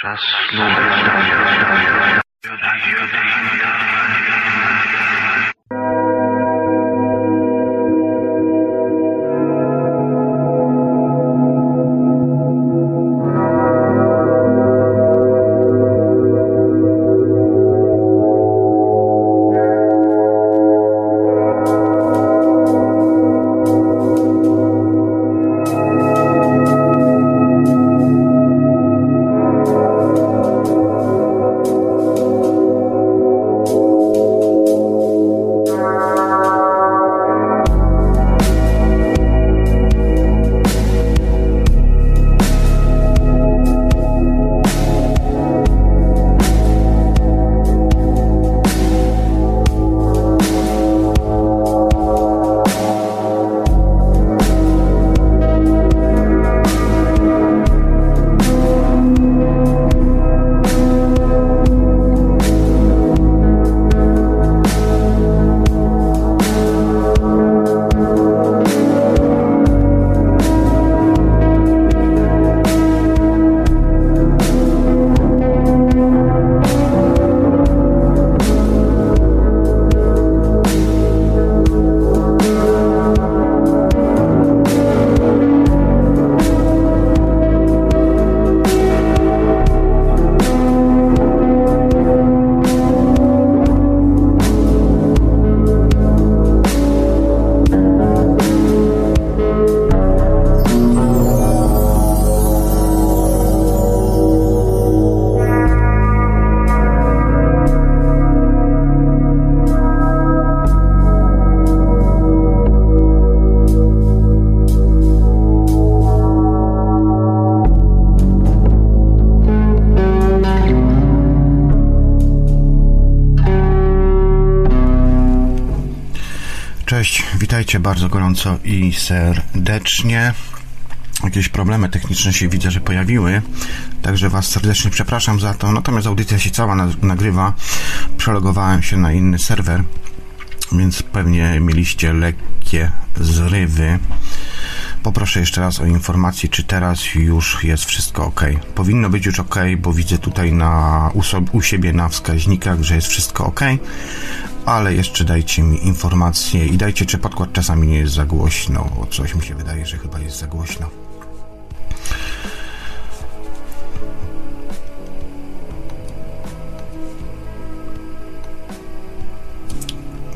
Czas bardzo gorąco i serdecznie. Jakieś problemy techniczne się widzę, że pojawiły, także Was serdecznie przepraszam za to. Natomiast audycja się cała nagrywa. Przelogowałem się na inny serwer, więc pewnie mieliście lekkie zrywy. Poproszę jeszcze raz o informację, czy teraz już jest wszystko ok. Powinno być już ok, bo widzę tutaj na, u, u siebie na wskaźnikach, że jest wszystko ok, ale jeszcze dajcie mi informację i dajcie, czy podkład czasami nie jest za głośno, bo coś mi się wydaje, że chyba jest za głośno.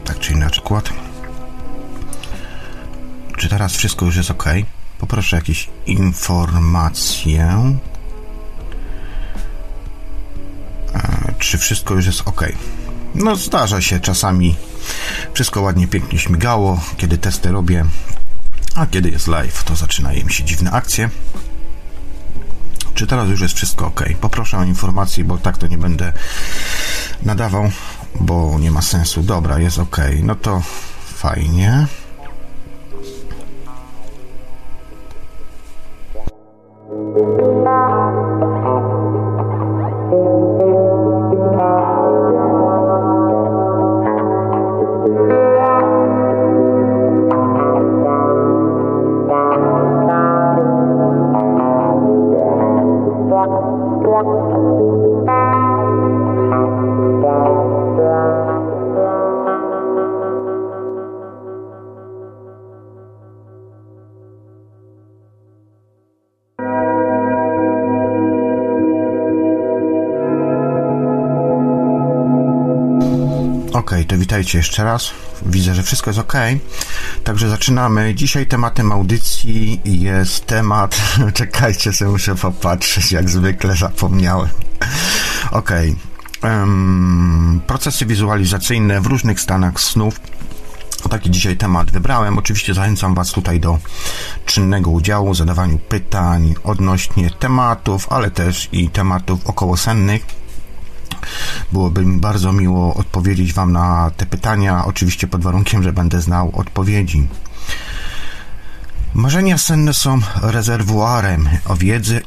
Tak czy inaczej, kład. Czy teraz wszystko już jest ok? Poproszę jakieś informacje. E, czy wszystko już jest ok? No zdarza się czasami. Wszystko ładnie, pięknie śmigało, kiedy testy robię. A kiedy jest live, to zaczynają się dziwne akcje. Czy teraz już jest wszystko ok? Poproszę o informację, bo tak to nie będę nadawał, bo nie ma sensu. Dobra, jest ok. No to fajnie. Witajcie jeszcze raz. Widzę, że wszystko jest ok. Także zaczynamy. Dzisiaj tematem audycji jest temat. Czekajcie, sobie muszę popatrzeć, jak zwykle zapomniałem. Ok. Um, procesy wizualizacyjne w różnych stanach snów. Taki dzisiaj temat wybrałem. Oczywiście zachęcam Was tutaj do czynnego udziału, zadawaniu pytań odnośnie tematów, ale też i tematów okołosennych Byłoby mi bardzo miło odpowiedzieć Wam na te pytania, oczywiście pod warunkiem, że będę znał odpowiedzi. Marzenia senne są rezerwuarem o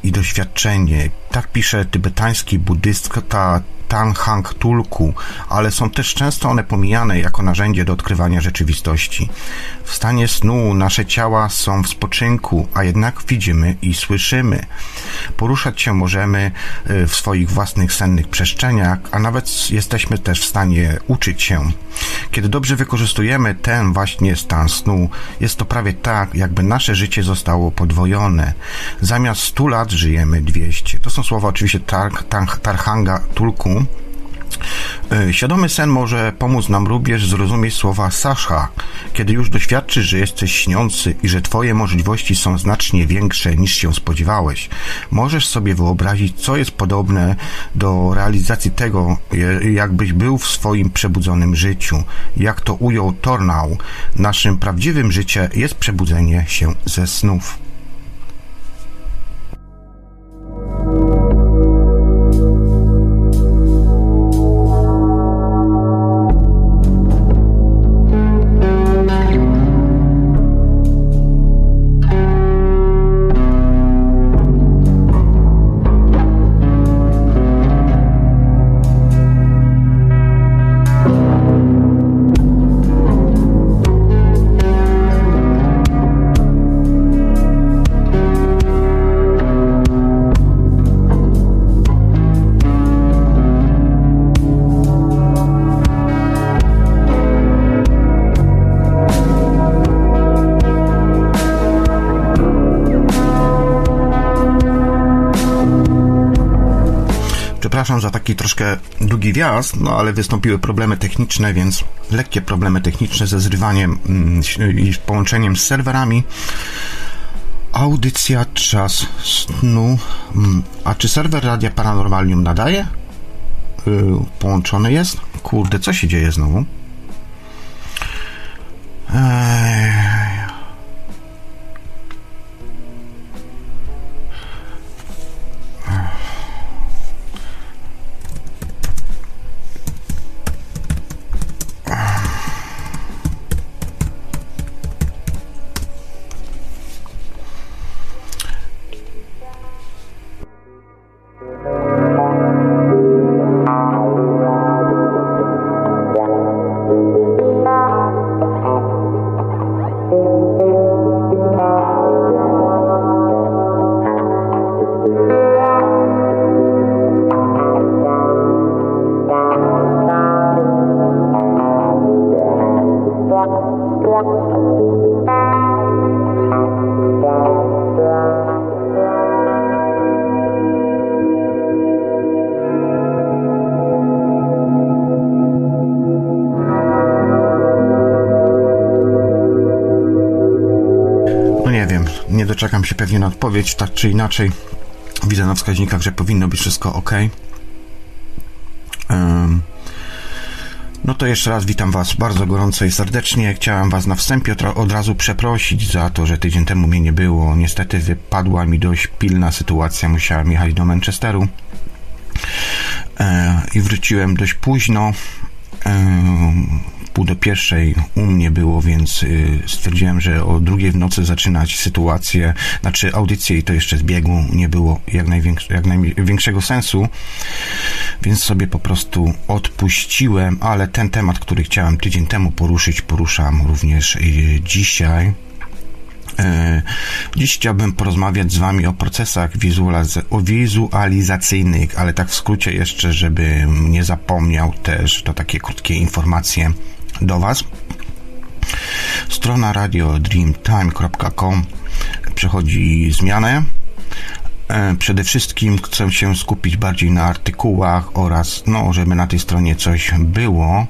i doświadczenie. Tak pisze tybetański buddysta Tanhang Tulku, ale są też często one pomijane jako narzędzie do odkrywania rzeczywistości. W stanie snu nasze ciała są w spoczynku, a jednak widzimy i słyszymy. Poruszać się możemy y, w swoich własnych sennych przestrzeniach, a nawet jesteśmy też w stanie uczyć się. Kiedy dobrze wykorzystujemy ten właśnie stan snu, jest to prawie tak, jakby nasze życie zostało podwojone. Zamiast 100 lat żyjemy 200. To są słowa oczywiście tar, tar, Tarhanga Tulku. E, świadomy sen może pomóc nam również zrozumieć słowa Sasha. Kiedy już doświadczysz, że jesteś śniący i że twoje możliwości są znacznie większe niż się spodziewałeś, możesz sobie wyobrazić, co jest podobne do realizacji tego, jakbyś był w swoim przebudzonym życiu. Jak to ujął Tornau, naszym prawdziwym życiem jest przebudzenie się ze snów. Troszkę długi wjazd, no ale wystąpiły problemy techniczne, więc lekkie problemy techniczne ze zrywaniem mm, i połączeniem z serwerami. Audycja czas snu. Mm, a czy serwer Radia Paranormalium nadaje? Yy, połączony jest? Kurde, co się dzieje znowu? Czekam się pewnie na odpowiedź, tak czy inaczej. Widzę na wskaźnikach, że powinno być wszystko ok. No to jeszcze raz witam Was bardzo gorąco i serdecznie. Chciałem Was na wstępie od razu przeprosić za to, że tydzień temu mnie nie było. Niestety wypadła mi dość pilna sytuacja. Musiałem jechać do Manchesteru e, i wróciłem dość późno do pierwszej u mnie było, więc y, stwierdziłem, że o drugiej w nocy zaczynać sytuację, znaczy audycję i to jeszcze z biegu nie było jak, jak największego sensu, więc sobie po prostu odpuściłem, ale ten temat, który chciałem tydzień temu poruszyć, poruszam również y, dzisiaj. E, dziś chciałbym porozmawiać z Wami o procesach wizualizacyjnych, ale tak w skrócie jeszcze, żebym nie zapomniał też, to takie krótkie informacje do Was. Strona radiodreamtime.com przechodzi zmianę. E, przede wszystkim chcę się skupić bardziej na artykułach oraz, no, żeby na tej stronie coś było.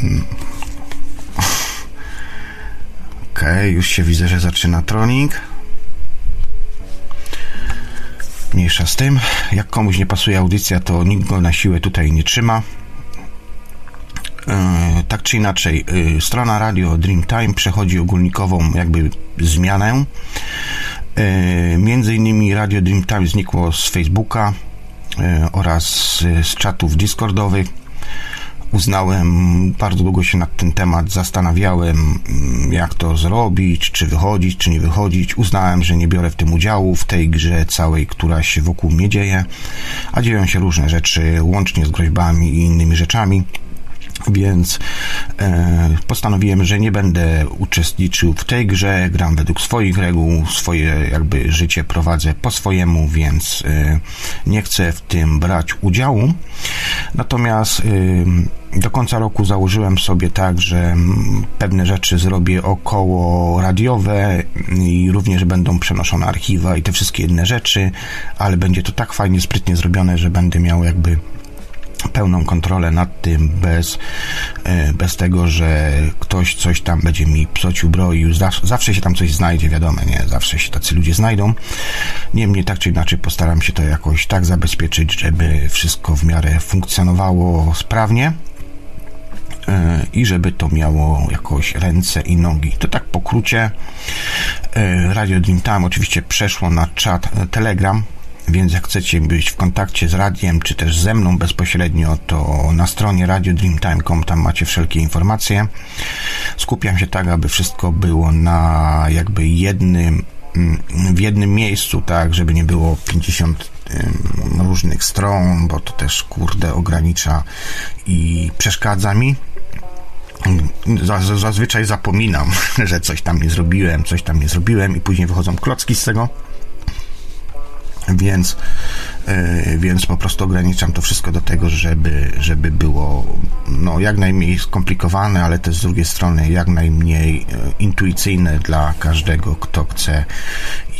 Hmm. Okej, okay, już się widzę, że zaczyna tronik. Mniejsza z tym. Jak komuś nie pasuje audycja, to nikt go na siłę tutaj nie trzyma. E, tak czy inaczej, e, strona radio Dreamtime przechodzi ogólnikową jakby zmianę. E, między innymi Radio Dreamtime znikło z Facebooka oraz z czatów Discordowych uznałem, bardzo długo się nad ten temat zastanawiałem, mm, jak to zrobić, czy wychodzić, czy nie wychodzić. Uznałem, że nie biorę w tym udziału, w tej grze całej, która się wokół mnie dzieje, a dzieją się różne rzeczy, łącznie z groźbami i innymi rzeczami więc e, postanowiłem, że nie będę uczestniczył w tej grze, gram według swoich reguł, swoje jakby życie prowadzę po swojemu, więc e, nie chcę w tym brać udziału. Natomiast e, do końca roku założyłem sobie tak, że pewne rzeczy zrobię około radiowe i również będą przenoszone archiwa i te wszystkie inne rzeczy, ale będzie to tak fajnie, sprytnie zrobione, że będę miał jakby pełną kontrolę nad tym, bez, e, bez tego, że ktoś coś tam będzie mi psocił broił. Zawsze się tam coś znajdzie, wiadomo, nie? Zawsze się tacy ludzie znajdą. Niemniej tak czy inaczej postaram się to jakoś tak zabezpieczyć, żeby wszystko w miarę funkcjonowało sprawnie e, i żeby to miało jakoś ręce i nogi. To tak pokrócie. E, Radio Dream Time oczywiście przeszło na czat Telegram, więc jak chcecie być w kontakcie z radiem, czy też ze mną bezpośrednio, to na stronie radiodreamtime.com tam macie wszelkie informacje. Skupiam się tak, aby wszystko było na jakby jednym, w jednym miejscu, tak, żeby nie było 50 różnych stron, bo to też kurde ogranicza i przeszkadza mi. Zazwyczaj zapominam, że coś tam nie zrobiłem, coś tam nie zrobiłem i później wychodzą klocki z tego więc, e, więc po prostu ograniczam to wszystko do tego, żeby, żeby było no, jak najmniej skomplikowane, ale też z drugiej strony jak najmniej e, intuicyjne dla każdego, kto chce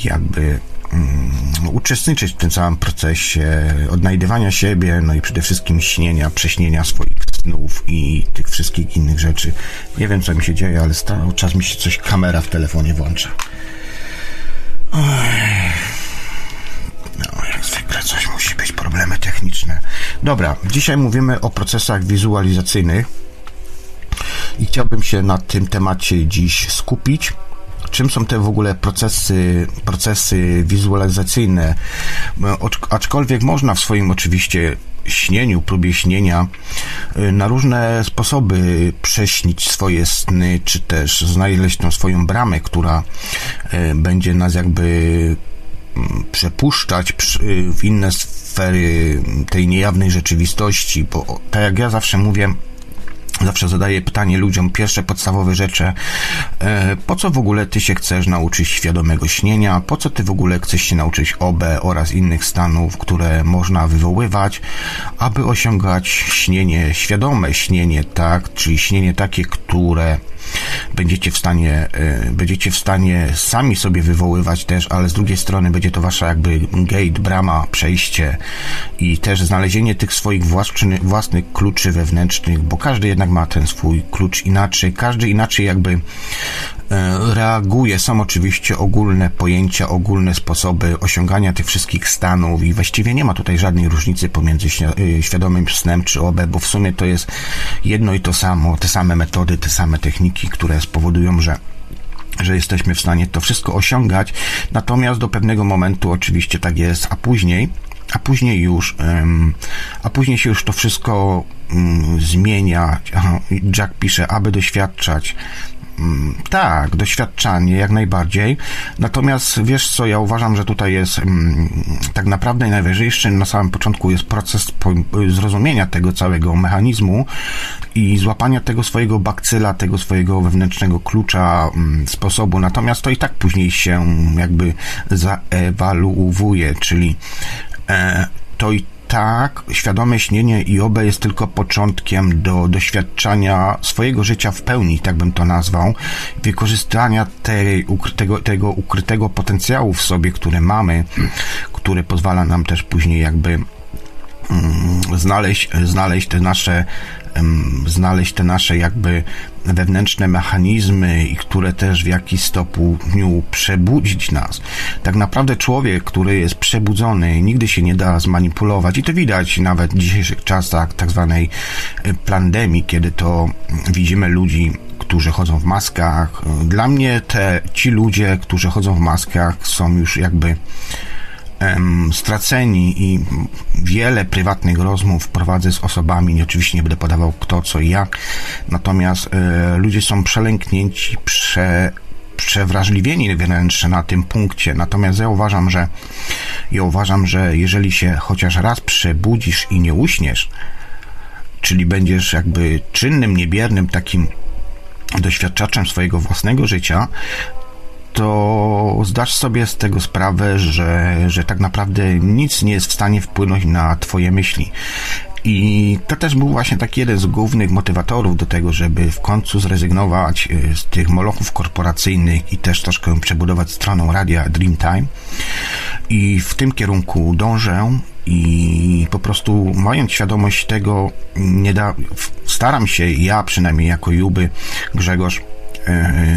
jakby um, uczestniczyć w tym całym procesie odnajdywania siebie, no i przede wszystkim śnienia, prześnienia swoich snów i tych wszystkich innych rzeczy. Nie wiem, co mi się dzieje, ale cały czas mi się coś kamera w telefonie włącza. No, jak zwykle coś musi być, problemy techniczne. Dobra, dzisiaj mówimy o procesach wizualizacyjnych i chciałbym się na tym temacie dziś skupić. Czym są te w ogóle procesy, procesy wizualizacyjne? Aczkolwiek można w swoim oczywiście śnieniu, próbie śnienia y, na różne sposoby prześnić swoje sny, czy też znaleźć tą swoją bramę, która y, będzie nas jakby przepuszczać w inne sfery tej niejawnej rzeczywistości, bo tak jak ja zawsze mówię, Zawsze zadaję pytanie ludziom, pierwsze podstawowe rzeczy, e, po co w ogóle ty się chcesz nauczyć świadomego śnienia, po co ty w ogóle chcesz się nauczyć OB oraz innych stanów, które można wywoływać, aby osiągać śnienie, świadome śnienie, tak, czyli śnienie takie, które będziecie w stanie, e, będziecie w stanie sami sobie wywoływać też, ale z drugiej strony będzie to wasza jakby gate, brama, przejście i też znalezienie tych swoich własnych kluczy wewnętrznych, bo każdy jednak ma ten swój klucz inaczej, każdy inaczej jakby E, reaguje. Są oczywiście ogólne pojęcia, ogólne sposoby osiągania tych wszystkich stanów i właściwie nie ma tutaj żadnej różnicy pomiędzy e, świadomym snem czy OB, bo w sumie to jest jedno i to samo, te same metody, te same techniki, które spowodują, że że jesteśmy w stanie to wszystko osiągać, natomiast do pewnego momentu oczywiście tak jest, a później a później już, a później się już to wszystko mm, zmienia. Jack pisze, aby doświadczać tak, doświadczanie jak najbardziej. Natomiast wiesz co, ja uważam, że tutaj jest mm, tak naprawdę najważniejszy na samym początku jest proces zrozumienia tego całego mechanizmu i złapania tego swojego bakcyla, tego swojego wewnętrznego klucza, mm, sposobu. Natomiast to i tak później się jakby zaewaluuje, czyli e, to i tak, świadome śnienie i obe jest tylko początkiem do doświadczania swojego życia w pełni, tak bym to nazwał, wykorzystania tej, ukrytego, tego ukrytego potencjału w sobie, które mamy, który pozwala nam też później jakby mm, znaleźć, znaleźć te nasze znaleźć te nasze jakby wewnętrzne mechanizmy i które też w jakiś stopniu przebudzić nas. Tak naprawdę człowiek, który jest przebudzony, nigdy się nie da zmanipulować i to widać nawet w dzisiejszych czasach tak zwanej e, pandemii, kiedy to widzimy ludzi, którzy chodzą w maskach. Dla mnie te, ci ludzie, którzy chodzą w maskach są już jakby straceni i wiele prywatnych rozmów prowadzę z osobami, oczywiście nie będę podawał kto, co i jak, natomiast e, ludzie są przelęknięci, prze, przewrażliwieni wręcz na tym punkcie. Natomiast ja uważam, że ja uważam, że jeżeli się chociaż raz przebudzisz i nie uśniesz, czyli będziesz jakby czynnym, niebiernym takim doświadczaczem swojego własnego życia, to zdasz sobie z tego sprawę, że, że tak naprawdę nic nie jest w stanie wpłynąć na Twoje myśli. I to też był właśnie taki jeden z głównych motywatorów do tego, żeby w końcu zrezygnować e, z tych molochów korporacyjnych i też troszkę przebudować stronę radia Dreamtime. I w tym kierunku dążę i po prostu mając świadomość tego, nie da, staram się, ja przynajmniej jako Juby, Grzegorz,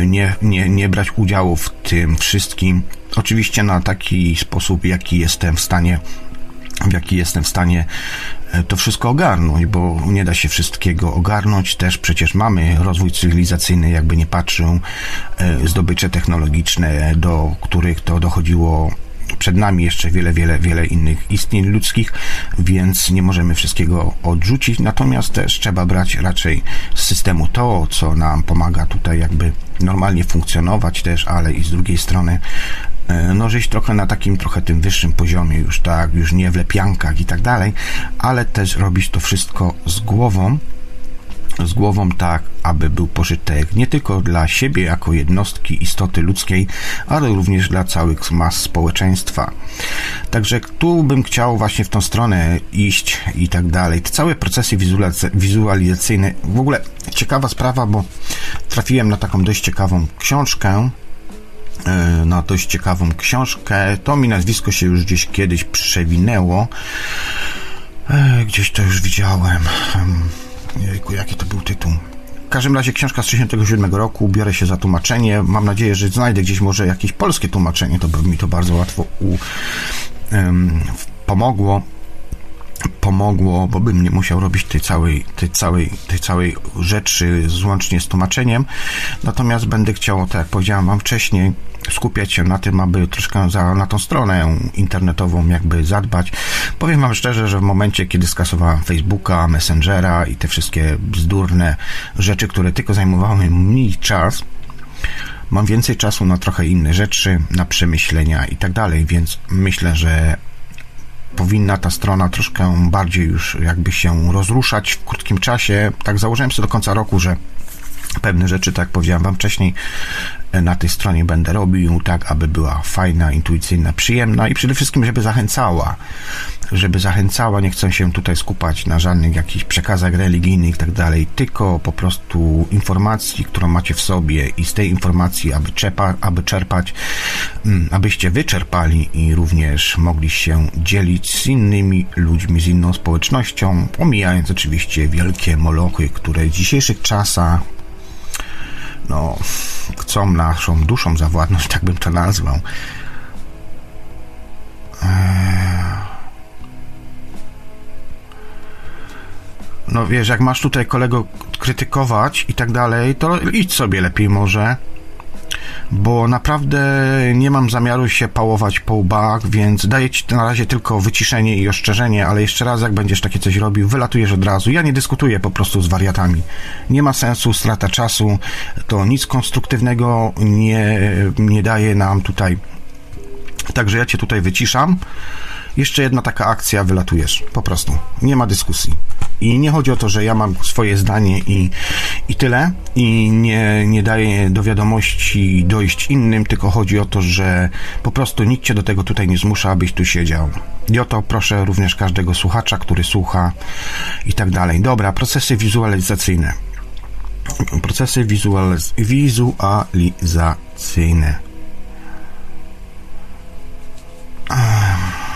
nie, nie, nie brać udziału w tym wszystkim. Oczywiście na taki sposób, jaki jestem w stanie w jaki jestem w stanie e, to wszystko ogarnąć, bo nie da się wszystkiego ogarnąć. Też przecież mamy rozwój cywilizacyjny, jakby nie patrzył, e, zdobycze technologiczne, do których to dochodziło przed nami jeszcze wiele, wiele, wiele innych istnień ludzkich, więc nie możemy wszystkiego odrzucić, natomiast też trzeba brać raczej z systemu to, co nam pomaga tutaj jakby normalnie funkcjonować też, ale i z drugiej strony e, no żyć trochę na takim trochę tym wyższym poziomie już tak, już nie w lepiankach i tak dalej, ale też robić to wszystko z głową, z głową tak, aby był pożytek nie tylko dla siebie jako jednostki istoty ludzkiej, ale również dla całych mas społeczeństwa. Także tu bym chciał właśnie w tą stronę iść i tak dalej. Te całe procesy wizualizacyjne, w ogóle ciekawa sprawa, bo trafiłem na taką dość ciekawą książkę, e, na dość ciekawą książkę. To mi nazwisko się już gdzieś kiedyś przewinęło. E, gdzieś to już widziałem. Jejku, jaki to był tytuł? W każdym razie książka z 1967 roku, biorę się za tłumaczenie. Mam nadzieję, że znajdę gdzieś może jakieś polskie tłumaczenie, to by mi to bardzo łatwo u, um, pomogło pomogło, bo bym nie musiał robić tej całej, tej całej, tej całej rzeczy złącznie z tłumaczeniem. Natomiast będę chciał, tak jak powiedziałem Wam wcześniej, skupiać się na tym, aby troszkę za, na tą stronę internetową jakby zadbać. Powiem Wam szczerze, że w momencie, kiedy skasowałem Facebooka, Messengera i te wszystkie bzdurne rzeczy, które tylko zajmowały mi czas, mam więcej czasu na trochę inne rzeczy, na przemyślenia i tak dalej, więc myślę, że powinna ta strona troszkę bardziej już jakby się rozruszać w krótkim czasie. Tak założyłem sobie do końca roku, że pewne rzeczy, tak powiedziałem Wam wcześniej, na tej stronie będę robił, tak aby była fajna, intuicyjna, przyjemna i przede wszystkim, żeby zachęcała. Żeby zachęcała, nie chcę się tutaj skupać na żadnych jakichś przekazach religijnych i tak dalej, tylko po prostu informacji, którą macie w sobie i z tej informacji, aby, czerpa, aby czerpać, mm, abyście wyczerpali i również mogli się dzielić z innymi ludźmi, z inną społecznością, omijając oczywiście wielkie molochy, które w dzisiejszych czasach no, chcą naszą duszą zawładnąć, tak bym to nazwał. Eee. No wiesz, jak masz tutaj kolego krytykować i tak dalej, to idź sobie lepiej może bo naprawdę nie mam zamiaru się pałować po łbach, więc daję ci na razie tylko wyciszenie i oszczerzenie, ale jeszcze raz, jak będziesz takie coś robił, wylatujesz od razu. Ja nie dyskutuję po prostu z wariatami. Nie ma sensu, strata czasu, to nic konstruktywnego nie, nie daje nam tutaj. Także ja cię tutaj wyciszam jeszcze jedna taka akcja, wylatujesz. Po prostu. Nie ma dyskusji. I nie chodzi o to, że ja mam swoje zdanie i, i tyle, i nie, nie daję do wiadomości dojść innym, tylko chodzi o to, że po prostu nikt cię do tego tutaj nie zmusza, abyś tu siedział. I o to proszę również każdego słuchacza, który słucha i tak dalej. Dobra, procesy wizualizacyjne. Procesy wizualiz wizualizacyjne. dobra,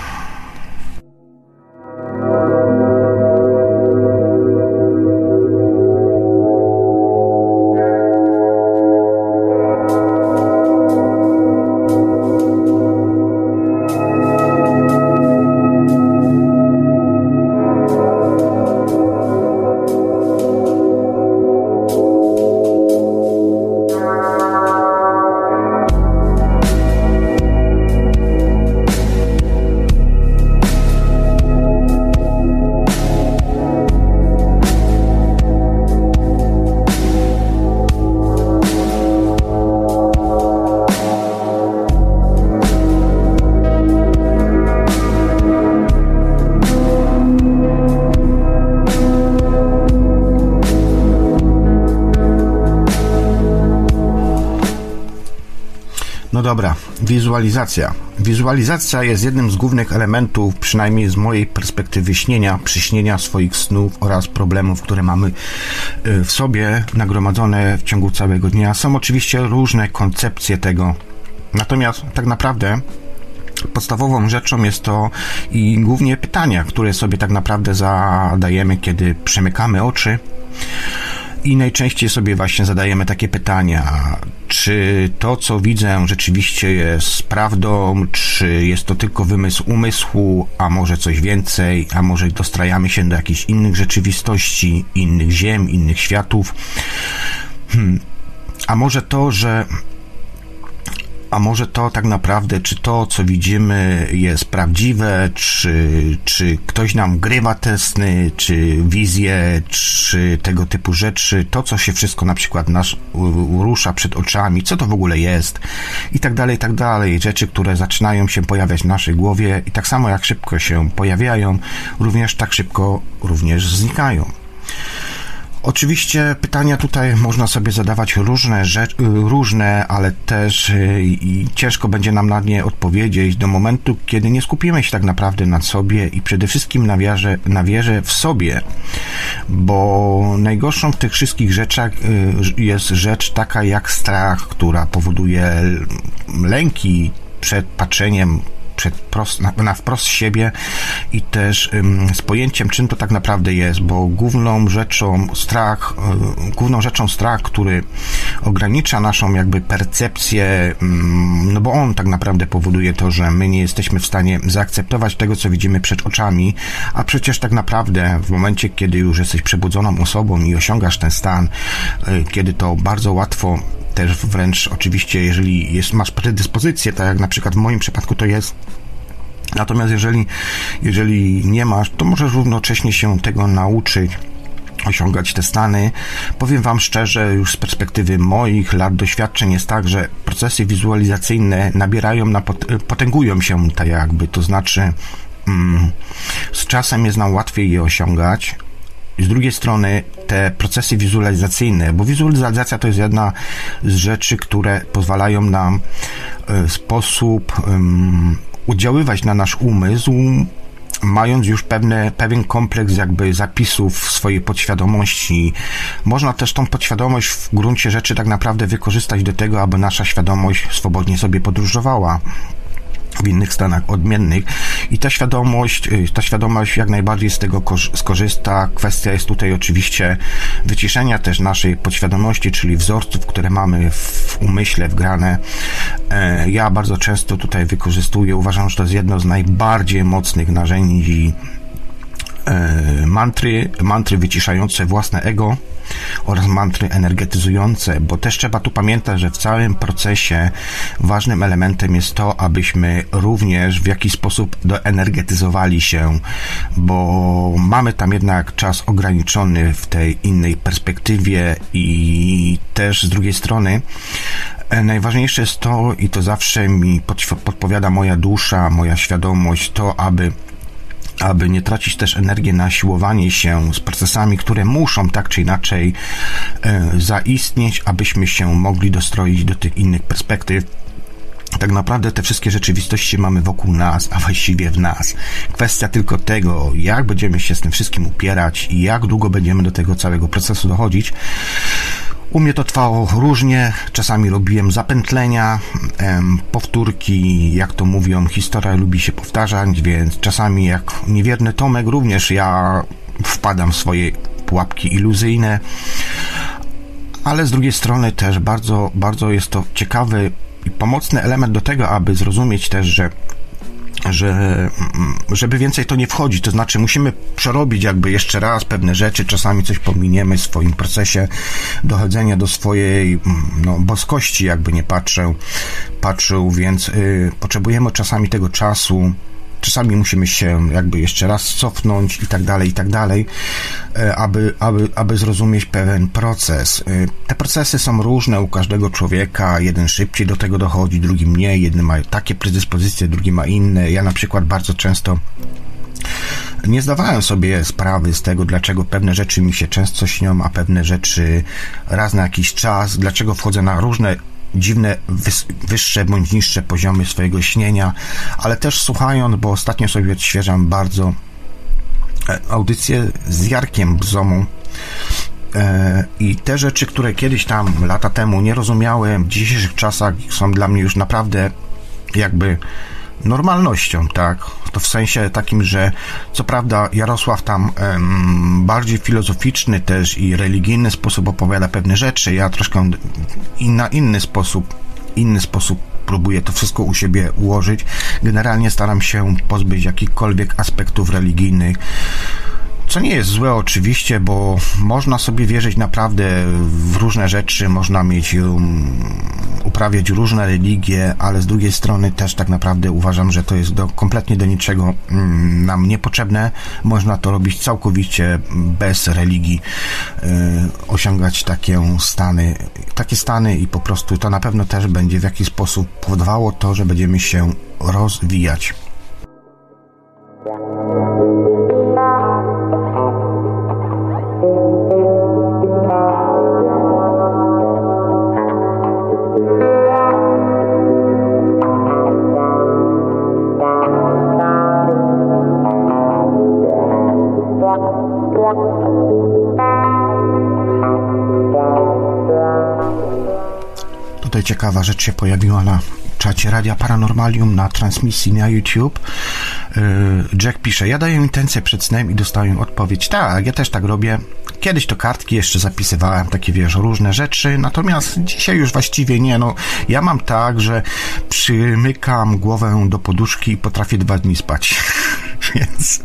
wizualizacja. Wizualizacja jest jednym z głównych elementów, przynajmniej z mojej perspektywy śnienia, przyśnienia swoich snów oraz problemów, które mamy y, w sobie nagromadzone w ciągu całego dnia. Są oczywiście różne koncepcje tego. Natomiast tak naprawdę podstawową rzeczą jest to i głównie pytania, które sobie tak naprawdę zadajemy, kiedy przemykamy oczy i najczęściej sobie właśnie zadajemy takie pytania, czy to, co widzę, rzeczywiście jest prawdą, czy jest to tylko wymysł umysłu, a może coś więcej, a może dostrajamy się do jakichś innych rzeczywistości, innych ziem, innych światów. Hmm. A może to, że a może to tak naprawdę, czy to, co widzimy, jest prawdziwe, czy, czy ktoś nam grywa te sny, czy wizje, czy tego typu rzeczy, to, co się wszystko na przykład nas rusza przed oczami, co to w ogóle jest, i tak dalej, i tak dalej. Rzeczy, które zaczynają się pojawiać w naszej głowie i tak samo jak szybko się pojawiają, również tak szybko również znikają. Oczywiście pytania tutaj można sobie zadawać różne, rzecz, różne, ale też y, i ciężko będzie nam na nie odpowiedzieć do momentu, kiedy nie skupimy się tak naprawdę na sobie i przede wszystkim na wierze, na wierze w sobie, bo najgorszą w tych wszystkich rzeczach y, jest rzecz taka jak strach, która powoduje lęki przed patrzeniem przed prost, na, na wprost siebie i też ym, z pojęciem, czym to tak naprawdę jest, bo główną rzeczą strach, główną rzeczą strach, który ogranicza naszą jakby percepcję, no bo on tak naprawdę powoduje to, że my nie jesteśmy w stanie zaakceptować tego, co widzimy przed oczami, a przecież tak naprawdę w momencie, kiedy już jesteś przebudzoną osobą i osiągasz ten stan, y, kiedy to bardzo łatwo też wręcz oczywiście, jeżeli jest, masz predyspozycję, tak jak na przykład w moim przypadku to jest, Natomiast jeżeli, jeżeli nie masz, to możesz równocześnie się tego nauczyć osiągać te stany. Powiem Wam szczerze, już z perspektywy moich lat doświadczeń jest tak, że procesy wizualizacyjne nabierają, na potęgują się tak jakby, to znaczy mm, z czasem jest nam łatwiej je osiągać, z drugiej strony te procesy wizualizacyjne, bo wizualizacja to jest jedna z rzeczy, które pozwalają nam e, w sposób um, oddziaływać na nasz umysł, mając już pewne, pewien kompleks jakby zapisów w swojej podświadomości. Można też tą podświadomość w gruncie rzeczy tak naprawdę wykorzystać do tego, aby nasza świadomość swobodnie sobie podróżowała w innych stanach odmiennych i ta świadomość, y, ta świadomość jak najbardziej z tego skorzysta. Kwestia jest tutaj oczywiście wyciszenia też naszej podświadomości, czyli wzorców, które mamy w umyśle wgrane. E, ja bardzo często tutaj wykorzystuję, uważam, że to jest jedno z najbardziej mocnych narzędzi e, mantry, mantry wyciszające własne ego, oraz mantry energetyzujące, bo też trzeba tu pamiętać, że w całym procesie ważnym elementem jest to, abyśmy również w jakiś sposób doenergetyzowali się, bo mamy tam jednak czas ograniczony w tej innej perspektywie i też z drugiej strony e, Najważniejsze jest to, i to zawsze mi podpowiada moja dusza, moja świadomość, to aby aby nie tracić też energii na siłowanie się z procesami, które muszą tak czy inaczej e, zaistnieć, abyśmy się mogli dostroić do tych innych perspektyw. Tak naprawdę te wszystkie rzeczywistości mamy wokół nas, a właściwie w nas. Kwestia tylko tego, jak będziemy się z tym wszystkim upierać i jak długo będziemy do tego całego procesu dochodzić. U mnie to trwało różnie, czasami robiłem zapętlenia, powtórki, jak to mówią, historia lubi się powtarzać, więc czasami jak niewierny Tomek również ja wpadam w swoje pułapki iluzyjne, ale z drugiej strony też bardzo, bardzo jest to ciekawy i pomocny element do tego, aby zrozumieć też, że że mm, żeby więcej to nie wchodzi, to znaczy musimy przerobić jakby jeszcze raz pewne rzeczy, czasami coś pominiemy w swoim procesie dochodzenia do swojej mm, no, boskości, jakby nie patrzę, patrzył, więc y, potrzebujemy czasami tego czasu, czasami musimy się jakby jeszcze raz cofnąć i tak dalej, i tak dalej, e, aby, aby, aby zrozumieć pewien proces. E, te procesy są różne u każdego człowieka, jeden szybciej do tego dochodzi, drugi mniej, jeden ma takie predyspozycje, drugi ma inne. Ja na przykład bardzo często nie zdawałem sobie sprawy z tego, dlaczego pewne rzeczy mi się często śnią, a pewne rzeczy raz na jakiś czas, dlaczego wchodzę na różne dziwne, wyższe bądź niższe poziomy swojego śnienia, ale też słuchając, bo ostatnio sobie odświeżam bardzo e, audycję z Jarkiem Bzomą, e, i te rzeczy, które kiedyś tam lata temu nie rozumiałem, w dzisiejszych czasach są dla mnie już naprawdę jakby normalnością, tak? To w sensie takim, że co prawda Jarosław tam em, bardziej filozoficzny też i religijny sposób opowiada pewne rzeczy, ja troszkę na inny sposób, inny sposób próbuję to wszystko u siebie ułożyć. Generalnie staram się pozbyć jakichkolwiek aspektów religijnych co nie jest złe oczywiście, bo można sobie wierzyć naprawdę w różne rzeczy, można mieć, um, uprawiać różne religie, ale z drugiej strony też tak naprawdę uważam, że to jest do, kompletnie do niczego um, nam niepotrzebne. Można to robić całkowicie bez religii, y, osiągać takie stany, takie stany i po prostu to na pewno też będzie w jakiś sposób powodowało to, że będziemy się rozwijać. Ciekawa rzecz się pojawiła na czacie Radia Paranormalium na transmisji na YouTube. Y, Jack pisze, ja daję intencję przed snem i dostaję odpowiedź, tak, ja też tak robię. Kiedyś to kartki jeszcze zapisywałem, takie wiesz, różne rzeczy, natomiast dzisiaj już właściwie nie, no, ja mam tak, że przymykam głowę do poduszki i potrafię dwa dni spać, więc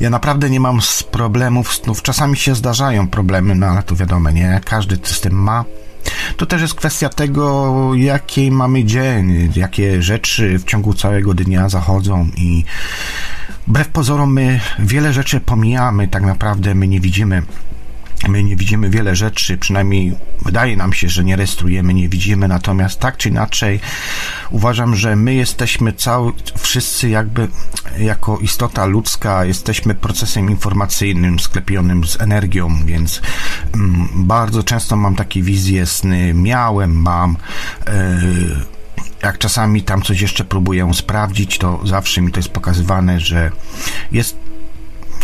ja naprawdę nie mam z problemów snów. Czasami się zdarzają problemy, no ale to wiadomo, nie? Każdy system ma. To też jest kwestia tego, jaki mamy dzień, jakie rzeczy w ciągu całego dnia zachodzą i wbrew pozorom my wiele rzeczy pomijamy, tak naprawdę my nie widzimy My nie widzimy wiele rzeczy, przynajmniej wydaje nam się, że nie rejestrujemy, nie widzimy, natomiast tak czy inaczej uważam, że my jesteśmy cały, wszyscy jakby jako istota ludzka jesteśmy procesem informacyjnym sklepionym z energią, więc mm, bardzo często mam takie wizje sny, miałem, mam yy, jak czasami tam coś jeszcze próbuję sprawdzić, to zawsze mi to jest pokazywane, że jest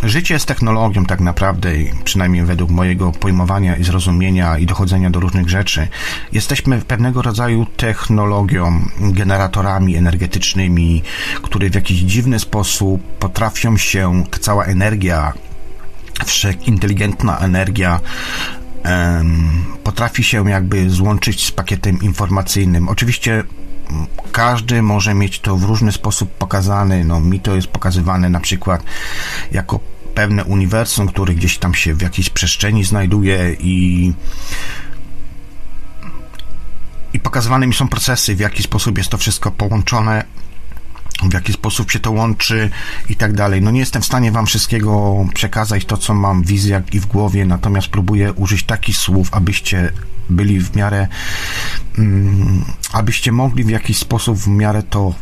Życie jest technologią tak naprawdę, przynajmniej według mojego pojmowania i zrozumienia i dochodzenia do różnych rzeczy. Jesteśmy pewnego rodzaju technologią, generatorami energetycznymi, które w jakiś dziwny sposób potrafią się, ta cała energia, wszechinteligentna energia potrafi się jakby złączyć z pakietem informacyjnym. Oczywiście każdy może mieć to w różny sposób pokazany. No, mi to jest pokazywane na przykład jako pewne uniwersum, które gdzieś tam się w jakiejś przestrzeni znajduje i i pokazywane mi są procesy, w jaki sposób jest to wszystko połączone, w jaki sposób się to łączy i tak dalej. No nie jestem w stanie wam wszystkiego przekazać to, co mam w wizjach i w głowie, natomiast próbuję użyć takich słów, abyście byli w miarę, mm, abyście mogli w jakiś sposób w miarę to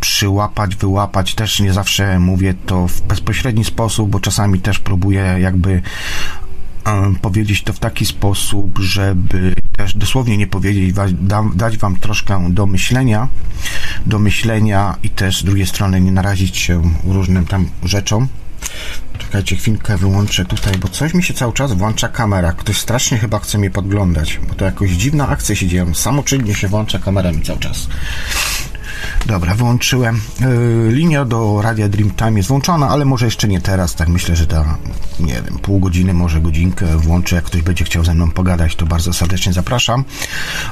przyłapać, wyłapać. Też nie zawsze mówię to w bezpośredni sposób, bo czasami też próbuję jakby powiedzieć to w taki sposób, żeby też dosłownie nie powiedzieć, dać wam troszkę do myślenia, do myślenia i też z drugiej strony nie narazić się różnym tam rzeczom. Czekajcie, chwilkę wyłączę tutaj, bo coś mi się cały czas włącza kamera. Ktoś strasznie chyba chce mnie podglądać, bo to jakoś dziwna akcja się dzieje. Samoczynnie się włącza kamera mi cały czas. Dobra, wyłączyłem. Yy, linia do Radia Dreamtime jest włączona, ale może jeszcze nie teraz. Tak myślę, że da, nie wiem, pół godziny, może godzinkę włączę. Jak ktoś będzie chciał ze mną pogadać, to bardzo serdecznie zapraszam.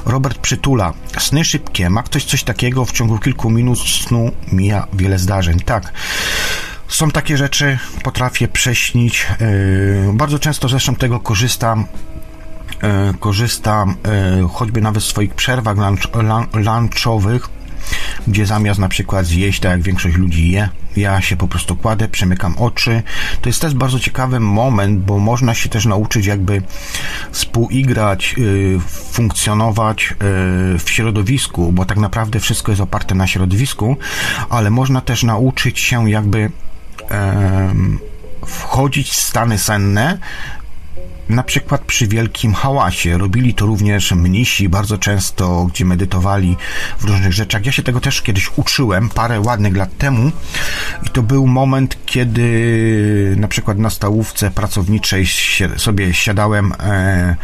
Robert Przytula. Sny szybkie. Ma ktoś coś takiego? W ciągu kilku minut snu mija wiele zdarzeń. Tak. Są takie rzeczy, potrafię prześnić. Yy, bardzo często zresztą tego korzystam yy, korzystam yy, choćby nawet w swoich przerwach lunch, lunchowych gdzie zamiast na przykład zjeść, tak jak większość ludzi je, ja się po prostu kładę, przemykam oczy. To jest też bardzo ciekawy moment, bo można się też nauczyć jakby współigrać, funkcjonować w środowisku, bo tak naprawdę wszystko jest oparte na środowisku, ale można też nauczyć się jakby wchodzić w stany senne na przykład przy wielkim hałasie. Robili to również mnisi bardzo często, gdzie medytowali w różnych rzeczach. Ja się tego też kiedyś uczyłem parę ładnych lat temu i to był moment, kiedy na przykład na stałówce pracowniczej sobie siadałem, e,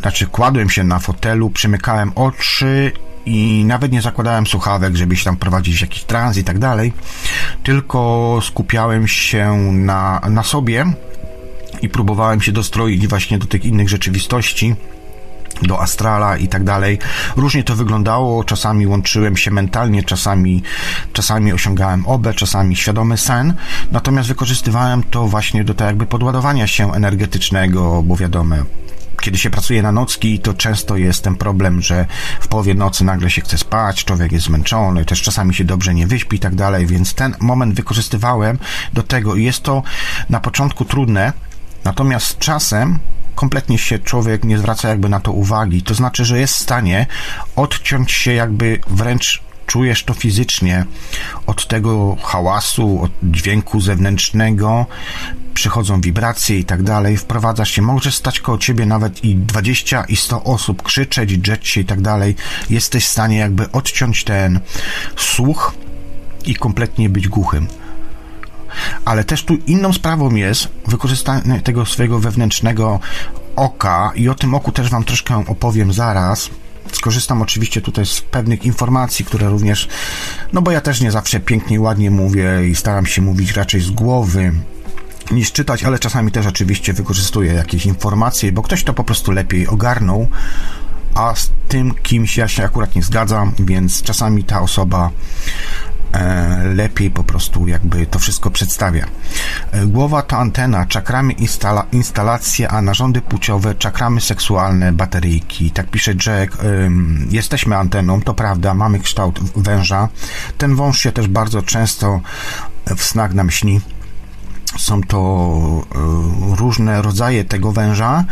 znaczy kładłem się na fotelu, przymykałem oczy i nawet nie zakładałem słuchawek, żeby się tam prowadzić jakiś trans i tak dalej, tylko skupiałem się na, na sobie i próbowałem się dostroić właśnie do tych innych rzeczywistości do astrala i tak dalej. Różnie to wyglądało, czasami łączyłem się mentalnie, czasami, czasami osiągałem obę, czasami świadomy sen, natomiast wykorzystywałem to właśnie do tak jakby podładowania się energetycznego, bo wiadomo, kiedy się pracuje na nocki, to często jest ten problem, że w połowie nocy nagle się chce spać, człowiek jest zmęczony, też czasami się dobrze nie wyśpi i tak dalej, więc ten moment wykorzystywałem do tego i jest to na początku trudne, natomiast czasem kompletnie się człowiek nie zwraca jakby na to uwagi. To znaczy, że jest w stanie odciąć się jakby wręcz czujesz to fizycznie od tego hałasu, od dźwięku zewnętrznego, przychodzą wibracje i tak dalej, wprowadzasz się, może stać koło ciebie nawet i 20 i 100 osób, krzyczeć, drzeć się i tak dalej, jesteś w stanie jakby odciąć ten słuch i kompletnie być głuchym. Ale też tu inną sprawą jest wykorzystanie tego swojego wewnętrznego oka i o tym oku też wam troszkę opowiem zaraz, skorzystam oczywiście tutaj z pewnych informacji, które również, no bo ja też nie zawsze pięknie i ładnie mówię i staram się mówić raczej z głowy niż czytać, ale czasami też oczywiście wykorzystuję jakieś informacje, bo ktoś to po prostu lepiej ogarnął, a z tym kimś ja się akurat nie zgadzam, więc czasami ta osoba lepiej po prostu jakby to wszystko przedstawia. E, głowa to antena, czakramy instala, instalacje, a narządy płciowe, czakramy seksualne, bateryjki. Tak pisze Jack. Jesteśmy anteną, to prawda, mamy kształt węża. Ten wąż się też bardzo często w snach nam śni są to e, różne rodzaje tego węża,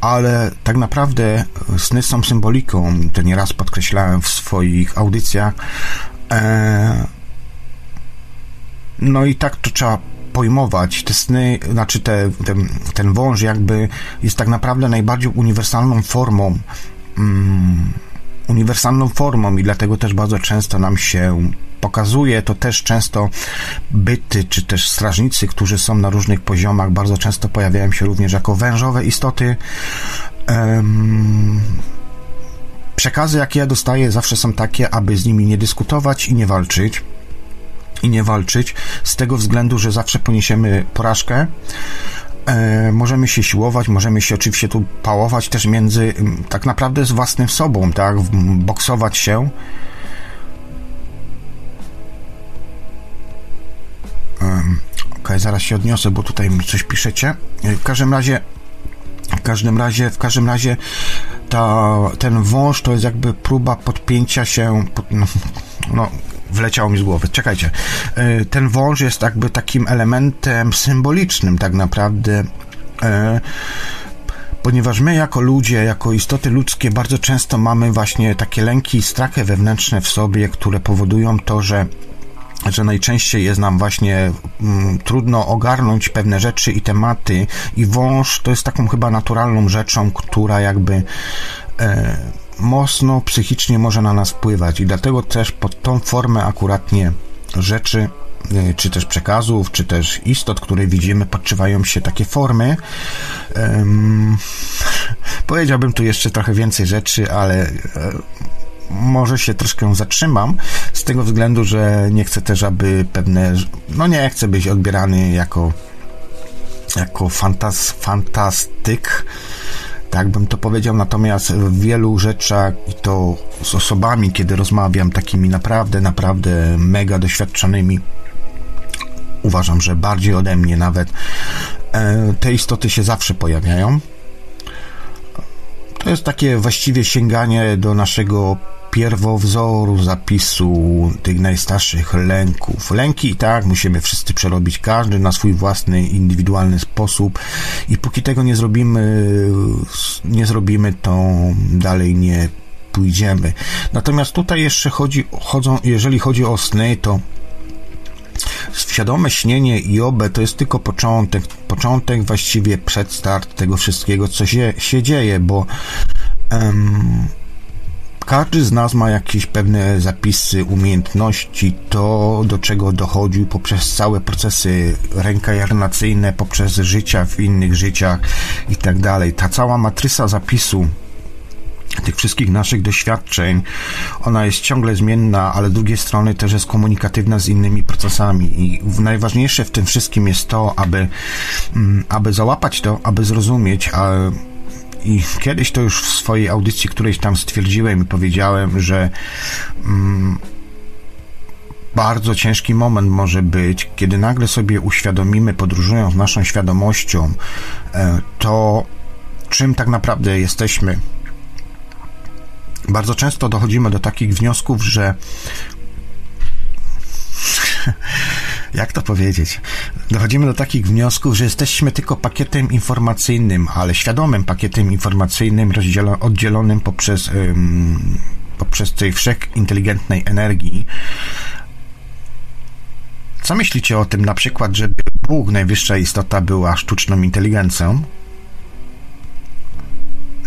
ale tak naprawdę sny są symboliką. To nieraz podkreślałem w swoich audycjach. E, no i tak to trzeba pojmować. Te sny, znaczy te, ten, ten wąż jakby jest tak naprawdę najbardziej uniwersalną formą mm, uniwersalną formą i dlatego też bardzo często nam się pokazuje to też często byty, czy też strażnicy, którzy są na różnych poziomach, bardzo często pojawiają się również jako wężowe istoty. Um, przekazy, jakie ja dostaję, zawsze są takie, aby z nimi nie dyskutować i nie walczyć. I nie walczyć z tego względu, że zawsze poniesiemy porażkę. E, możemy się siłować, możemy się oczywiście tu pałować też między tak naprawdę z własnym sobą, tak, boksować się Ok, zaraz się odniosę, bo tutaj mi coś piszecie. W każdym razie, w każdym razie, w każdym razie ta, ten wąż to jest jakby próba podpięcia się, pod, no, no, wleciało mi z głowy. Czekajcie. E, ten wąż jest jakby takim elementem symbolicznym tak naprawdę e, ponieważ my jako ludzie, jako istoty ludzkie bardzo często mamy właśnie takie lęki i strachy wewnętrzne w sobie, które powodują to, że że najczęściej jest nam właśnie mm, trudno ogarnąć pewne rzeczy i tematy i wąż to jest taką chyba naturalną rzeczą, która jakby e, mocno psychicznie może na nas wpływać i dlatego też pod tą formę akuratnie rzeczy e, czy też przekazów, czy też istot, które widzimy, podszywają się takie formy. Um, powiedziałbym tu jeszcze trochę więcej rzeczy, ale e, może się troszkę zatrzymam z tego względu, że nie chcę też, aby pewne, no nie chcę być odbierany jako jako fantas, fantastyk, tak bym to powiedział, natomiast w wielu rzeczach i to z osobami, kiedy rozmawiam, takimi naprawdę, naprawdę mega doświadczonymi, uważam, że bardziej ode mnie nawet, e, te istoty się zawsze pojawiają. To jest takie właściwie sięganie do naszego pierwowzoru zapisu tych najstarszych lęków. Lęki i tak musimy wszyscy przerobić, każdy na swój własny, indywidualny sposób i póki tego nie zrobimy, nie zrobimy, to dalej nie pójdziemy. Natomiast tutaj jeszcze chodzi, chodzą, jeżeli chodzi o sny, to świadome śnienie i obę to jest tylko początek, początek właściwie przedstart tego wszystkiego, co się, się dzieje, bo um, każdy z nas ma jakieś pewne zapisy, umiejętności, to do czego dochodził poprzez całe procesy reinkarnacyjne, poprzez życia w innych życiach i tak dalej. Ta cała matryca zapisu tych wszystkich naszych doświadczeń, ona jest ciągle zmienna, ale z drugiej strony też jest komunikatywna z innymi procesami i najważniejsze w tym wszystkim jest to, aby, mm, aby załapać to, aby zrozumieć, a i kiedyś to już w swojej audycji którejś tam stwierdziłem i powiedziałem, że mm, bardzo ciężki moment może być, kiedy nagle sobie uświadomimy, podróżując naszą świadomością, e, to czym tak naprawdę jesteśmy. Bardzo często dochodzimy do takich wniosków, że jak to powiedzieć? Dochodzimy do takich wniosków, że jesteśmy tylko pakietem informacyjnym, ale świadomym pakietem informacyjnym, oddzielonym poprzez, ym, poprzez tej wszechinteligentnej energii. Co myślicie o tym na przykład, żeby Bóg, najwyższa istota, była sztuczną inteligencją?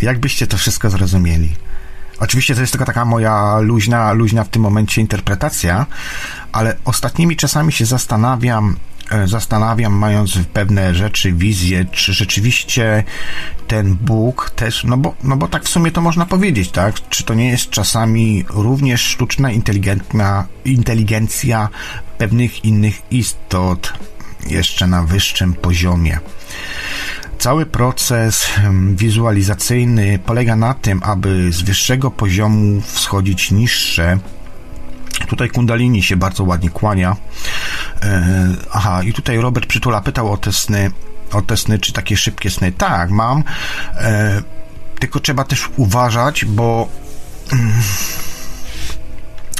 Jak byście to wszystko zrozumieli? Oczywiście to jest tylko taka moja luźna, luźna w tym momencie interpretacja, ale ostatnimi czasami się zastanawiam, e, zastanawiam, mając pewne rzeczy, wizje, czy rzeczywiście ten Bóg też, no bo, no bo tak w sumie to można powiedzieć, tak? Czy to nie jest czasami również sztuczna inteligentna, inteligencja pewnych innych istot jeszcze na wyższym poziomie? Cały proces wizualizacyjny polega na tym, aby z wyższego poziomu wschodzić niższe. Tutaj Kundalini się bardzo ładnie kłania. E, aha, i tutaj Robert Przytula pytał o te sny, o te sny, czy takie szybkie sny. Tak, mam. E, tylko trzeba też uważać, bo mm,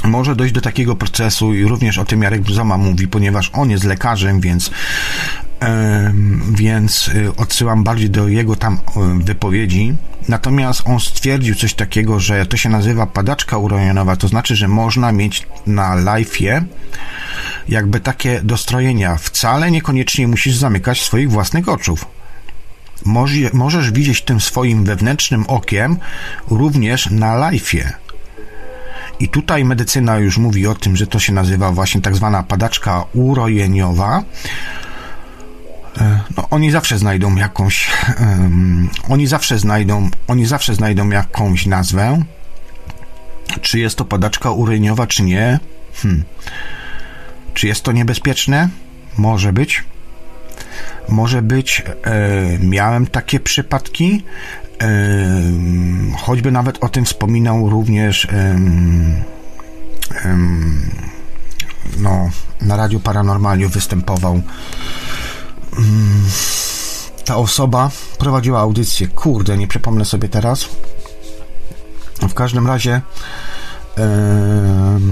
może dojść do takiego procesu i również o tym Jarek Brzoma mówi, ponieważ on jest lekarzem, więc więc y, odsyłam bardziej do jego tam y, wypowiedzi. Natomiast on stwierdził coś takiego, że to się nazywa padaczka urojonowa, to znaczy, że można mieć na live'ie jakby takie dostrojenia. Wcale niekoniecznie musisz zamykać swoich własnych oczów. możesz widzieć tym swoim wewnętrznym okiem również na live'ie. I tutaj medycyna już mówi o tym, że to się nazywa właśnie tak zwana padaczka urojeniowa. E, no, oni zawsze znajdą jakąś, um, oni zawsze znajdą, oni zawsze znajdą jakąś nazwę. Czy jest to padaczka ureniowa, czy nie? Hmm. Czy jest to niebezpieczne? Może być. Może być. E, miałem takie przypadki. Choćby nawet o tym wspominał również no, na Radiu Paranormaliu występował ta osoba prowadziła audycję. Kurde, nie przypomnę sobie teraz. W każdym razie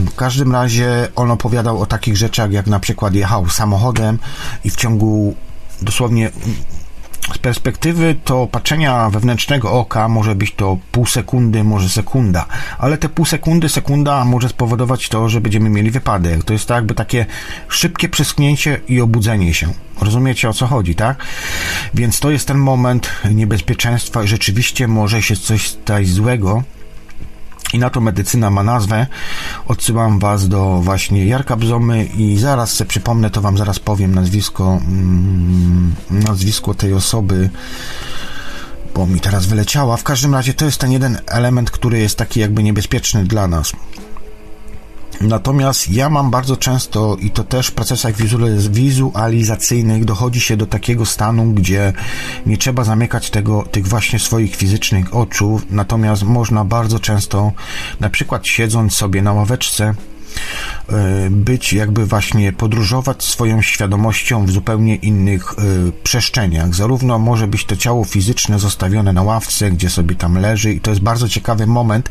w każdym razie on opowiadał o takich rzeczach, jak na przykład jechał samochodem i w ciągu dosłownie z perspektywy to patrzenia wewnętrznego oka może być to pół sekundy, może sekunda, ale te pół sekundy, sekunda może spowodować to, że będziemy mieli wypadek. To jest tak jakby takie szybkie przesknięcie i obudzenie się. Rozumiecie o co chodzi, tak? Więc to jest ten moment niebezpieczeństwa i rzeczywiście może się coś stać złego, i na to medycyna ma nazwę. Odsyłam Was do właśnie Jarka Bzomy i zaraz se przypomnę, to Wam zaraz powiem nazwisko, mm, nazwisko tej osoby, bo mi teraz wyleciała. W każdym razie to jest ten jeden element, który jest taki jakby niebezpieczny dla nas. Natomiast ja mam bardzo często, i to też w procesach wizualizacyjnych, dochodzi się do takiego stanu, gdzie nie trzeba zamykać tego, tych właśnie swoich fizycznych oczu, natomiast można bardzo często, na przykład siedząc sobie na ławeczce, e, być jakby właśnie podróżować swoją świadomością w zupełnie innych y, przestrzeniach. Zarówno może być to ciało fizyczne zostawione na ławce, gdzie sobie tam leży i to jest bardzo ciekawy moment,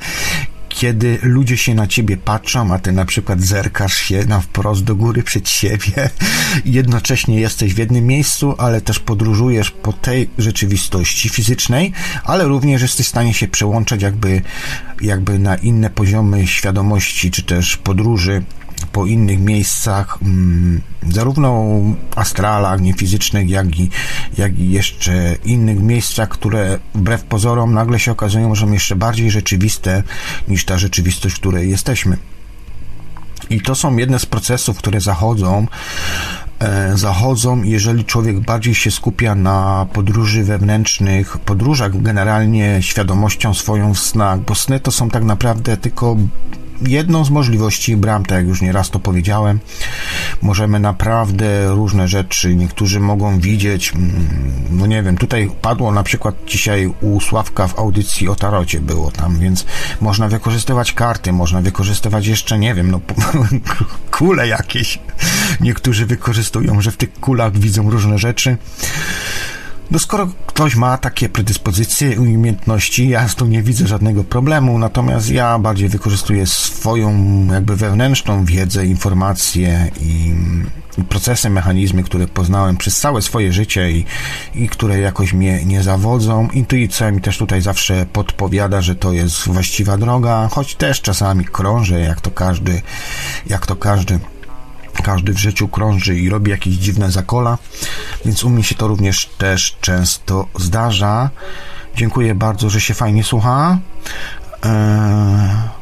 kiedy ludzie się na ciebie patrzą, a ty na przykład zerkasz się na wprost do góry przed siebie, jednocześnie jesteś w jednym miejscu, ale też podróżujesz po tej rzeczywistości fizycznej, ale również jesteś w stanie się przełączać jakby, jakby na inne poziomy świadomości, czy też podróży po innych miejscach, mm, zarówno astralach, niefizycznych, jak i, jak i jeszcze innych miejscach, które wbrew pozorom nagle się okazują, że są jeszcze bardziej rzeczywiste niż ta rzeczywistość, w której jesteśmy. I to są jedne z procesów, które zachodzą, e, zachodzą, jeżeli człowiek bardziej się skupia na podróży wewnętrznych, podróżach generalnie świadomością swoją w snach, bo sny to są tak naprawdę tylko jedną z możliwości bram, tak jak już nieraz to powiedziałem, możemy naprawdę różne rzeczy, niektórzy mogą widzieć, mm, no nie wiem, tutaj padło na przykład dzisiaj u Sławka w audycji o tarocie było tam, więc można wykorzystywać karty, można wykorzystywać jeszcze, nie wiem, no kule jakieś. Niektórzy wykorzystują, że w tych kulach widzą różne rzeczy. No skoro ktoś ma takie predyspozycje i umiejętności, ja z tym nie widzę żadnego problemu, natomiast ja bardziej wykorzystuję swoją jakby wewnętrzną wiedzę, informacje i, i procesy, mechanizmy, które poznałem przez całe swoje życie i, i które jakoś mnie nie zawodzą. Intuicja mi też tutaj zawsze podpowiada, że to jest właściwa droga, choć też czasami krążę, jak to każdy, jak to każdy każdy w życiu krąży i robi jakieś dziwne zakola, więc u mnie się to również też często zdarza. Dziękuję bardzo, że się fajnie słucha. Eee...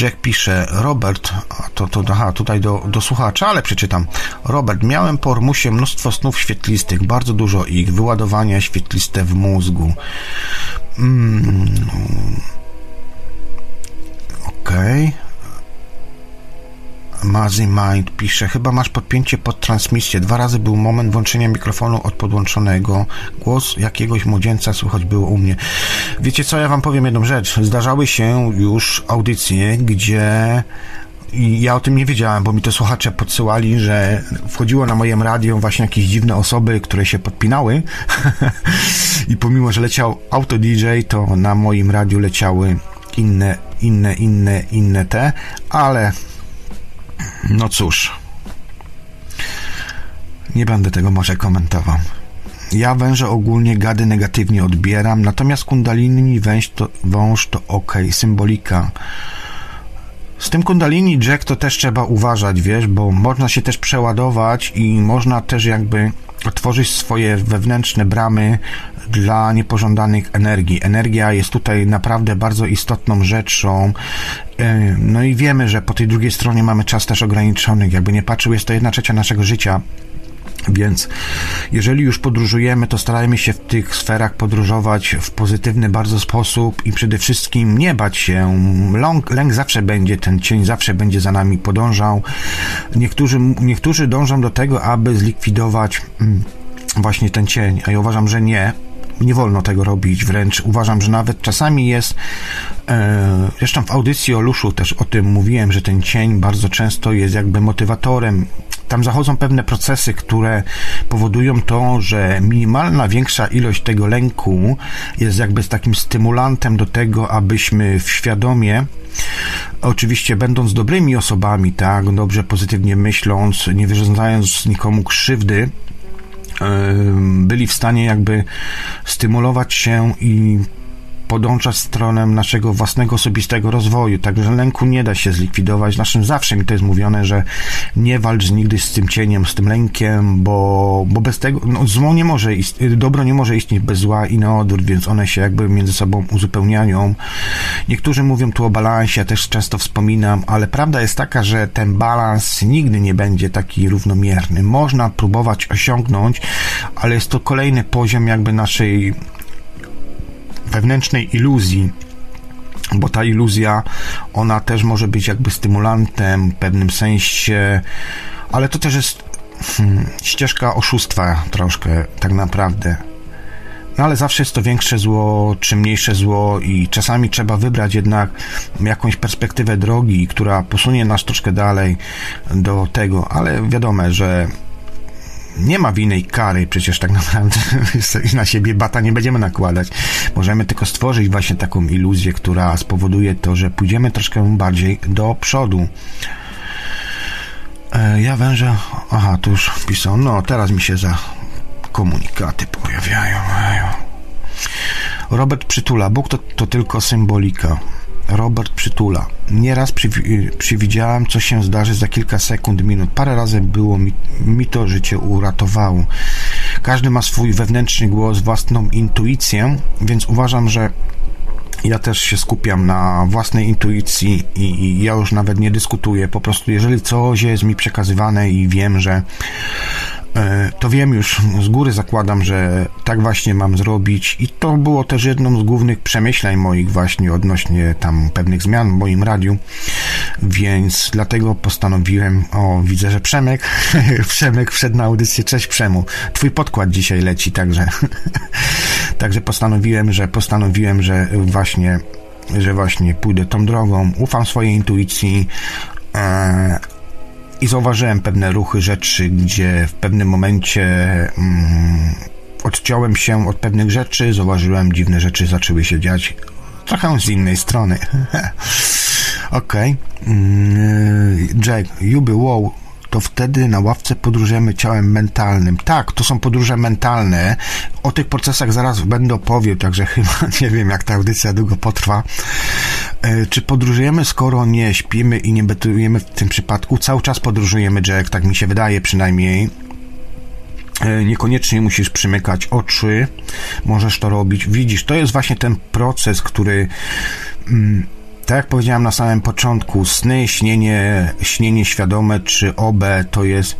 Jack pisze, Robert, to, to aha, tutaj do, do słuchacza, ale przeczytam. Robert, miałem po Ormusie mnóstwo snów świetlistych, bardzo dużo ich, wyładowania świetliste w mózgu. Mm. Okej. Okay. Mazy Mind pisze, chyba masz podpięcie pod transmisję. Dwa razy był moment włączenia mikrofonu od podłączonego. Głos jakiegoś młodzieńca słychać było u mnie. Wiecie co, ja wam powiem jedną rzecz. Zdarzały się już audycje, gdzie i ja o tym nie wiedziałem, bo mi to słuchacze podsyłali, że wchodziło na moje radio właśnie jakieś dziwne osoby, które się podpinały i pomimo, że leciał auto DJ, to na moim radiu leciały inne, inne, inne, inne te, ale no cóż. Nie będę tego może komentował. Ja węże ogólnie gady negatywnie odbieram, natomiast kundalini węż to, wąż to ok, symbolika. Z tym kundalini Jack to też trzeba uważać, wiesz, bo można się też przeładować i można też jakby otworzyć swoje wewnętrzne bramy dla niepożądanych energii. Energia jest tutaj naprawdę bardzo istotną rzeczą. E, no i wiemy, że po tej drugiej stronie mamy czas też ograniczony. Jakby nie patrzył, jest to jedna trzecia naszego życia. Więc jeżeli już podróżujemy, to starajmy się w tych sferach podróżować w pozytywny bardzo sposób i przede wszystkim nie bać się. Lęk zawsze będzie, ten cień zawsze będzie za nami podążał. Niektórzy, niektórzy dążą do tego, aby zlikwidować mm, właśnie ten cień, a ja uważam, że nie nie wolno tego robić, wręcz uważam, że nawet czasami jest, e, zresztą w audycji o Luszu też o tym mówiłem, że ten cień bardzo często jest jakby motywatorem. Tam zachodzą pewne procesy, które powodują to, że minimalna większa ilość tego lęku jest jakby takim stymulantem do tego, abyśmy w świadomie oczywiście będąc dobrymi osobami, tak, dobrze, pozytywnie myśląc, nie wyrządzając nikomu krzywdy, byli w stanie jakby stymulować się i podążać stronę naszego własnego osobistego rozwoju. Także lęku nie da się zlikwidować. Naszym zawsze mi to jest mówione, że nie walcz nigdy z tym cieniem, z tym lękiem, bo, bo bez tego no, zło nie może istnieć, dobro nie może istnieć bez zła i na odwrót, więc one się jakby między sobą uzupełniają. Niektórzy mówią tu o balansie, ja też często wspominam, ale prawda jest taka, że ten balans nigdy nie będzie taki równomierny. Można próbować osiągnąć, ale jest to kolejny poziom jakby naszej wewnętrznej iluzji, bo ta iluzja, ona też może być jakby stymulantem w pewnym sensie, ale to też jest hmm, ścieżka oszustwa troszkę, tak naprawdę. No ale zawsze jest to większe zło, czy mniejsze zło i czasami trzeba wybrać jednak jakąś perspektywę drogi, która posunie nas troszkę dalej do tego, ale wiadomo, że nie ma winy i kary, przecież tak naprawdę na siebie bata nie będziemy nakładać. Możemy tylko stworzyć właśnie taką iluzję, która spowoduje to, że pójdziemy troszkę bardziej do przodu. E, ja wężę. Aha, tu już pisał. No, teraz mi się za komunikaty pojawiają. Robert przytula. Bóg to, to tylko symbolika. Robert przytula. Nieraz przewidziałam, co się zdarzy za kilka sekund, minut. Parę razy było mi, mi to życie uratowało. Każdy ma swój wewnętrzny głos, własną intuicję, więc uważam, że ja też się skupiam na własnej intuicji i, i, ja już nawet nie dyskutuję. Po prostu, jeżeli coś jest mi przekazywane i wiem, że to wiem już, z góry zakładam, że tak właśnie mam zrobić i to było też jedną z głównych przemyśleń moich właśnie odnośnie tam pewnych zmian w moim radiu, więc dlatego postanowiłem, o widzę, że Przemek, Przemek wszedł na audycję, cześć Przemu, twój podkład dzisiaj leci, także także postanowiłem, że postanowiłem, że właśnie że właśnie pójdę tą drogą, ufam swojej intuicji, e, i zauważyłem pewne ruchy rzeczy, gdzie w pewnym momencie mm, odciąłem się od pewnych rzeczy, zauważyłem dziwne rzeczy zaczęły się dziać trochę z innej strony. Okej. Okay. Mm, Jack, Juby, wow, to wtedy na ławce podróżujemy ciałem mentalnym. Tak, to są podróże mentalne. O tych procesach zaraz będę opowiedział, także chyba nie wiem, jak ta audycja długo potrwa. E, czy podróżujemy, skoro nie śpimy i nie betujemy w tym przypadku? Cały czas podróżujemy, Jack, tak mi się wydaje przynajmniej. E, niekoniecznie musisz przymykać oczy, możesz to robić. Widzisz, to jest właśnie ten proces, który. Mm, tak jak powiedziałem na samym początku, sny, śnienie, śnienie świadome czy OB to jest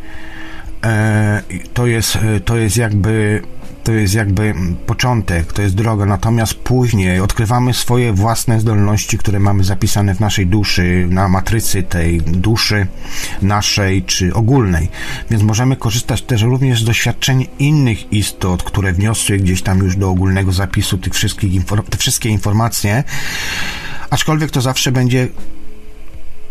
e, to jest, e, to jest jakby to jest jakby początek, to jest droga, natomiast później odkrywamy swoje własne zdolności, które mamy zapisane w naszej duszy, na matrycy tej duszy naszej czy ogólnej. Więc możemy korzystać też również z doświadczeń innych istot, które wniosły gdzieś tam już do ogólnego zapisu tych wszystkich te wszystkie informacje aczkolwiek to zawsze będzie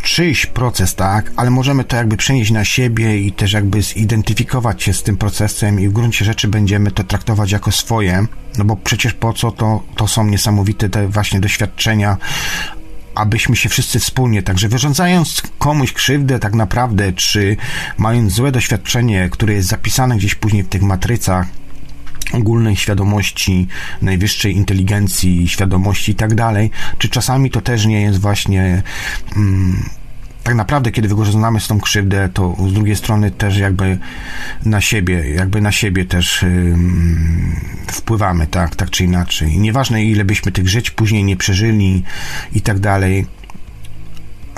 czyjś proces, tak, ale możemy to jakby przenieść na siebie i też jakby zidentyfikować się z tym procesem i w gruncie rzeczy będziemy to traktować jako swoje, no bo przecież po co to, to są niesamowite te właśnie doświadczenia, abyśmy się wszyscy wspólnie, także wyrządzając komuś krzywdę tak naprawdę, czy mając złe doświadczenie, które jest zapisane gdzieś później w tych matrycach, ogólnej świadomości, najwyższej inteligencji, świadomości i tak dalej, czy czasami to też nie jest właśnie mm, tak naprawdę, kiedy wykorzystamy z tą krzywdę, to z drugiej strony też jakby na siebie, jakby na siebie też yy, wpływamy, tak, tak czy inaczej. I nieważne, ile byśmy tych żyć później nie przeżyli i tak dalej,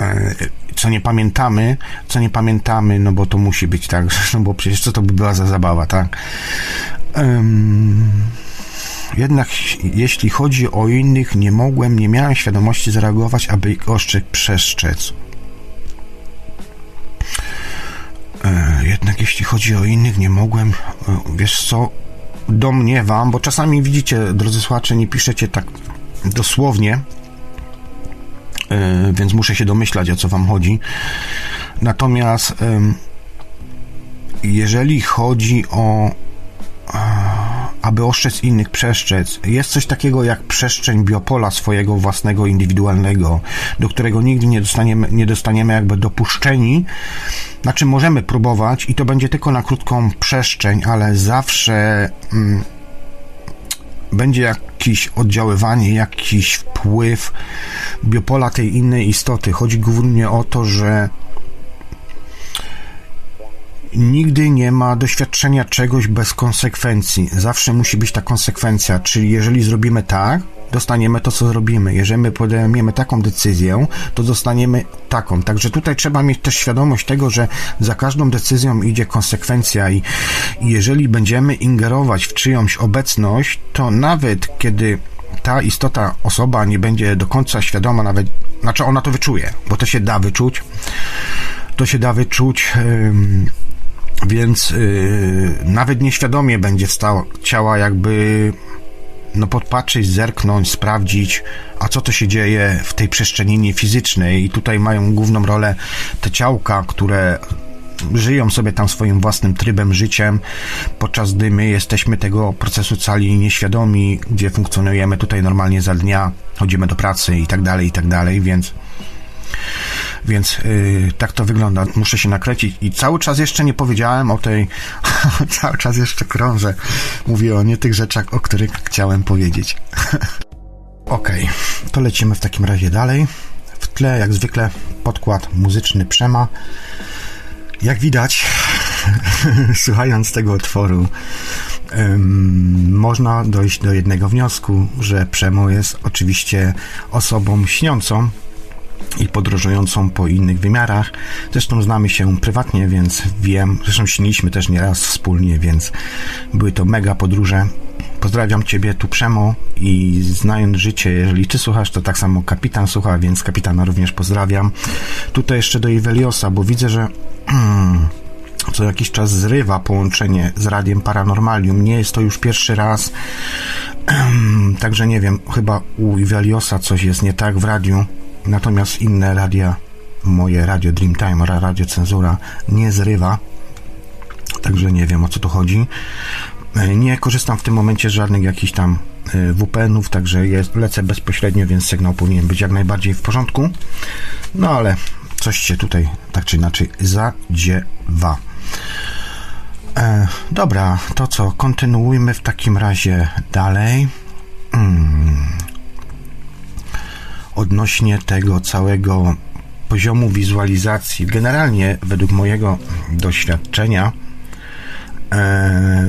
yy, co nie pamiętamy, co nie pamiętamy, no bo to musi być tak, no bo przecież co to by była za zabawa, tak? Jednak jeśli chodzi o innych, nie mogłem, nie miałem świadomości zareagować, aby ich ostrzeg przestrzec. E, jednak jeśli chodzi o innych, nie mogłem, e, wiesz co, domniewam, bo czasami widzicie, drodzy słuchacze, nie piszecie tak dosłownie, e, więc muszę się domyślać, o co wam chodzi. Natomiast jeżeli chodzi o aby ostrzec innych przestrzec. Jest coś takiego jak przestrzeń biopola swojego własnego, indywidualnego, do którego nigdy nie dostaniemy, nie dostaniemy jakby dopuszczeni. Znaczy możemy próbować i to będzie tylko na krótką przestrzeń, ale zawsze mm, będzie jakieś oddziaływanie, jakiś wpływ biopola tej innej istoty. Chodzi głównie o to, że nigdy nie ma doświadczenia czegoś bez konsekwencji. Zawsze musi być ta konsekwencja, czyli jeżeli zrobimy tak, dostaniemy to, co zrobimy. Jeżeli my podejmiemy taką decyzję, to dostaniemy taką. Także tutaj trzeba mieć też świadomość tego, że za każdą decyzją idzie konsekwencja i, jeżeli będziemy ingerować w czyjąś obecność, to nawet kiedy ta istota, osoba nie będzie do końca świadoma, nawet, znaczy ona to wyczuje, bo to się da wyczuć, to się da wyczuć. Więc yy, nawet nieświadomie będzie wstała, chciała jakby no podpatrzeć, zerknąć, sprawdzić, a co to się dzieje w tej przestrzeni fizycznej. I tutaj mają główną rolę te ciałka, które żyją sobie tam swoim własnym trybem, życiem, podczas gdy my jesteśmy tego procesu cali nieświadomi, gdzie funkcjonujemy tutaj normalnie za dnia, chodzimy do pracy i tak dalej, i tak dalej, więc więc yy, tak to wygląda. Muszę się nakręcić i cały czas jeszcze nie powiedziałem o tej, cały czas jeszcze krążę. Mówię o nie tych rzeczach, o których chciałem powiedzieć. Ok, to lecimy w takim razie dalej. W tle, jak zwykle, podkład muzyczny Przema. Jak widać, słuchając tego utworu, można dojść do jednego wniosku, że Przemo jest oczywiście osobą śniącą i podróżującą po innych wymiarach. Zresztą znamy się prywatnie, więc wiem, zresztą śniliśmy też nieraz wspólnie, więc były to mega podróże. Pozdrawiam Ciebie tu Przemo i znając życie, jeżeli Ty słuchasz, to tak samo kapitan słucha, więc kapitana również pozdrawiam. Tutaj jeszcze do Iweliosa, bo widzę, że co jakiś czas zrywa połączenie z radiem Paranormalium. Nie jest to już pierwszy raz. Także nie wiem, chyba u Iweliosa coś jest nie tak w radiu. Natomiast inne radia, moje radio Dreamtime, radio Cenzura nie zrywa. Także nie wiem o co tu chodzi. E, nie korzystam w tym momencie z żadnych jakichś tam e, WPN-ów, także jest, lecę bezpośrednio, więc sygnał powinien być jak najbardziej w porządku. No ale coś się tutaj tak czy inaczej zadziewa. E, dobra, to co, kontynuujmy w takim razie dalej. Hmm. Odnośnie tego całego poziomu wizualizacji, generalnie według mojego doświadczenia, e,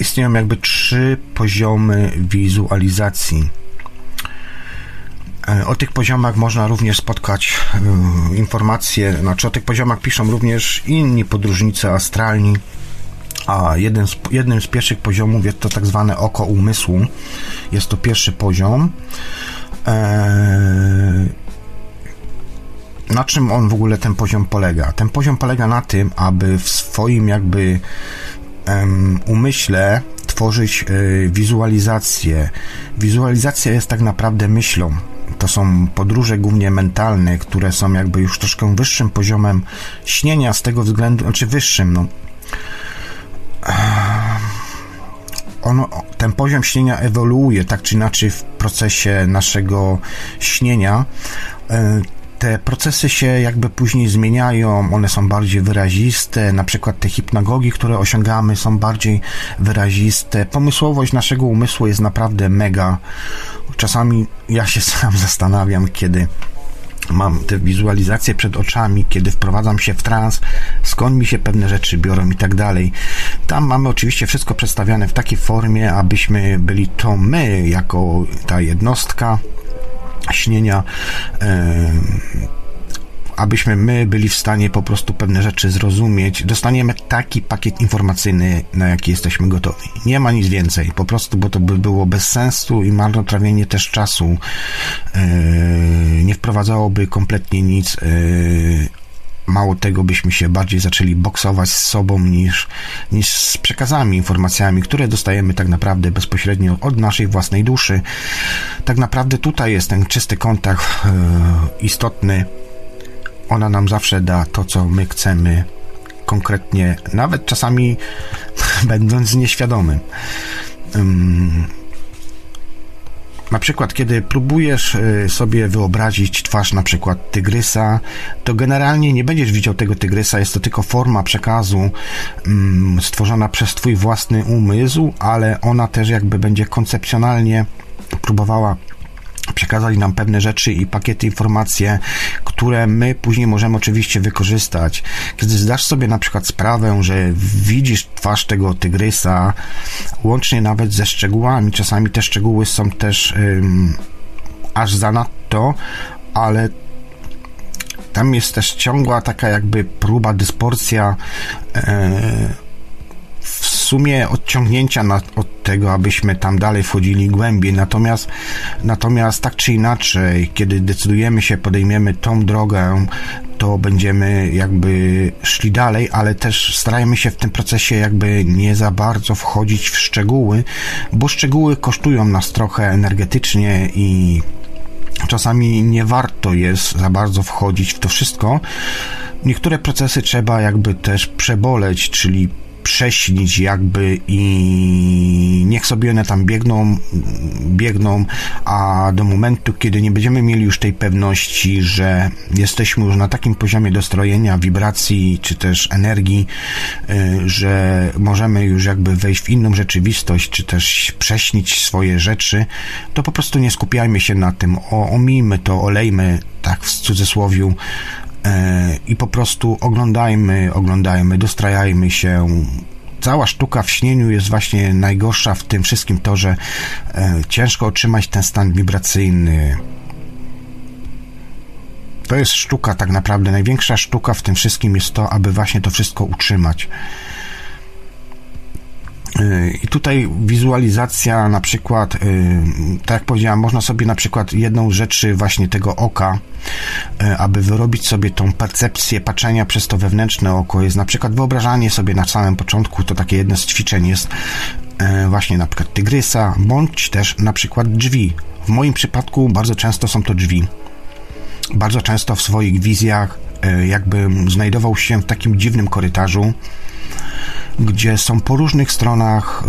istnieją jakby trzy poziomy wizualizacji E, o tych poziomach można również spotkać e, informacje, znaczy o tych poziomach piszą również inni podróżnicy astralni, a jeden z, jednym z pierwszych poziomów jest to tak zwane oko umysłu. Jest to pierwszy poziom. E, na czym on w ogóle ten poziom polega? Ten poziom polega na tym, aby w swoim jakby umyśle tworzyć wizualizację. Wizualizacja jest tak naprawdę myślą to są podróże głównie mentalne, które są jakby już troszkę wyższym poziomem śnienia z tego względu, znaczy wyższym, no. Ono, ten poziom śnienia ewoluuje tak czy inaczej w procesie naszego śnienia. E, te procesy się jakby później zmieniają, one są bardziej wyraziste, na przykład te hipnagogi, które osiągamy są bardziej wyraziste. Pomysłowość naszego umysłu jest naprawdę mega. Czasami ja się sam zastanawiam, kiedy mam te wizualizacje przed oczami, kiedy wprowadzam się w trans, skąd mi się pewne rzeczy biorą i tak dalej. Tam mamy oczywiście wszystko przedstawiane w takiej formie, abyśmy byli to my, jako ta jednostka śnienia. Yy, abyśmy my byli w stanie po prostu pewne rzeczy zrozumieć, dostaniemy taki pakiet informacyjny, na jaki jesteśmy gotowi. Nie ma nic więcej, po prostu, bo to by było bez sensu i marnotrawienie też czasu. Yy, nie wprowadzałoby kompletnie nic. Yy, mało tego, byśmy się bardziej zaczęli boksować z sobą niż, niż z przekazami, informacjami, które dostajemy tak naprawdę bezpośrednio od naszej własnej duszy. Tak naprawdę tutaj jest ten czysty kontakt yy, istotny ona nam zawsze da to, co my chcemy konkretnie, nawet czasami będąc nieświadomym. Um, na przykład, kiedy próbujesz y, sobie wyobrazić twarz na przykład tygrysa, to generalnie nie będziesz widział tego tygrysa, jest to tylko forma przekazu um, stworzona przez twój własny umysł, ale ona też jakby będzie koncepcjonalnie próbowała przekazali nam pewne rzeczy i pakiety informacje, które my później możemy oczywiście wykorzystać. Kiedy zdasz sobie na przykład sprawę, że widzisz twarz tego tygrysa, łącznie nawet ze szczegółami, czasami te szczegóły są też ym, aż zanadto, ale tam jest też ciągła taka jakby próba, dysporsja yy, sumie odciągnięcia na, od tego, abyśmy tam dalej wchodzili głębiej. Natomiast, natomiast tak czy inaczej, kiedy decydujemy się, podejmiemy tą drogę, to będziemy jakby szli dalej, ale też starajmy się w tym procesie jakby nie za bardzo wchodzić w szczegóły, bo szczegóły kosztują nas trochę energetycznie i czasami nie warto jest za bardzo wchodzić w to wszystko. Niektóre procesy trzeba jakby też przeboleć, czyli prześnić jakby i niech sobie one tam biegną, biegną, a do momentu, kiedy nie będziemy mieli już tej pewności, że jesteśmy już na takim poziomie dostrojenia, wibracji, czy też energii, y, że możemy już jakby wejść w inną rzeczywistość, czy też prześnić swoje rzeczy, to po prostu nie skupiajmy się na tym, o, omijmy to, olejmy, tak w cudzysłowiu, i po prostu oglądajmy, oglądajmy, dostrajajmy się. Cała sztuka w śnieniu jest właśnie najgorsza w tym wszystkim to, że e, ciężko otrzymać ten stan wibracyjny. To jest sztuka tak naprawdę. Największa sztuka w tym wszystkim jest to, aby właśnie to wszystko utrzymać. I tutaj wizualizacja na przykład, y, tak jak powiedziałem, można sobie na przykład jedną rzeczy właśnie tego oka, y, aby wyrobić sobie tą percepcję patrzenia przez to wewnętrzne oko, jest na przykład wyobrażanie sobie na samym początku, to takie jedno z ćwiczeń jest y, właśnie na przykład tygrysa, bądź też na przykład drzwi. W moim przypadku bardzo często są to drzwi. Bardzo często w swoich wizjach jakbym znajdował się w takim dziwnym korytarzu, gdzie są po różnych stronach,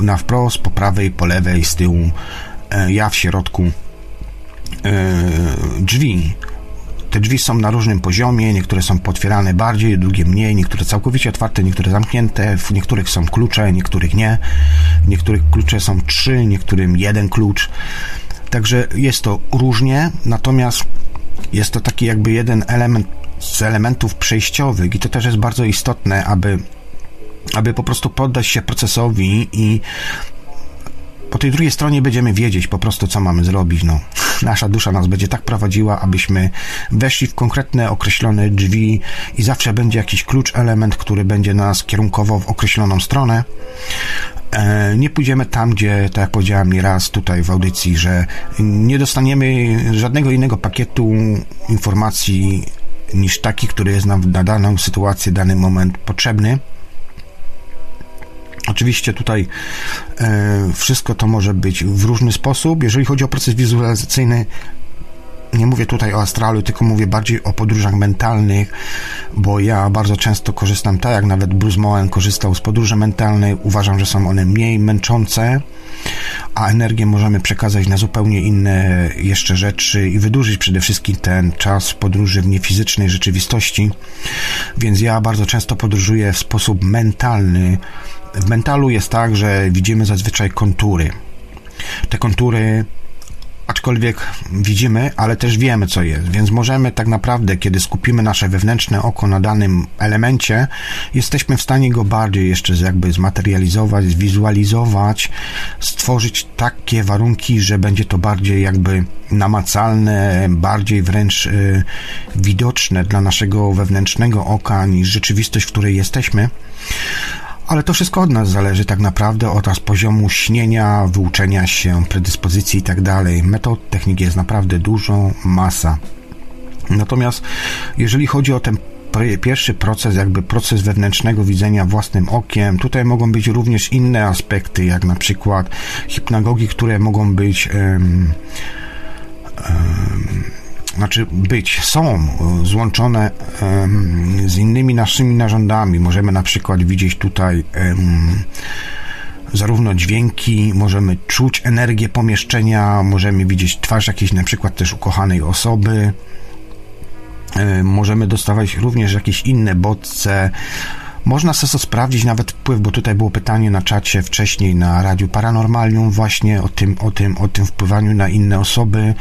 y, na wprost, po prawej, po lewej, z tyłu, y, ja w środku, y, drzwi. Te drzwi są na różnym poziomie, niektóre są potwierane bardziej, drugie mniej, niektóre całkowicie otwarte, niektóre zamknięte, w niektórych są klucze, niektórych nie. W niektórych klucze są trzy, niektórym jeden klucz. Także jest to różnie, natomiast jest to taki jakby jeden element z elementów przejściowych i to też jest bardzo istotne, aby aby po prostu poddać się procesowi i po tej drugiej stronie będziemy wiedzieć po prostu, co mamy zrobić. No. Nasza dusza nas będzie tak prowadziła, abyśmy weszli w konkretne, określone drzwi i zawsze będzie jakiś klucz, element, który będzie nas kierunkował w określoną stronę. E, nie pójdziemy tam, gdzie, tak jak powiedziałem nieraz tutaj w audycji, że nie dostaniemy żadnego innego pakietu informacji niż taki, który jest nam na daną sytuację, dany moment potrzebny. Oczywiście tutaj e, wszystko to może być w różny sposób. Jeżeli chodzi o proces wizualizacyjny, nie mówię tutaj o astralu, tylko mówię bardziej o podróżach mentalnych, bo ja bardzo często korzystam, tak jak nawet Bruce Moen korzystał z podróży mentalnej. Uważam, że są one mniej męczące, a energię możemy przekazać na zupełnie inne jeszcze rzeczy i wydłużyć przede wszystkim ten czas podróży w niefizycznej rzeczywistości. Więc ja bardzo często podróżuję w sposób mentalny, w mentalu jest tak, że widzimy zazwyczaj kontury. Te kontury aczkolwiek widzimy, ale też wiemy, co jest, więc możemy tak naprawdę, kiedy skupimy nasze wewnętrzne oko na danym elemencie, jesteśmy w stanie go bardziej jeszcze jakby zmaterializować, zwizualizować, stworzyć takie warunki, że będzie to bardziej jakby namacalne, bardziej wręcz y, widoczne dla naszego wewnętrznego oka niż rzeczywistość, w której jesteśmy. Ale to wszystko od nas zależy tak naprawdę, od poziomu śnienia, wyuczenia się, predyspozycji i tak dalej. Metod, technik jest naprawdę dużo, masa. Natomiast jeżeli chodzi o ten pierwszy proces, jakby proces wewnętrznego widzenia własnym okiem. Tutaj mogą być również inne aspekty, jak na przykład hipnagogi, które mogą być um, um, znaczy być, są e, złączone z innymi naszymi narządami. Możemy na przykład widzieć tutaj zarówno dźwięki, możemy czuć energię pomieszczenia, możemy widzieć twarz jakiejś na przykład też ukochanej osoby. Możemy dostawać również jakieś inne bodźce. Można sobie sprawdzić nawet wpływ, bo tutaj było pytanie na czacie wcześniej na Radiu Paranormalium właśnie o tym, o tym, o tym wpływaniu na inne osoby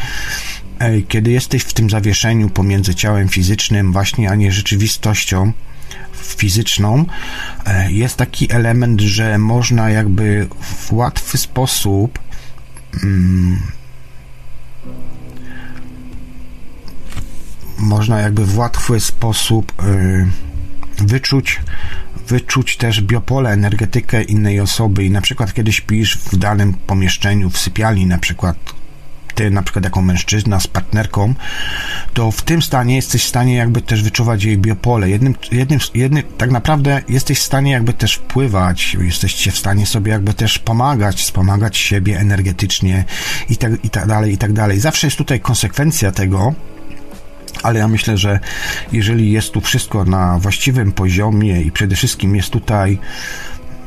kiedy jesteś w tym zawieszeniu pomiędzy ciałem fizycznym właśnie, a nie rzeczywistością fizyczną, e, jest taki element, że można jakby w łatwy sposób mm, można jakby w łatwy sposób y, wyczuć wyczuć też biopole, energetykę innej osoby. I na przykład kiedy śpisz w danym pomieszczeniu, w sypialni na przykład ty na przykład jako mężczyzna z partnerką, to w tym stanie jesteś w stanie jakby też wyczuwać jej biopole. Jednym, jednym, jednym, tak naprawdę jesteś w stanie jakby też wpływać, jesteście w stanie sobie jakby też pomagać, wspomagać siebie energetycznie i tak, i tak dalej, i tak dalej. Zawsze jest tutaj konsekwencja tego, ale ja myślę, że jeżeli jest tu wszystko na właściwym poziomie i przede wszystkim jest tutaj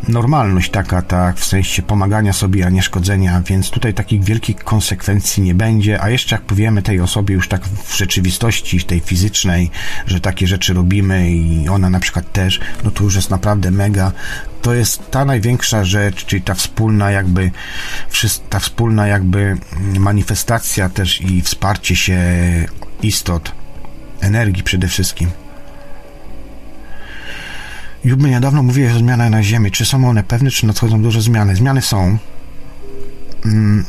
normalność taka, tak, w sensie pomagania sobie, a nie szkodzenia, więc tutaj takich wielkich konsekwencji nie będzie, a jeszcze jak powiemy tej osobie już tak w rzeczywistości, tej fizycznej, że takie rzeczy robimy i ona na przykład też, no to już jest naprawdę mega. To jest ta największa rzecz, czyli ta wspólna jakby, ta wspólna jakby manifestacja też i wsparcie się istot, energii przede wszystkim. Jubmy niedawno mówiłeś o zmianach na Ziemi. Czy są one pewne, czy nadchodzą duże zmiany? Zmiany są. Mm.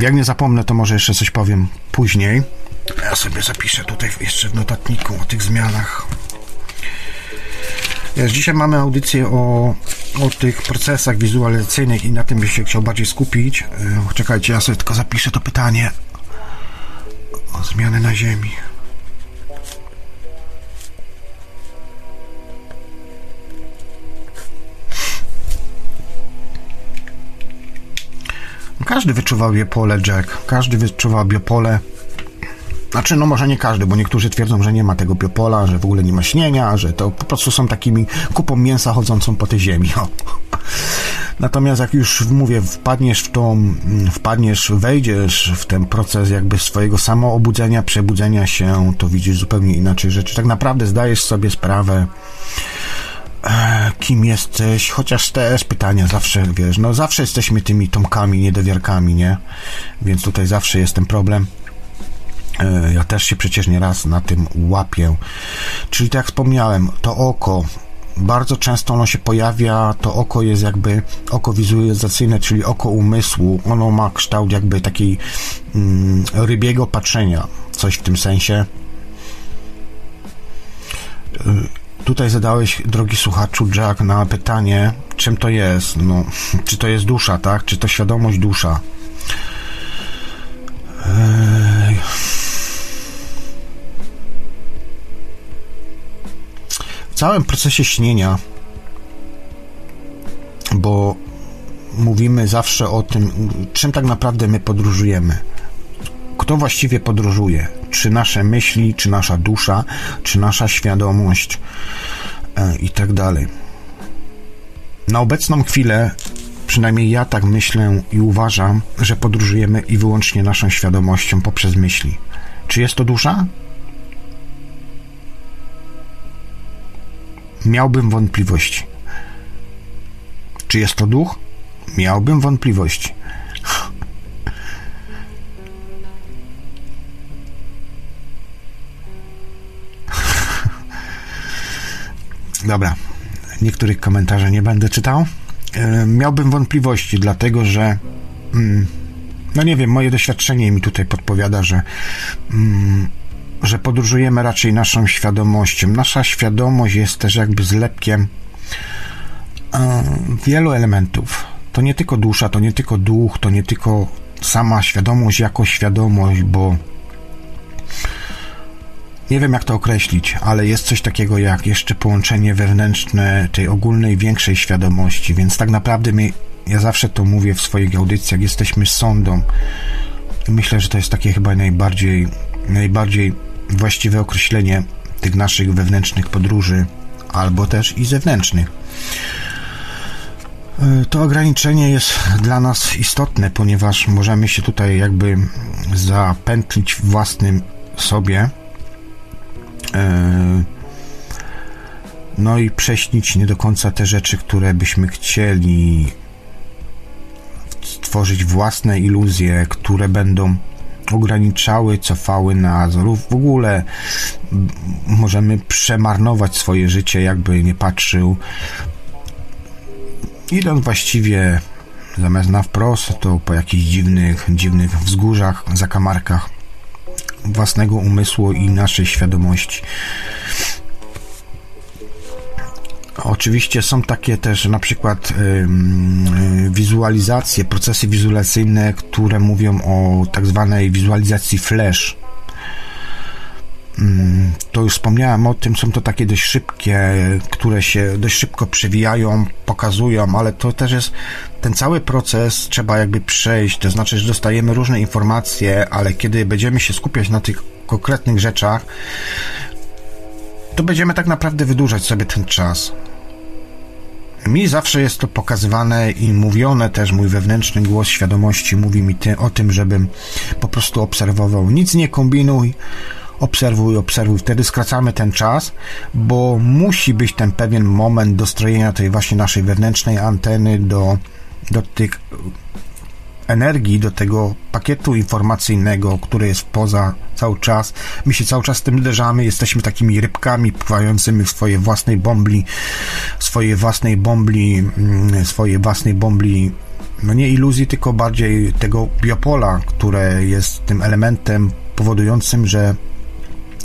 Jak nie zapomnę, to może jeszcze coś powiem później. Ja sobie zapiszę tutaj jeszcze w notatniku o tych zmianach. Wiesz, dzisiaj mamy audycję o, o tych procesach wizualizacyjnych i na tym byś się chciał bardziej skupić. E, czekajcie, ja sobie tylko zapiszę to pytanie o zmiany na Ziemi. Każdy wyczuwał biopole, Jack. Każdy wyczuwał biopole. Znaczy, no może nie każdy, bo niektórzy twierdzą, że nie ma tego biopola, że w ogóle nie ma śnienia, że to po prostu są takimi kupą mięsa chodzącą po tej ziemi. O. Natomiast jak już mówię, wpadniesz w tą, wpadniesz, wejdziesz w ten proces jakby swojego samoobudzenia, przebudzenia się, to widzisz zupełnie inaczej rzeczy. Tak naprawdę zdajesz sobie sprawę, kim jesteś, chociaż też pytania zawsze, wiesz, no zawsze jesteśmy tymi tomkami, niedowiarkami, nie? Więc tutaj zawsze jest ten problem. E, ja też się przecież nieraz na tym łapię. Czyli tak jak wspomniałem, to oko, bardzo często ono się pojawia, to oko jest jakby oko wizualizacyjne, czyli oko umysłu. Ono ma kształt jakby takiej mm, rybiego patrzenia, coś w tym sensie. Tutaj zadałeś, drogi słuchaczu, Jack, na pytanie, czym to jest. No, czy to jest dusza, tak? Czy to świadomość dusza? W całym procesie śnienia, bo mówimy zawsze o tym, czym tak naprawdę my podróżujemy. Kto właściwie podróżuje? Czy nasze myśli, czy nasza dusza, czy nasza świadomość e, i tak dalej. Na obecną chwilę, przynajmniej ja tak myślę i uważam, że podróżujemy i wyłącznie naszą świadomością poprzez myśli. Czy jest to dusza? Miałbym wątpliwości. Czy jest to duch? Miałbym wątpliwości. Dobra, niektórych komentarzy nie będę czytał. E, miałbym wątpliwości, dlatego że. Mm, no nie wiem, moje doświadczenie mi tutaj podpowiada, że. Mm, że podróżujemy raczej naszą świadomością. Nasza świadomość jest też jakby zlepkiem e, wielu elementów. To nie tylko dusza, to nie tylko duch, to nie tylko sama świadomość jako świadomość, bo nie wiem jak to określić, ale jest coś takiego jak jeszcze połączenie wewnętrzne tej ogólnej, większej świadomości, więc tak naprawdę my, ja zawsze to mówię w swoich audycjach, jesteśmy sądą. Myślę, że to jest takie chyba najbardziej, najbardziej właściwe określenie tych naszych wewnętrznych podróży, albo też i zewnętrznych. To ograniczenie jest dla nas istotne, ponieważ możemy się tutaj jakby zapętlić własnym sobie E, no i prześnić nie do końca te rzeczy, które byśmy chcieli stworzyć własne iluzje, które będą ograniczały, cofały nas. W ogóle możemy przemarnować swoje życie, jakby nie patrzył. Idąc właściwie zamiast na wprost, to po jakichś dziwnych, dziwnych wzgórzach, zakamarkach własnego umysłu i naszej świadomości. Oczywiście są takie też na przykład y, wizualizacje, procesy wizualizacyjne, które mówią o tak zwanej wizualizacji flash. To to już wspomniałem o tym, są to takie dość szybkie, które się dość szybko przewijają, pokazują, ale to też jest ten cały proces trzeba jakby przejść, to znaczy, że dostajemy różne informacje, ale kiedy będziemy się skupiać na tych konkretnych rzeczach, to będziemy tak naprawdę wydłużać sobie ten czas. Mi zawsze jest to pokazywane i mówione też, mój wewnętrzny głos świadomości mówi mi ty, o tym, żebym po prostu obserwował. Nic nie kombinuj, obserwuj, obserwuj. Wtedy skracamy ten czas, bo musi być ten pewien moment dostrojenia tej właśnie naszej wewnętrznej anteny do, do tych energii, do tego pakietu informacyjnego, który jest poza cały czas. My się cały czas z tym uderzamy, jesteśmy takimi rybkami pływającymi w swojej własnej bombli, swojej własnej bombli, mm, swojej własnej bombli no nie iluzji, tylko bardziej tego biopola, które jest tym elementem powodującym, że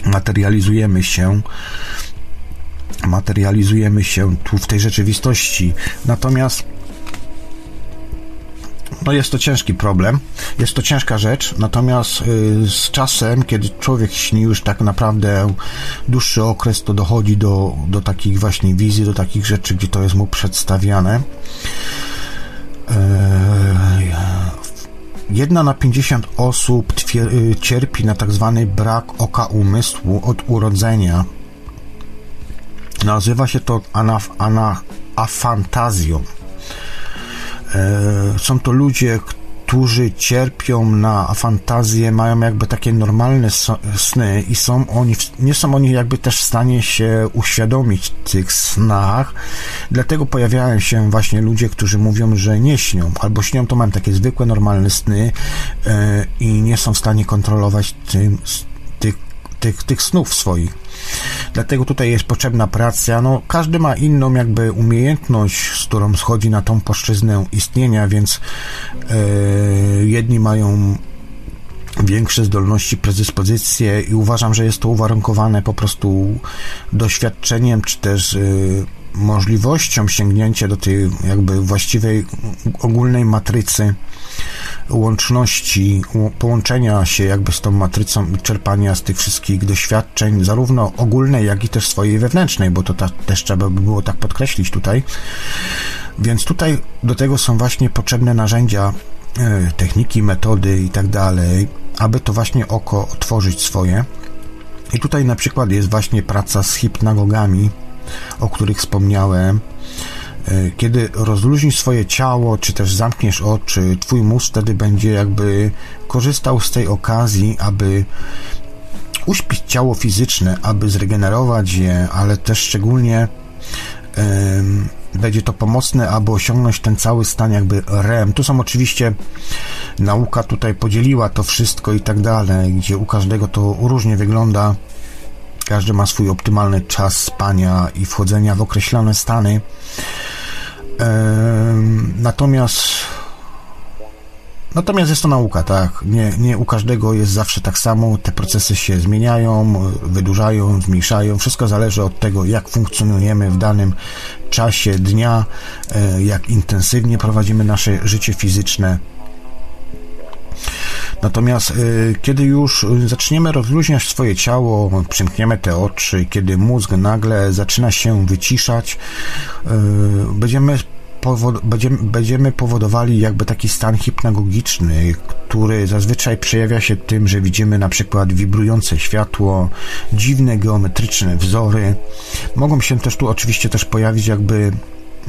materializujemy się materializujemy się tu w tej rzeczywistości. Natomiast no jest to ciężki problem, jest to ciężka rzecz, natomiast y, z czasem, kiedy człowiek śni już tak naprawdę dłuższy okres, to dochodzi do, do takich właśnie wizji, do takich rzeczy, gdzie to jest mu przedstawiane. E, jedna na 50 osób y, cierpi na tak zwany brak oka umysłu od urodzenia. Nazywa się to anaf, ana, afantazją. E, są to ludzie, którzy cierpią na fantazję, mają jakby takie normalne sny i są oni, nie są oni jakby też w stanie się uświadomić tych snach, dlatego pojawiają się właśnie ludzie, którzy mówią, że nie śnią, albo śnią to mają takie zwykłe, normalne sny e, i nie są w stanie kontrolować tym, tych, tych, tych snów swoich. Dlatego tutaj jest potrzebna praca. No, każdy ma inną jakby umiejętność, z którą schodzi na tą płaszczyznę istnienia, więc yy, jedni mają większe zdolności, predyspozycje i uważam, że jest to uwarunkowane po prostu doświadczeniem, czy też yy, możliwością sięgnięcia do tej jakby właściwej ogólnej matrycy łączności, połączenia się jakby z tą matrycą i czerpania z tych wszystkich doświadczeń, zarówno ogólnej, jak i też swojej wewnętrznej, bo to ta, też trzeba by było tak podkreślić tutaj. Więc tutaj do tego są właśnie potrzebne narzędzia, e, techniki, metody i tak dalej, aby to właśnie oko otworzyć swoje. I tutaj na przykład jest właśnie praca z hipnagogami, o których wspomniałem, kiedy rozluźnisz swoje ciało, czy też zamkniesz oczy, twój mózg wtedy będzie jakby korzystał z tej okazji, aby uśpić ciało fizyczne, aby zregenerować je, ale też szczególnie um, będzie to pomocne, aby osiągnąć ten cały stan jakby REM. Tu są oczywiście nauka tutaj podzieliła to wszystko i tak dalej, gdzie u każdego to różnie wygląda. Każdy ma swój optymalny czas spania i wchodzenia w określone stany. Natomiast Natomiast jest to nauka, tak. Nie, nie u każdego jest zawsze tak samo. Te procesy się zmieniają, wydłużają, zmniejszają. Wszystko zależy od tego, jak funkcjonujemy w danym czasie dnia, e, jak intensywnie prowadzimy nasze życie fizyczne. Natomiast y, kiedy już y, zaczniemy rozluźniać swoje ciało, przymkniemy te oczy, kiedy mózg nagle zaczyna się wyciszać, y, będziemy będziemy, powodowali jakby taki stan hipnagogiczny, który zazwyczaj przejawia się tym, że widzimy na przykład wibrujące światło, dziwne geometryczne wzory. Mogą się też tu oczywiście też pojawić jakby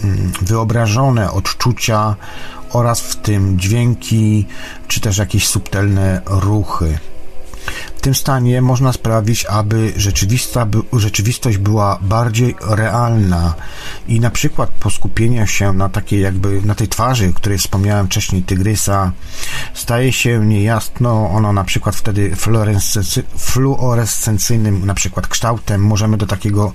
mm, wyobrażone odczucia oraz w tym dźwięki, czy też jakieś subtelne ruchy. W tym stanie można sprawić, aby rzeczywistość była bardziej realna i na przykład po skupieniu się na takiej jakby, na tej twarzy, której wspomniałem wcześniej, tygrysa, staje się niejasno ono na przykład wtedy fluorescencyjnym na przykład kształtem, możemy do takiego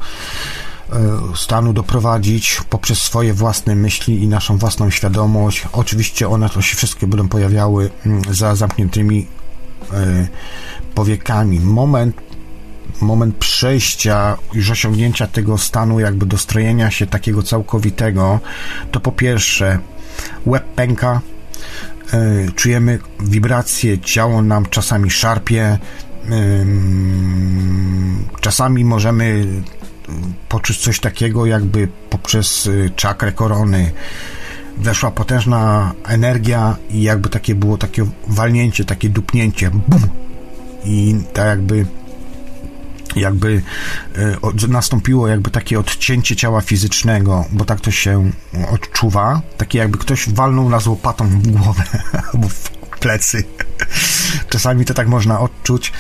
stanu doprowadzić poprzez swoje własne myśli i naszą własną świadomość. Oczywiście one to się wszystkie będą pojawiały mm, za zamkniętymi e, powiekami. Moment moment przejścia, już osiągnięcia tego stanu, jakby dostrojenia się takiego całkowitego, to po pierwsze łeb pęka, e, czujemy wibracje, ciało nam czasami szarpie, czasami możemy poczuć coś takiego, jakby poprzez czakrę korony weszła potężna energia i jakby takie było takie walnięcie, takie dupnięcie, bum! I tak jakby jakby e, nastąpiło jakby takie odcięcie ciała fizycznego, bo tak to się odczuwa, takie jakby ktoś walnął nas łopatą w głowę albo w plecy. Czasami to tak można odczuć.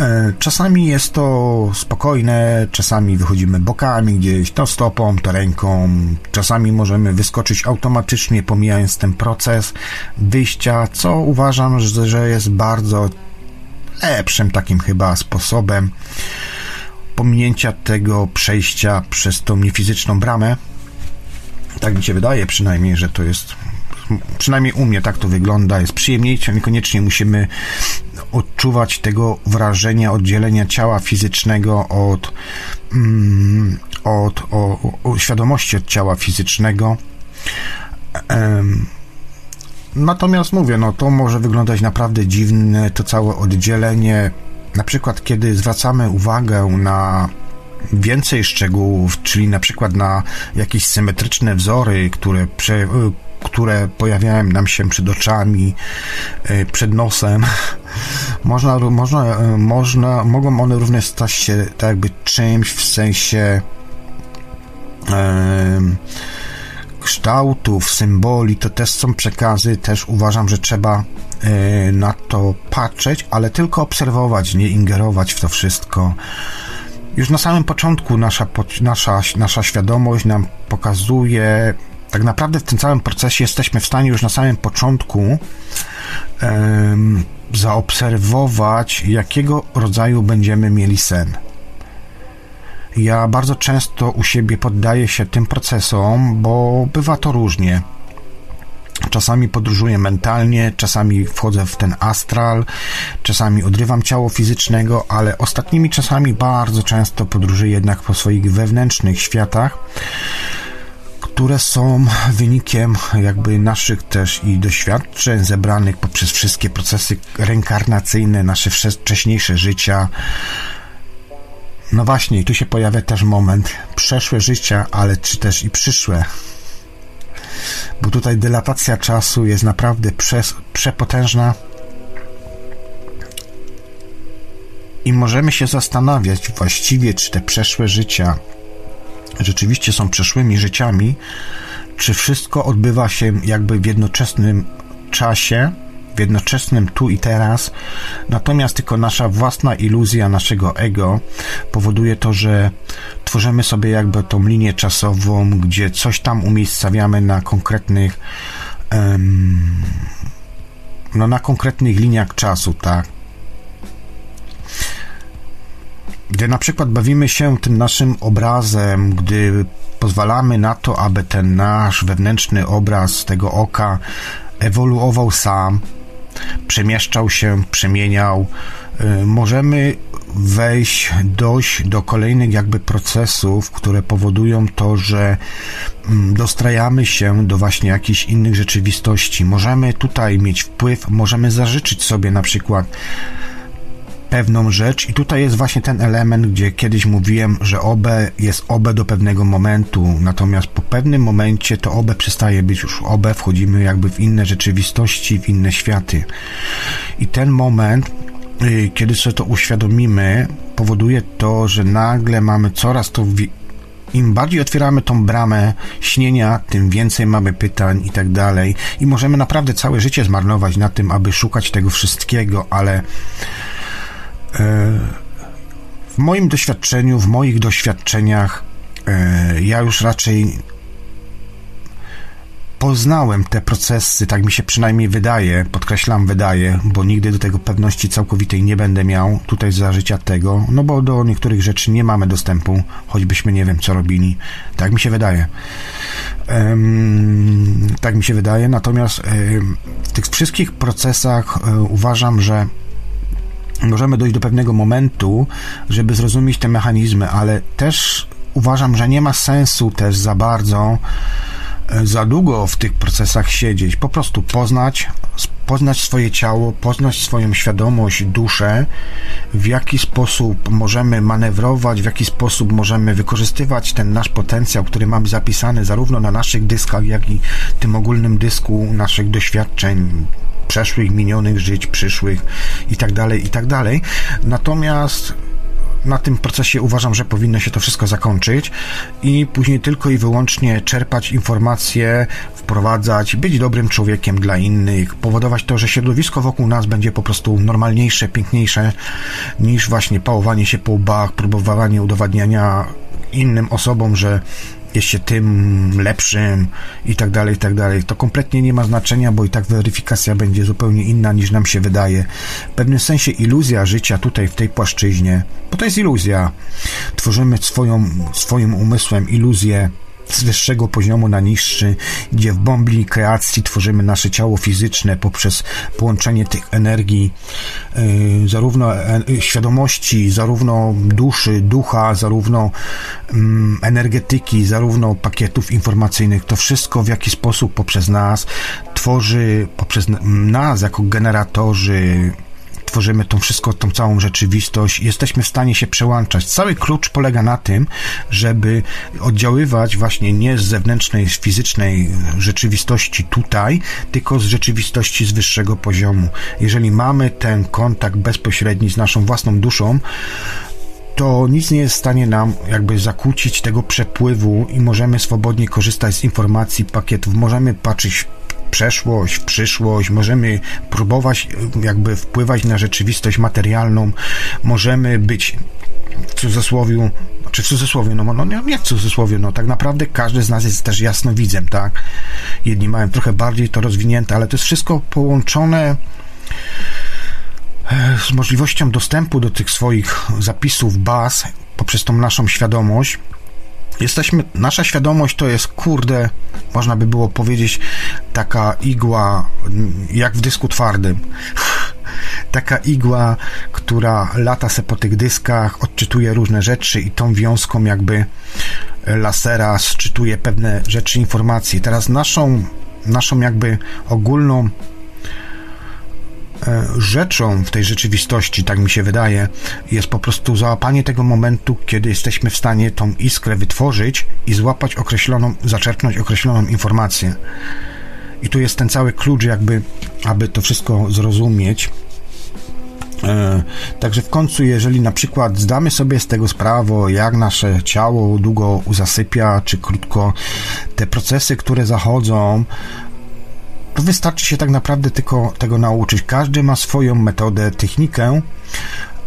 E, czasami jest to spokojne, czasami wychodzimy bokami gdzieś, to stopą, to ręką. Czasami możemy wyskoczyć automatycznie, pomijając ten proces wyjścia, co uważam, że jest bardzo lepszym takim chyba sposobem pominięcia tego przejścia przez tą niefizyczną bramę. Tak mi się wydaje przynajmniej, że to jest przynajmniej u mnie tak to wygląda, jest przyjemniejsze, niekoniecznie musimy odczuwać tego wrażenia oddzielenia ciała fizycznego od, mm, od o, o, świadomości od ciała fizycznego. Natomiast mówię, no to może wyglądać naprawdę dziwne, to całe oddzielenie. Na przykład, kiedy zwracamy uwagę na więcej szczegółów, czyli na przykład na jakieś symetryczne wzory, które, prze, które pojawiają nam się przed oczami, e, przed nosem, można, można, e, można, mogą one również stać się tak jakby czymś w sensie kształtów, symboli, to też są przekazy, też uważam, że trzeba e, na to patrzeć, ale tylko obserwować, nie ingerować w to wszystko. Już na samym początku nasza, nasza, nasza świadomość nam pokazuje, tak naprawdę w tym całym procesie jesteśmy w stanie już na samym początku um, zaobserwować, jakiego rodzaju będziemy mieli sen. Ja bardzo często u siebie poddaję się tym procesom, bo bywa to różnie. Czasami podróżuję mentalnie, czasami wchodzę w ten astral, czasami odrywam ciało fizycznego, ale ostatnimi czasami bardzo często podróżuję jednak po swoich wewnętrznych światach, które są wynikiem jakby naszych też i doświadczeń zebranych poprzez wszystkie procesy reinkarnacyjne, nasze wcześniejsze życia, no właśnie, tu się pojawia też moment przeszłe życia, ale czy też i przyszłe. Bo tutaj dylatacja czasu jest naprawdę przes, przepotężna. I możemy się zastanawiać właściwie, czy te przeszłe życia rzeczywiście są przeszłymi życiami, czy wszystko odbywa się jakby w jednoczesnym czasie w jednoczesnym tu i teraz, natomiast tylko nasza własna iluzja naszego ego powoduje to, że tworzymy sobie jakby tą linię czasową, gdzie coś tam umiejscawiamy na konkretnych um, no na konkretnych liniach czasu, tak? Gdy na przykład bawimy się tym naszym obrazem, gdy pozwalamy na to, aby ten nasz wewnętrzny obraz tego oka ewoluował sam, przemieszczał się, przemieniał. Y, możemy wejść, dojść do kolejnych jakby procesów, które powodują to, że mm, dostrajamy się do właśnie jakichś innych rzeczywistości. Możemy tutaj mieć wpływ, możemy zażyczyć sobie na przykład pewną rzecz i tutaj jest właśnie ten element, gdzie kiedyś mówiłem, że OB jest OB do pewnego momentu, natomiast po pewnym momencie to OB przestaje być już OB, wchodzimy jakby w inne rzeczywistości, w inne światy. I ten moment, y, kiedy sobie to uświadomimy, powoduje to, że nagle mamy coraz to im bardziej otwieramy tą bramę śnienia, tym więcej mamy pytań i tak dalej. I możemy naprawdę całe życie zmarnować na tym, aby szukać tego wszystkiego, ale w moim doświadczeniu, w moich doświadczeniach, e, ja już raczej poznałem te procesy, tak mi się przynajmniej wydaje, podkreślam wydaje, bo nigdy do tego pewności całkowitej nie będę miał tutaj za życia tego, no bo do niektórych rzeczy nie mamy dostępu, choćbyśmy nie wiem co robili. Tak mi się wydaje. Um, tak mi się wydaje, natomiast um, w tych wszystkich procesach um, uważam, że możemy dojść do pewnego momentu, żeby zrozumieć te mechanizmy, ale też uważam, że nie ma sensu też za bardzo, e, za długo w tych procesach siedzieć. Po prostu poznać, poznać swoje ciało, poznać swoją świadomość, duszę, w jaki sposób możemy manewrować, w jaki sposób możemy wykorzystywać ten nasz potencjał, który mamy zapisany zarówno na naszych dyskach, jak i tym ogólnym dysku naszych doświadczeń, przeszłych, minionych żyć, przyszłych i tak dalej, i tak. Natomiast na tym procesie uważam, że powinno się to wszystko zakończyć i później tylko i wyłącznie czerpać informacje, wprowadzać, być dobrym człowiekiem dla innych, powodować to, że środowisko wokół nas będzie po prostu normalniejsze, piękniejsze niż właśnie pałowanie się po łbach, próbowanie udowadniania innym osobom, że jest się tym lepszym i tak dalej, i tak dalej. To kompletnie nie ma znaczenia, bo i tak weryfikacja będzie zupełnie inna niż nam się wydaje. W pewnym sensie iluzja życia tutaj w tej płaszczyźnie, bo to jest iluzja. Tworzymy swoją, swoim umysłem iluzję z wyższego poziomu na niższy, gdzie w bombli kreacji tworzymy nasze ciało fizyczne poprzez połączenie tych energii, yy, zarówno e, świadomości, zarówno duszy, ducha, zarówno yy, energetyki, zarówno pakietów informacyjnych. To wszystko w jaki sposób poprzez nas tworzy, poprzez nas jako generatorzy tworzymy tą wszystko, tą całą rzeczywistość, jesteśmy w stanie się przełączać. Cały klucz polega na tym, żeby oddziaływać właśnie nie z zewnętrznej, z fizycznej rzeczywistości tutaj, tylko z rzeczywistości z wyższego poziomu. Jeżeli mamy ten kontakt bezpośredni z naszą własną duszą, to nic nie jest w stanie nam jakby zakłócić tego przepływu i możemy swobodnie korzystać z informacji, pakietów, możemy patrzeć przeszłość, w przyszłość, możemy próbować jakby wpływać na rzeczywistość materialną, możemy być w cudzysłowie, czy w cudzysłowie, no, no nie w cudzysłowie, no tak naprawdę każdy z nas jest też jasnowidzem, tak? Jedni mają trochę bardziej to rozwinięte, ale to jest wszystko połączone e, z możliwością dostępu do tych swoich zapisów, baz poprzez tą naszą świadomość jesteśmy, nasza świadomość to jest, kurde, można by było powiedzieć, taka igła, jak w dysku twardym. taka igła, która lata se po tych dyskach, odczytuje różne rzeczy i tą wiązką jakby lasera sczytuje pewne rzeczy, informacje. Teraz naszą, naszą jakby ogólną rzeczą w tej rzeczywistości, tak mi się wydaje, jest po prostu załapanie tego momentu, kiedy jesteśmy w stanie tą iskrę wytworzyć i złapać określoną, zaczerpnąć określoną informację. I tu jest ten cały klucz, jakby, aby to wszystko zrozumieć. E, także w końcu, jeżeli na przykład zdamy sobie z tego sprawę, jak nasze ciało długo zasypia, czy krótko, te procesy, które zachodzą, to wystarczy się tak naprawdę tylko tego nauczyć. Każdy ma swoją metodę, technikę.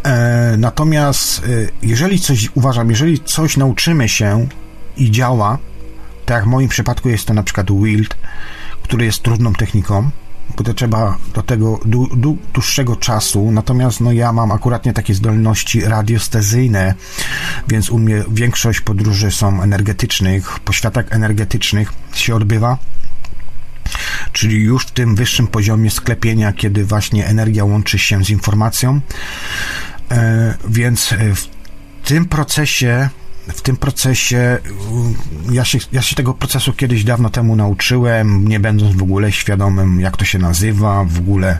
E, natomiast e, jeżeli coś, uważam, jeżeli coś nauczymy się i działa, tak jak w moim przypadku jest to na przykład Wild, który jest trudną techniką, bo to trzeba do tego dłuższego czasu, natomiast no ja mam akuratnie takie zdolności radiostezyjne, więc u mnie większość podróży są energetycznych, po światach energetycznych się odbywa czyli już w tym wyższym poziomie sklepienia, kiedy właśnie energia łączy się z informacją. E, więc e, w tym procesie w tym procesie ja się, ja się tego procesu kiedyś dawno temu nauczyłem, nie będąc w ogóle świadomym, jak to się nazywa, w ogóle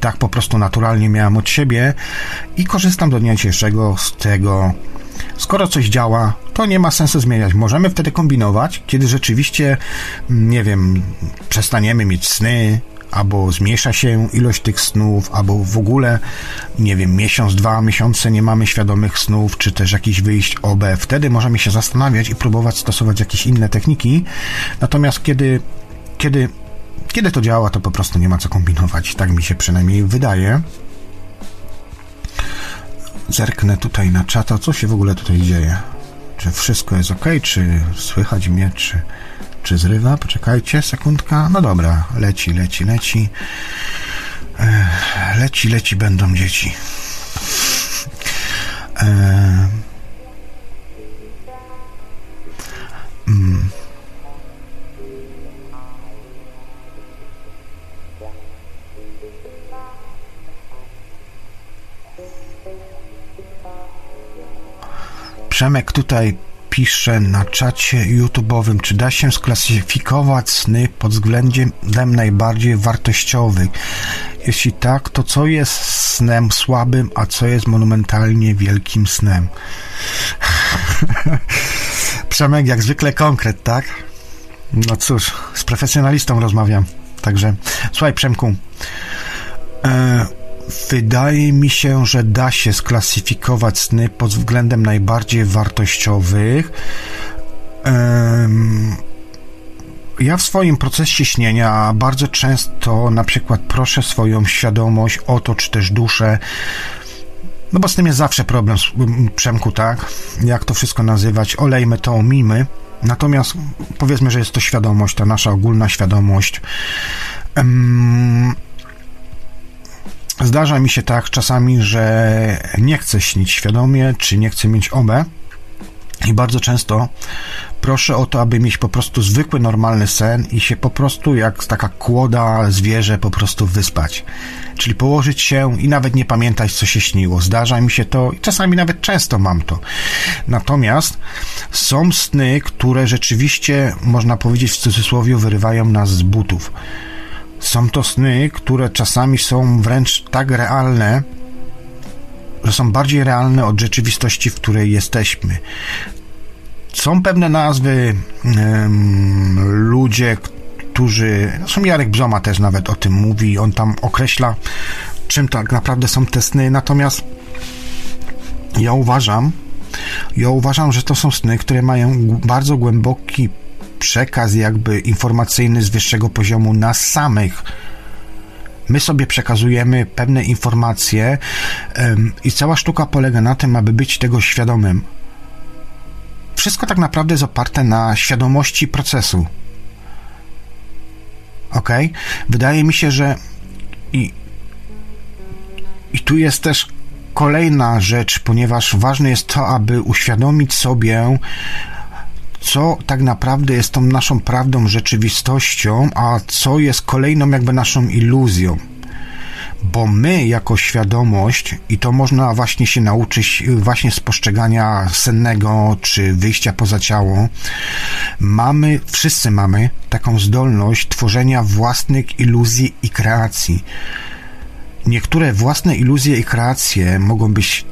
tak po prostu naturalnie miałem od siebie i korzystam do dnia dzisiejszego z tego Skoro coś działa, to nie ma sensu zmieniać. Możemy wtedy kombinować, kiedy rzeczywiście, nie wiem, przestaniemy mieć sny, albo zmniejsza się ilość tych snów, albo w ogóle, nie wiem, miesiąc, dwa miesiące nie mamy świadomych snów, czy też jakiś wyjść OB. Wtedy możemy się zastanawiać i próbować stosować jakieś inne techniki. Natomiast kiedy, kiedy, kiedy to działa, to po prostu nie ma co kombinować. Tak mi się przynajmniej wydaje zerknę tutaj na czata, co się w ogóle tutaj dzieje. Czy wszystko jest ok, czy słychać mnie, czy, czy zrywa? Poczekajcie, sekundka. No dobra, leci, leci, leci. Leci, leci będą dzieci. Mm. Przemek tutaj pisze na czacie YouTube'owym, czy da się sklasyfikować sny pod względem najbardziej wartościowych? Jeśli tak, to co jest snem słabym, a co jest monumentalnie wielkim snem? Przemek, jak zwykle konkret, tak? No cóż, z profesjonalistą rozmawiam. Także, słuchaj, Przemku. E, wydaje mi się, że da się sklasyfikować sny pod względem najbardziej wartościowych. E, ja w swoim procesie śnienia bardzo często na przykład proszę swoją świadomość o to, czy też duszę, no bo z tym jest zawsze problem, Przemku, tak? Jak to wszystko nazywać? Olejmy to, omijmy. Natomiast powiedzmy, że jest to świadomość, ta nasza ogólna świadomość. Um, zdarza mi się tak czasami, że nie chcę śnić świadomie, czy nie chcę mieć obę. I bardzo często proszę o to, aby mieć po prostu zwykły, normalny sen i się po prostu jak taka kłoda zwierzę po prostu wyspać. Czyli położyć się i nawet nie pamiętać, co się śniło. Zdarza mi się to i czasami nawet często mam to. Natomiast są sny, które rzeczywiście, można powiedzieć w cudzysłowie, wyrywają nas z butów. Są to sny, które czasami są wręcz tak realne, że są bardziej realne od rzeczywistości, w której jesteśmy. Są pewne nazwy, um, ludzie, którzy. Zresztą Jarek Bzoma też nawet o tym mówi, on tam określa, czym tak naprawdę są te sny. Natomiast ja uważam, ja uważam, że to są sny, które mają bardzo głęboki przekaz, jakby informacyjny z wyższego poziomu nas samych My sobie przekazujemy pewne informacje i cała sztuka polega na tym, aby być tego świadomym. Wszystko tak naprawdę jest oparte na świadomości procesu. Ok? Wydaje mi się, że i, i tu jest też kolejna rzecz, ponieważ ważne jest to, aby uświadomić sobie, co tak naprawdę jest tą naszą prawdą, rzeczywistością, a co jest kolejną jakby naszą iluzją. Bo my jako świadomość, i to można właśnie się nauczyć właśnie z postrzegania sennego czy wyjścia poza ciało, mamy, wszyscy mamy taką zdolność tworzenia własnych iluzji i kreacji. Niektóre własne iluzje i kreacje mogą być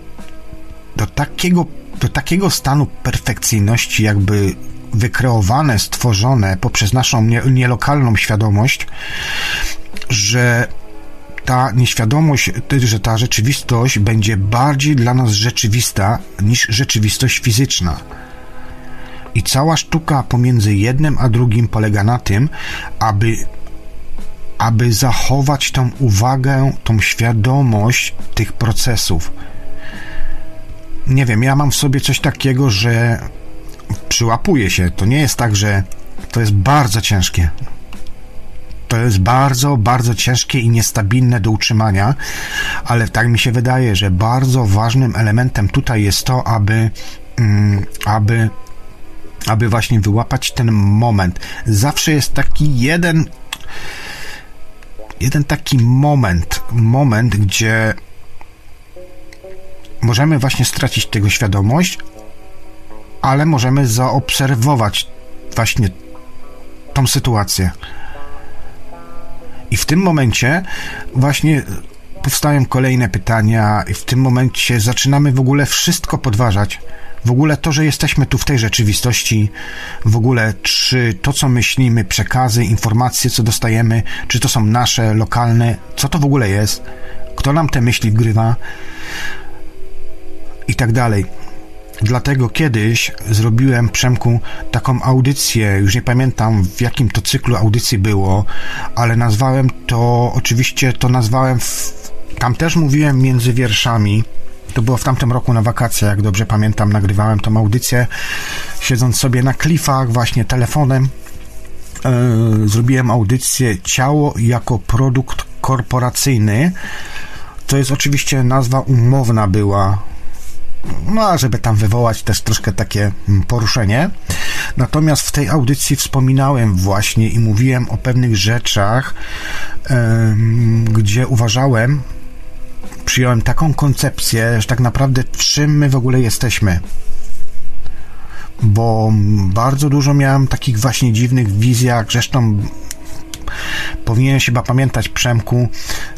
do takiego do takiego stanu perfekcyjności, jakby wykreowane, stworzone poprzez naszą nie, nielokalną świadomość, że ta nieświadomość, że ta rzeczywistość będzie bardziej dla nas rzeczywista niż rzeczywistość fizyczna. I cała sztuka pomiędzy jednym a drugim polega na tym, aby, aby zachować tą uwagę, tą świadomość tych procesów nie wiem, ja mam w sobie coś takiego, że przyłapuję się. To nie jest tak, że to jest bardzo ciężkie. To jest bardzo, bardzo ciężkie i niestabilne do utrzymania, ale tak mi się wydaje, że bardzo ważnym elementem tutaj jest to, aby, mm, aby, aby właśnie wyłapać ten moment. Zawsze jest taki jeden, jeden taki moment, moment, gdzie możemy właśnie stracić tego świadomość, ale możemy zaobserwować właśnie tą sytuację. I w tym momencie właśnie powstają kolejne pytania, i w tym momencie zaczynamy w ogóle wszystko podważać. W ogóle to, że jesteśmy tu w tej rzeczywistości, w ogóle czy to, co myślimy, przekazy, informacje, co dostajemy, czy to są nasze, lokalne, co to w ogóle jest, kto nam te myśli wgrywa i tak dalej. Dlatego kiedyś zrobiłem Przemku taką audycję, już nie pamiętam w jakim to cyklu audycji było, ale nazwałem to, oczywiście to nazwałem, w, tam też mówiłem między wierszami, to było w tamtym roku na wakacje, jak dobrze pamiętam, nagrywałem tą audycję, siedząc sobie na klifach, właśnie telefonem. Yy, zrobiłem audycję Ciało jako produkt korporacyjny. To jest oczywiście nazwa umowna była no, żeby tam wywołać też troszkę takie mm, poruszenie. Natomiast w tej audycji wspominałem właśnie i mówiłem o pewnych rzeczach, gdzie uważałem, przyjąłem taką koncepcję, że tak naprawdę czym my w ogóle jesteśmy. bo bardzo dużo miałem takich właśnie dziwnych wizjach, zresztą Powinienem się chyba pamiętać, Przemku,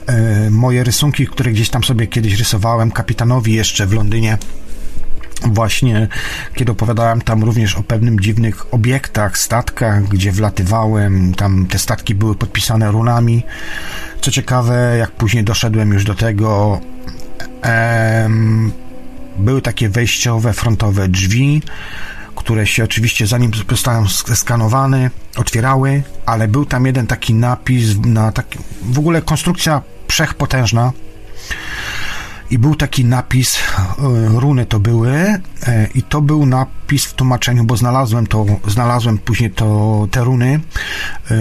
e, moje rysunki, które gdzieś tam sobie kiedyś rysowałem kapitanowi jeszcze w Londynie właśnie kiedy opowiadałem tam również o pewnym dziwnych obiektach, statkach, gdzie wlatywałem, tam te statki były podpisane runami. Co ciekawe, jak później doszedłem już do tego, em, były takie wejściowe, frontowe drzwi, które się oczywiście zanim zostałem skanowane, otwierały, ale był tam jeden taki napis na taki, w ogóle konstrukcja wszechpotężna i był taki napis, e, runy to były e, i to był napis w tłumaczeniu, bo znalazłem to, znalazłem później to, te runy e,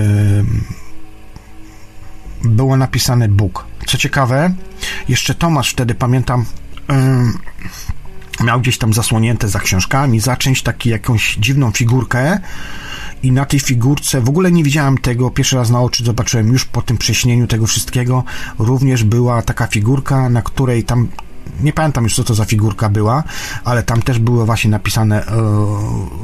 było napisane Bóg. Co ciekawe, jeszcze Tomasz wtedy pamiętam miał gdzieś tam zasłonięte za książkami, zacząć taki jakąś dziwną figurkę i na tej figurce w ogóle nie widziałem tego, pierwszy raz na oczy zobaczyłem już po tym prześnieniu tego wszystkiego, również była taka figurka, na której tam nie pamiętam już co to za figurka była, ale tam też było właśnie napisane e,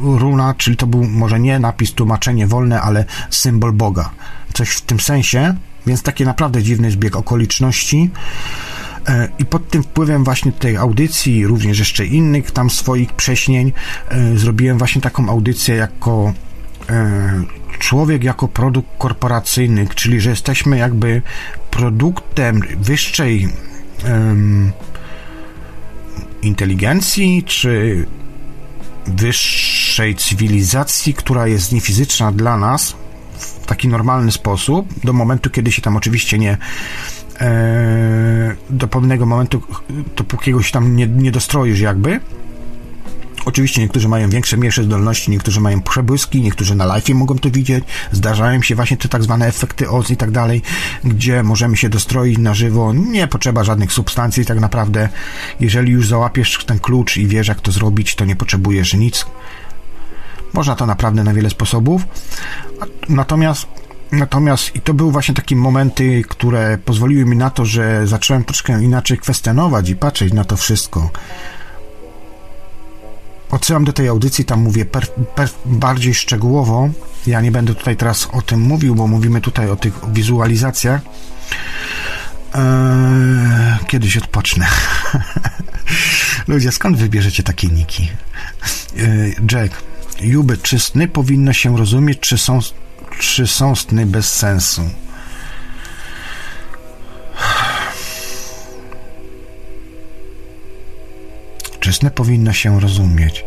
runa, czyli to był może nie napis tłumaczenie wolne, ale symbol Boga. Coś w tym sensie, więc taki naprawdę dziwny zbieg okoliczności. E, I pod tym wpływem właśnie tej audycji, również jeszcze innych tam swoich prześnień, e, zrobiłem właśnie taką audycję jako e, człowiek jako produkt korporacyjny, czyli że jesteśmy jakby produktem wyższej um, inteligencji, czy wyższej cywilizacji, która jest niefizyczna dla nas w taki normalny sposób, do momentu, kiedy się tam oczywiście nie do pewnego momentu, dopóki się tam nie, nie dostroisz jakby, Oczywiście niektórzy mają większe, mniejsze zdolności, niektórzy mają przebłyski, niektórzy na live mogą to widzieć. Zdarzają się właśnie te tak zwane efekty OZ i tak dalej, gdzie możemy się dostroić na żywo. Nie potrzeba żadnych substancji tak naprawdę. Jeżeli już załapiesz ten klucz i wiesz jak to zrobić, to nie potrzebujesz nic. Można to naprawdę na wiele sposobów. Natomiast Natomiast i to były właśnie takie momenty, które pozwoliły mi na to, że zacząłem troszkę inaczej kwestionować i patrzeć na to wszystko. Odsyłam do tej audycji, tam mówię per, per, bardziej szczegółowo. Ja nie będę tutaj teraz o tym mówił, bo mówimy tutaj o tych wizualizacjach. Eee, kiedyś odpocznę. Ludzie, skąd wybierzecie takie niki? Eee, Jack, Juby, czy sny powinno się rozumieć, czy są, czy są sny bez sensu? Czysne powinno się rozumieć.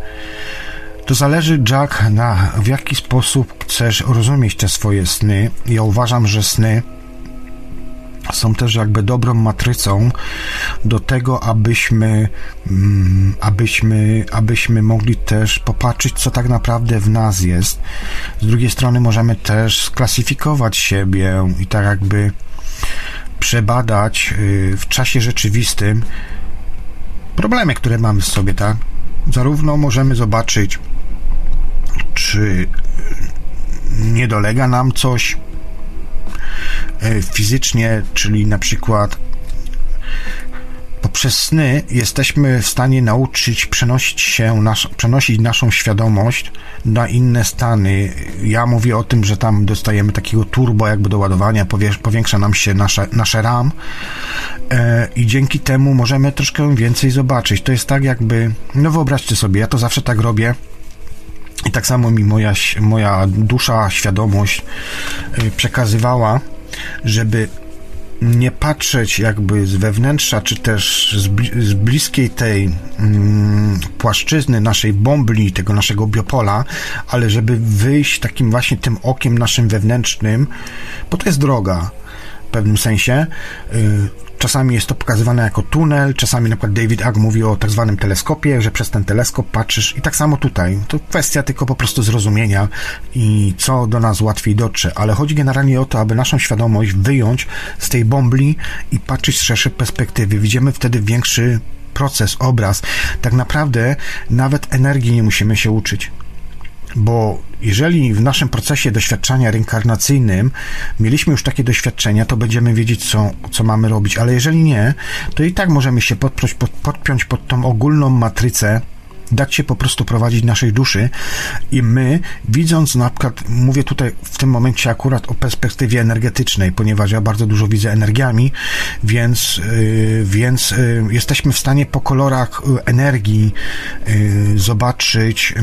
To zależy, Jack, na w jaki sposób chcesz rozumieć te swoje sny. Ja uważam, że sny są też jakby dobrą matrycą do tego, abyśmy, mm, abyśmy, abyśmy mogli też popatrzeć, co tak naprawdę w nas jest. Z drugiej strony możemy też sklasyfikować siebie i tak jakby przebadać y, w czasie rzeczywistym problemy, które mamy w sobie, tak? Zarówno możemy zobaczyć, czy nie dolega nam coś fizycznie, czyli na przykład poprzez sny jesteśmy w stanie nauczyć przenosić się, nasz, przenosić naszą świadomość na inne stany. Ja mówię o tym, że tam dostajemy takiego turbo jakby do ładowania, powiększa nam się nasze, nasze RAM e, i dzięki temu możemy troszkę więcej zobaczyć. To jest tak jakby, no wyobraźcie sobie, ja to zawsze tak robię, i tak samo mi moja, moja dusza, świadomość e, przekazywała, żeby nie patrzeć jakby z wewnętrza, czy też z bliskiej tej mm, płaszczyzny naszej bombli, tego naszego biopola, ale żeby wyjść takim właśnie tym okiem naszym wewnętrznym, bo to jest droga w pewnym sensie. Y, Czasami jest to pokazywane jako tunel, czasami na przykład David Ag mówi o tak zwanym teleskopie, że przez ten teleskop patrzysz i tak samo tutaj. To kwestia tylko po prostu zrozumienia i co do nas łatwiej dotrze, ale chodzi generalnie o to, aby naszą świadomość wyjąć z tej bombli i patrzeć z szerszej perspektywy. Widzimy wtedy większy proces, obraz. Tak naprawdę nawet energii nie musimy się uczyć. Bo jeżeli w naszym procesie doświadczania reinkarnacyjnym mieliśmy już takie doświadczenia, to będziemy wiedzieć, co, co mamy robić, ale jeżeli nie, to i tak możemy się podpiąć pod, podpiąć pod tą ogólną matrycę dać się po prostu prowadzić naszej duszy. I my, widząc na przykład, mówię tutaj w tym momencie akurat o perspektywie energetycznej, ponieważ ja bardzo dużo widzę energiami, więc, yy, więc yy, jesteśmy w stanie po kolorach yy, energii y, zobaczyć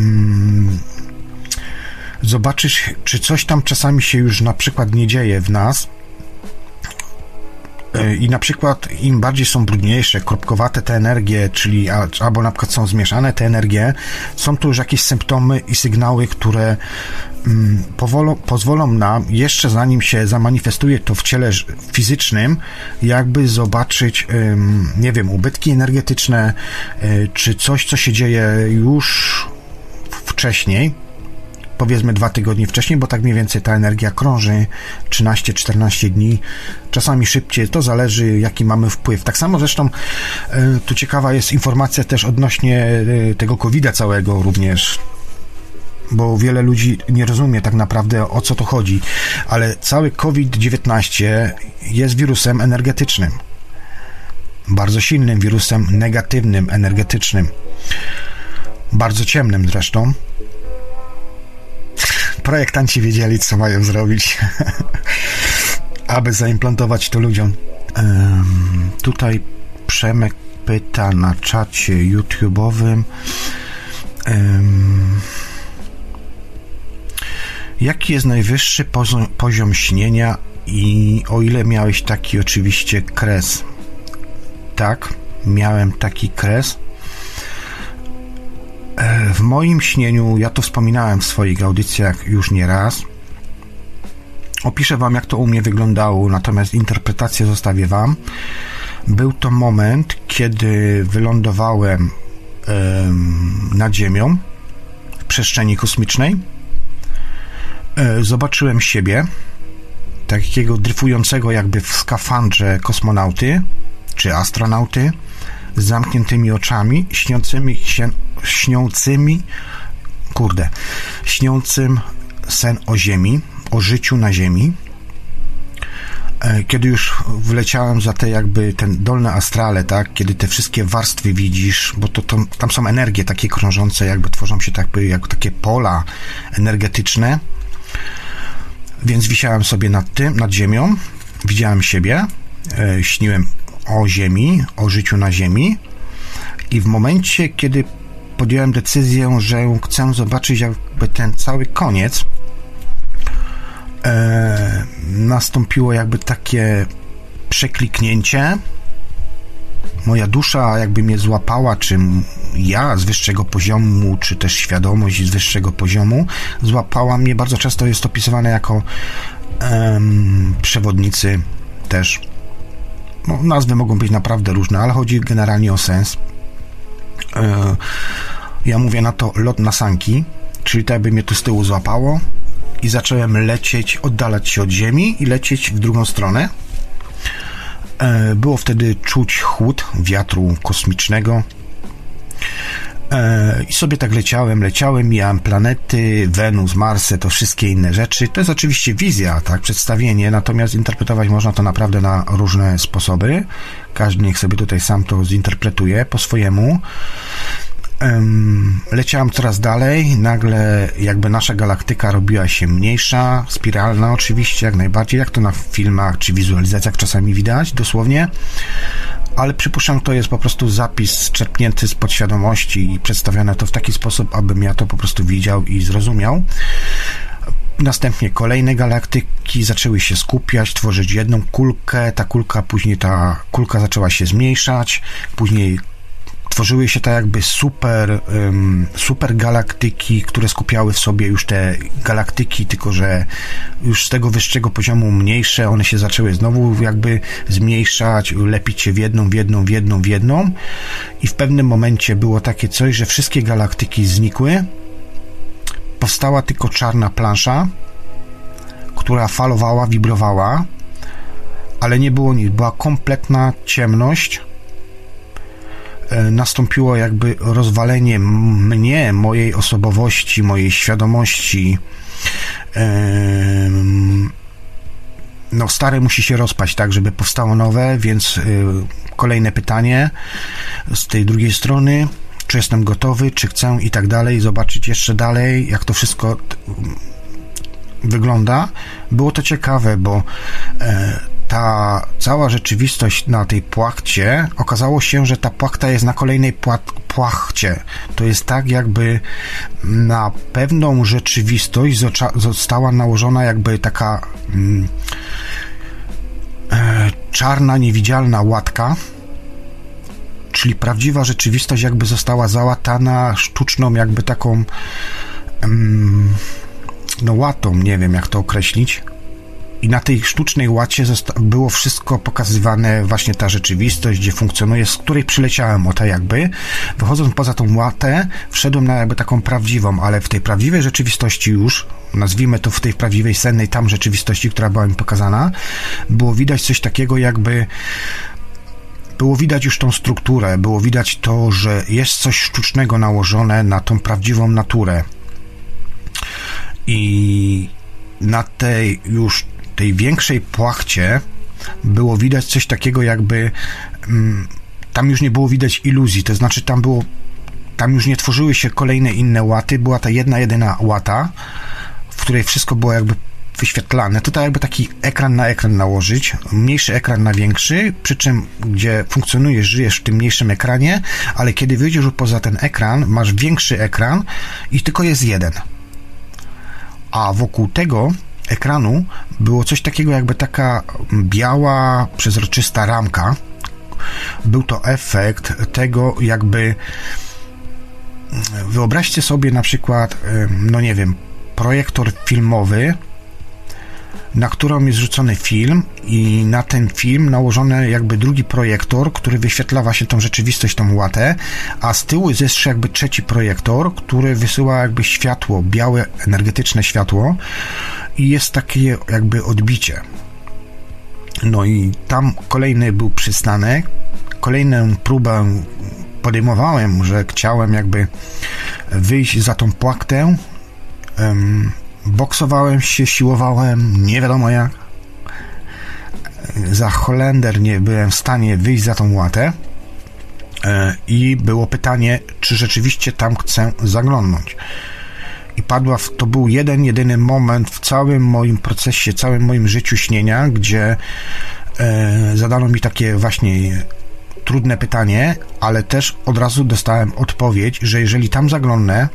zobaczyć, czy coś tam czasami się już na przykład nie dzieje w nas, E, i na przykład im bardziej są brudniejsze, kropkowate te energie, czyli albo na przykład są zmieszane te energie, są tu już jakieś symptomy i sygnały, które mm, pozwolą nam, jeszcze zanim się zamanifestuje to w ciele fizycznym, jakby zobaczyć, nie wiem, ubytki energetyczne, e, czy coś, co się dzieje już wcześniej, powiedzmy dwa tygodnie wcześniej, bo tak mniej więcej ta energia krąży 13-14 dni, czasami szybciej, to zależy jaki mamy wpływ. Tak samo zresztą e, tu ciekawa jest informacja też odnośnie e, tego COVID-a całego również, bo wiele ludzi nie rozumie tak naprawdę o co to chodzi, ale cały COVID-19 jest wirusem energetycznym. Bardzo silnym wirusem negatywnym, energetycznym. Bardzo ciemnym zresztą projektanci wiedzieli, co mają zrobić, aby zaimplantować to ludziom. Um, tutaj Przemek pyta na czacie YouTube'owym. Um, jaki jest najwyższy poziom, śnienia i o ile miałeś taki oczywiście kres? Tak, miałem taki kres w moim śnieniu, ja to wspominałem w swoich audycjach już nie raz. Opiszę Wam, jak to u mnie wyglądało, natomiast interpretację zostawię Wam. Był to moment, kiedy wylądowałem nad Ziemią w przestrzeni kosmicznej. E, zobaczyłem siebie, takiego dryfującego jakby w skafandrze kosmonauty czy astronauty z zamkniętymi oczami, śniącymi śniącymi, kurde, śniącym sen o Ziemi, o życiu na Ziemi. E, kiedy już wleciałem za te jakby ten dolne astrale, tak, kiedy te wszystkie warstwy widzisz, bo to, to tam są energie takie krążące, jakby tworzą się tak, jak takie pola energetyczne. Więc wisiałem sobie nad tym, nad ziemią, widziałem siebie, e, śniłem o ziemi, o życiu na ziemi i w momencie, kiedy podjąłem decyzję, że chcę zobaczyć jakby ten cały koniec. E, nastąpiło jakby takie przekliknięcie. Moja dusza jakby mnie złapała, czy ja z wyższego poziomu, czy też świadomość z wyższego poziomu złapała mnie. Bardzo często jest opisywane jako przewodnicy też. No, nazwy mogą być naprawdę różne, ale chodzi generalnie o sens. E, ja mówię na to lot na sanki, czyli tak by mnie tu z tyłu złapało i zacząłem lecieć, oddalać się od ziemi i lecieć w drugą stronę. E, było wtedy czuć chłód wiatru kosmicznego. E, I sobie tak leciałem, leciałem, mijałem planety, Wenus, Marsy, to wszystkie inne rzeczy. To jest oczywiście wizja, tak, przedstawienie, natomiast interpretować można to naprawdę na różne sposoby. Każdy niech sobie tutaj sam to zinterpretuje po swojemu. Leciałem coraz dalej, nagle jakby nasza galaktyka robiła się mniejsza, spiralna oczywiście, jak najbardziej, jak to na filmach czy wizualizacjach czasami widać, dosłownie, ale przypuszczam, to jest po prostu zapis czerpnięty z podświadomości i przedstawione to w taki sposób, abym ja to po prostu widział i zrozumiał. Następnie kolejne galaktyki zaczęły się skupiać, tworzyć jedną kulkę. Ta kulka, później ta kulka zaczęła się zmniejszać, później tworzyły się tak jakby super, super galaktyki, które skupiały w sobie już te galaktyki, tylko że już z tego wyższego poziomu mniejsze, one się zaczęły znowu jakby zmniejszać, lepić się w jedną, w jedną, w jedną, w jedną. I w pewnym momencie było takie coś, że wszystkie galaktyki znikły, powstała tylko czarna plansza, która falowała, wibrowała, ale nie było nic, była kompletna ciemność, nastąpiło jakby rozwalenie mnie, mojej osobowości, mojej świadomości. No, stare musi się rozpaść, tak, żeby powstało nowe, więc e, kolejne pytanie z tej drugiej strony czy jestem gotowy, czy chcę i tak dalej, zobaczyć jeszcze dalej, jak to wszystko wygląda. Było to ciekawe, bo e, ta cała rzeczywistość na tej płachcie, okazało się, że ta płachta jest na kolejnej płachcie. To jest tak, jakby na pewną rzeczywistość została nałożona jakby taka mm, e, czarna, niewidzialna łatka, czyli prawdziwa rzeczywistość jakby została załatana sztuczną jakby taką mm, no łatą, nie wiem jak to określić i na tej sztucznej łacie było wszystko pokazywane, właśnie ta rzeczywistość, gdzie funkcjonuje, z której przyleciałem o to jakby. Wychodząc poza tą łatę, wszedłem na jakby taką prawdziwą, ale w tej prawdziwej rzeczywistości już, nazwijmy to w tej prawdziwej sennej tam rzeczywistości, która była mi pokazana, było widać coś takiego jakby było widać już tą strukturę, było widać to, że jest coś sztucznego nałożone na tą prawdziwą naturę. I na tej już tej większej płachcie było widać coś takiego jakby mm, tam już nie było widać iluzji, to znaczy tam było tam już nie tworzyły się kolejne inne łaty, była ta jedna, jedyna łata, w której wszystko było jakby wyświetlane. Tutaj jakby taki ekran na ekran nałożyć, mniejszy ekran na większy, przy czym gdzie funkcjonujesz, żyjesz w tym mniejszym ekranie, ale kiedy wyjdziesz poza ten ekran, masz większy ekran i tylko jest jeden. A wokół tego ekranu było coś takiego, jakby taka biała, przezroczysta ramka. Był to efekt tego, jakby. Wyobraźcie sobie na przykład, no nie wiem, projektor filmowy, na którą jest rzucony film i na ten film nałożony jakby drugi projektor, który wyświetla właśnie tą rzeczywistość, tą łatę, a z tyłu jest jeszcze jakby trzeci projektor, który wysyła jakby światło, białe, energetyczne światło i jest takie jakby odbicie. No i tam kolejny był przystanek, kolejną próbę podejmowałem, że chciałem jakby wyjść za tą płaktę, boksowałem się, siłowałem, nie wiadomo jak. Za Holender nie byłem w stanie wyjść za tą łatę. E, I było pytanie, czy rzeczywiście tam chcę zaglądnąć. I padła, w, to był jeden, jedyny moment w całym moim procesie, całym moim życiu śnienia, gdzie e, zadano mi takie właśnie trudne pytanie, ale też od razu dostałem odpowiedź, że jeżeli tam zaglądnę,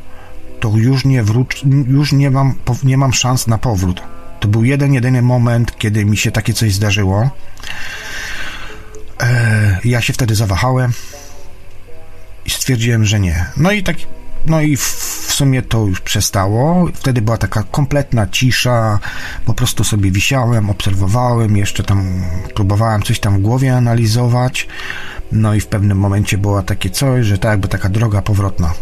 to już nie wróć, już nie mam, nie mam szans na powrót. To był jeden, jedyny moment, kiedy mi się takie coś zdarzyło. E, ja się wtedy zawahałem i stwierdziłem, że nie. No i tak, no i w sumie to już przestało. Wtedy była taka kompletna cisza, po prostu sobie wisiałem, obserwowałem, jeszcze tam próbowałem coś tam w głowie analizować. No i w pewnym momencie było takie coś, że tak jakby taka droga powrotna.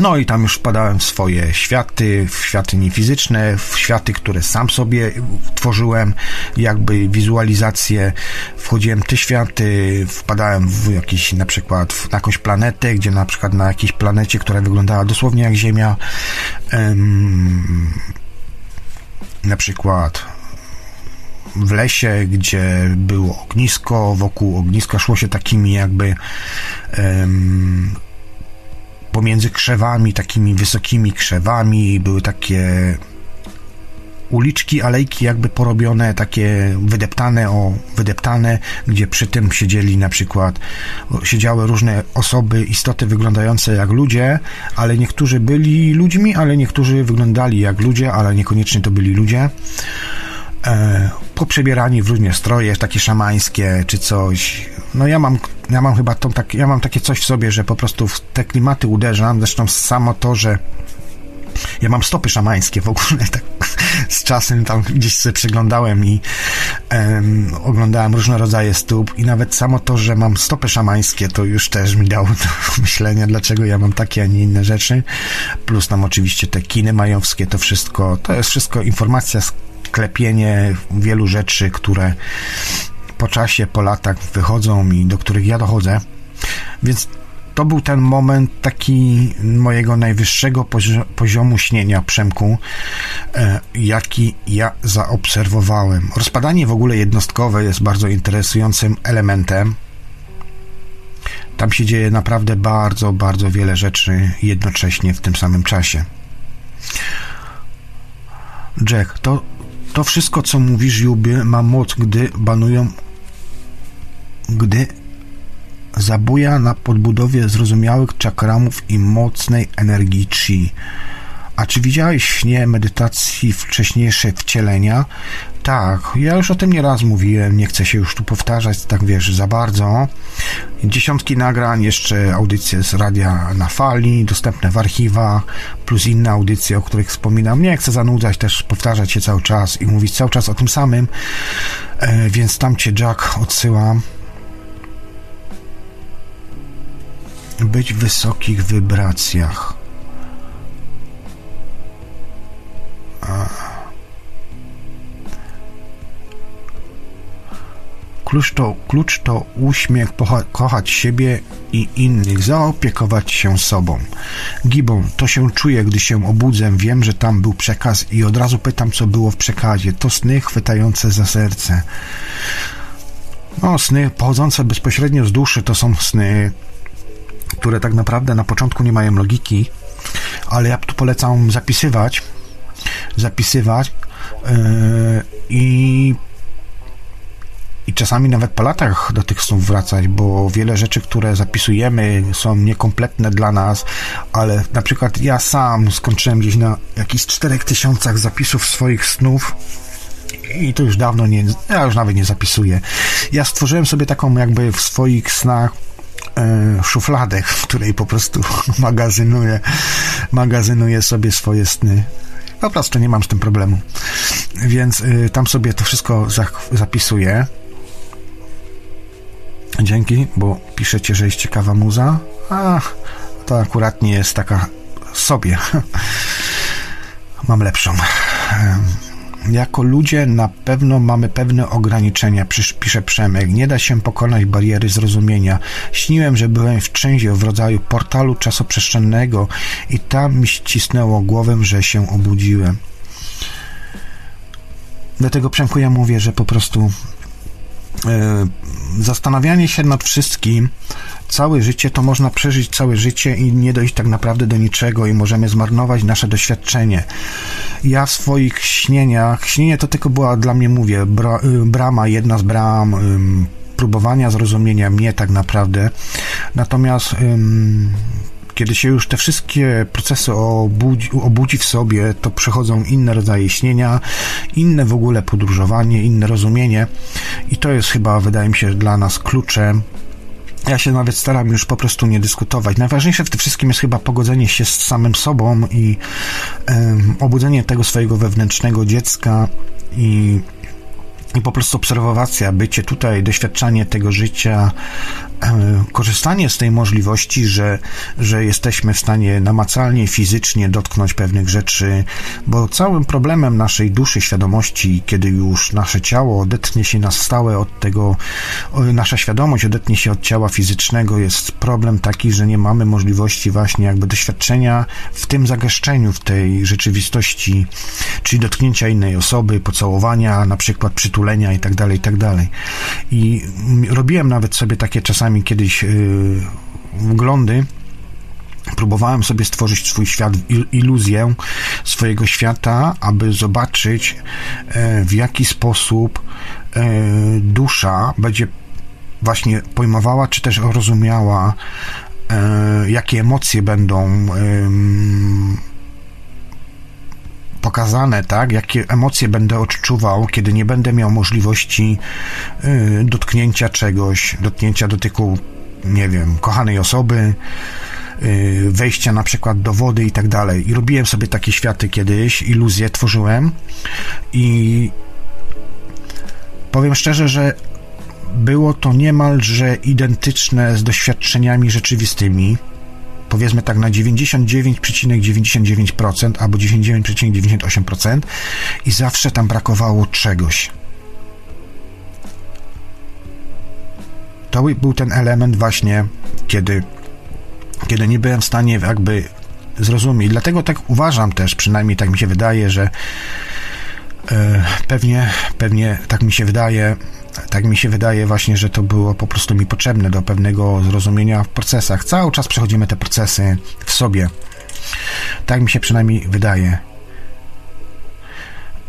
No i tam już wpadałem w swoje światy, w światy niefizyczne, w światy, które sam sobie tworzyłem, jakby wizualizacje. Wchodziłem w te światy, wpadałem w jakiś na przykład na jakąś planetę, gdzie na przykład na jakiejś planecie, która wyglądała dosłownie jak Ziemia, em, na przykład w lesie, gdzie było ognisko, wokół ogniska szło się takimi jakby pomiędzy krzewami, takimi wysokimi krzewami, były takie uliczki, alejki jakby porobione, takie wydeptane, o, wydeptane, gdzie przy tym siedzieli na przykład, siedziały różne osoby, istoty wyglądające jak ludzie, ale niektórzy byli ludźmi, ale niektórzy wyglądali jak ludzie, ale niekoniecznie to byli ludzie. E, poprzebierani w różne stroje, takie szamańskie czy coś. No ja mam, ja mam chyba tą, tak, ja mam takie coś w sobie, że po prostu w te klimaty uderzam. Zresztą samo to, że ja mam stopy szamańskie w ogóle, tak z czasem tam gdzieś sobie przyglądałem i um, oglądałem różne rodzaje stóp i nawet samo to, że mam stopy szamańskie, to już też mi dało do myślenia, dlaczego ja mam takie, a nie inne rzeczy. Plus tam oczywiście te kiny majowskie, to wszystko, to jest wszystko informacja klepienie wielu rzeczy, które po czasie, po latach wychodzą i do których ja dochodzę. Więc to był ten moment taki mojego najwyższego poziomu śnienia, Przemku, e, jaki ja zaobserwowałem. Rozpadanie w ogóle jednostkowe jest bardzo interesującym elementem tam się dzieje naprawdę bardzo, bardzo wiele rzeczy jednocześnie w tym samym czasie. Jack, to, to wszystko, co mówisz, Juby, ma moc, gdy banują, gdy zabuja na podbudowie zrozumiałych czakramów i mocnej energii chi. A czy widziałeś śnie medytacji wcześniejsze wcielenia? Tak, ja już o tym nieraz mówiłem, nie chcę się już tu powtarzać, tak wiesz, za bardzo. Dziesiątki nagrań, jeszcze audycje z radia na fali, dostępne w archiwach, plus inne audycje, o których wspominam. Nie chcę zanudzać, też powtarzać się cały czas i mówić cały czas o tym samym, e, więc tam cię Jack odsyłam. Być w wysokich wibracjach. Klucz to, klucz to uśmiech, pocha, kochać siebie i innych, zaopiekować się sobą. Gibą, to się czuję, gdy się obudzę, wiem, że tam był przekaz i od razu pytam, co było w przekazie. To sny chwytające za serce. No, sny pochodzące bezpośrednio z duszy to są sny, które tak naprawdę na początku nie mają logiki, ale ja tu polecam zapisywać, zapisywać yy, i i czasami nawet po latach do tych snów wracać, bo wiele rzeczy, które zapisujemy, są niekompletne dla nas, ale na przykład ja sam skończyłem gdzieś na jakichś czterech tysiącach zapisów swoich snów. I to już dawno nie, ja już nawet nie zapisuję. Ja stworzyłem sobie taką jakby w swoich snach e, szufladek, w której po prostu magazynuję, magazynuję sobie swoje sny. Po prostu nie mam z tym problemu. Więc y, tam sobie to wszystko zapisuję. Dzięki, bo piszecie, że jest ciekawa muza. A to akurat nie jest taka sobie. Mam lepszą. Jako ludzie na pewno mamy pewne ograniczenia, pisze Przemek. Nie da się pokonać bariery zrozumienia. Śniłem, że byłem w czymś w rodzaju portalu czasoprzestrzennego i tam mi ścisnęło głowę, że się obudziłem. Dlatego Przemku ja mówię, że po prostu zastanawianie się nad wszystkim, całe życie, to można przeżyć całe życie i nie dojść tak naprawdę do niczego i możemy zmarnować nasze doświadczenie. Ja w swoich śnieniach, śnienie to tylko była dla mnie, mówię, bra, y, brama, jedna z bram, próbowania zrozumienia mnie tak naprawdę. Natomiast kiedy się już te wszystkie procesy obudzi, obudzi w sobie, to przychodzą inne rodzaje śnienia, inne w ogóle podróżowanie, inne rozumienie i to jest chyba, wydaje mi się, dla nas kluczem ja się nawet staram już po prostu nie dyskutować. Najważniejsze w tym wszystkim jest chyba pogodzenie się z samym sobą i um, obudzenie tego swojego wewnętrznego dziecka i i po prostu obserwacja, bycie tutaj, doświadczanie tego życia, e, korzystanie z tej możliwości, że, że jesteśmy w stanie namacalnie, fizycznie dotknąć pewnych rzeczy, bo całym problemem naszej duszy, świadomości, kiedy już nasze ciało odetnie się na stałe od tego, nasza świadomość odetnie się od ciała fizycznego, jest problem taki, że nie mamy możliwości właśnie jakby doświadczenia w tym zagęszczeniu, w tej rzeczywistości, czyli dotknięcia innej osoby, pocałowania, na przykład przytulenia i tak dalej, i tak dalej. I robiłem nawet sobie takie czasami kiedyś yy, wglądy, próbowałem sobie stworzyć swój świat, iluzję swojego świata, aby zobaczyć, e, w jaki sposób e, dusza będzie właśnie pojmowała, czy też rozumiała, e, jakie emocje będą pokazane, tak, jakie emocje będę odczuwał, kiedy nie będę miał możliwości y, dotknięcia czegoś, dotknięcia dotyku, nie wiem, kochanej osoby, y, wejścia na przykład do wody i tak dalej. I robiłem sobie takie światy kiedyś, iluzje tworzyłem i powiem szczerze, że było to niemalże identyczne z doświadczeniami rzeczywistymi powiedzmy tak na 99,99% albo 99,98% i zawsze tam brakowało czegoś. To był ten element właśnie, kiedy, kiedy nie byłem w stanie jakby zrozumieć. Dlatego tak uważam też, przynajmniej tak mi się wydaje, że e, pewnie, pewnie tak mi się wydaje, Tak mi się wydaje właśnie, że to było po prostu mi potrzebne do pewnego zrozumienia w procesach. Cały czas przechodzimy te procesy w sobie. Tak mi się przynajmniej wydaje.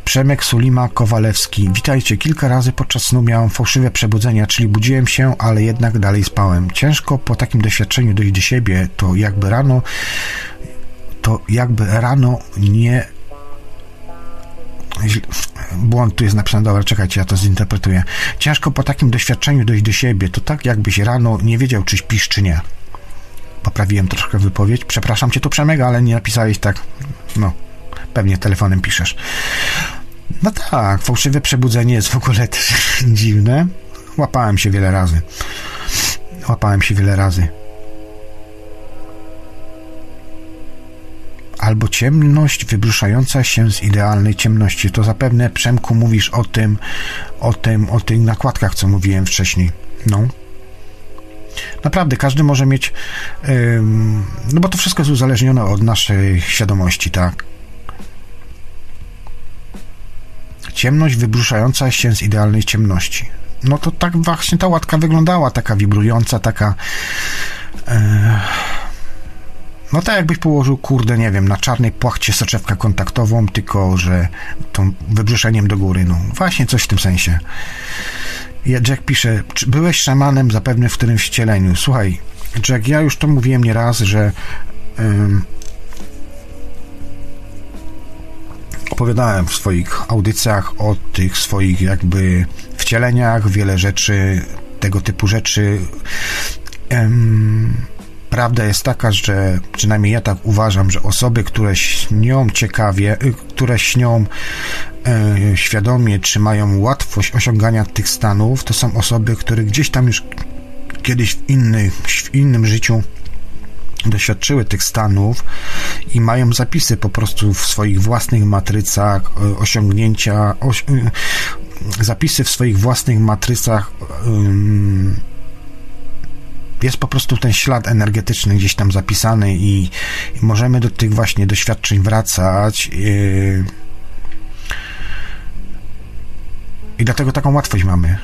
Przemek Sulima Kowalewski. Witajcie. Kilka razy podczas snu miałem fałszywe przebudzenia, czyli budziłem się, ale jednak dalej spałem. Ciężko po takim doświadczeniu dojść do siebie, to jakby rano to jakby rano nie błąd tu jest napisany, dobra, czekajcie, ja to zinterpretuję. Ciężko po takim doświadczeniu dojść do siebie, to tak jakbyś rano nie wiedział, czy śpisz, czy nie. Poprawiłem troszkę wypowiedź. Przepraszam cię tu Przemega, ale nie napisałeś tak, no, pewnie telefonem piszesz. No tak, fałszywe przebudzenie jest w ogóle też dziwne. Łapałem się wiele razy. Łapałem się wiele razy. Albo ciemność wybruszająca się z idealnej ciemności. To zapewne, Przemku, mówisz o tym, o tym, o tych nakładkach, co mówiłem wcześniej. No. Naprawdę, każdy może mieć, no bo to wszystko jest uzależnione od naszej świadomości, tak. Ciemność wybruszająca się z idealnej ciemności. No to tak właśnie ta łatka wyglądała, taka wibrująca, taka... E, no tak jakbyś położył, kurde, nie wiem, na czarnej płachcie soczewkę kontaktową, tylko że tą wybrzeszeniem do góry, no właśnie coś w tym sensie. Jack pisze, byłeś szamanem zapewne w którymś wcieleniu? Słuchaj, Jack, ja już to mówiłem nieraz, że um, opowiadałem w swoich audycjach o tych swoich jakby wcieleniach, wiele rzeczy, tego typu rzeczy. Um, Prawda jest taka, że przynajmniej ja tak uważam, że osoby, które śnią ciekawie, y, które śnią e, świadomie, czy mają łatwość osiągania tych stanów, to są osoby, które gdzieś tam już kiedyś w, w innym życiu doświadczyły tych stanów i mają zapisy po prostu w swoich własnych matrycach e, osiągnięcia, oś, zapisy w swoich własnych matrycach jest po prostu ten ślad energetyczny gdzieś tam zapisany i, możemy do tych właśnie doświadczeń wracać. Yy, I dlatego taką łatwość mamy.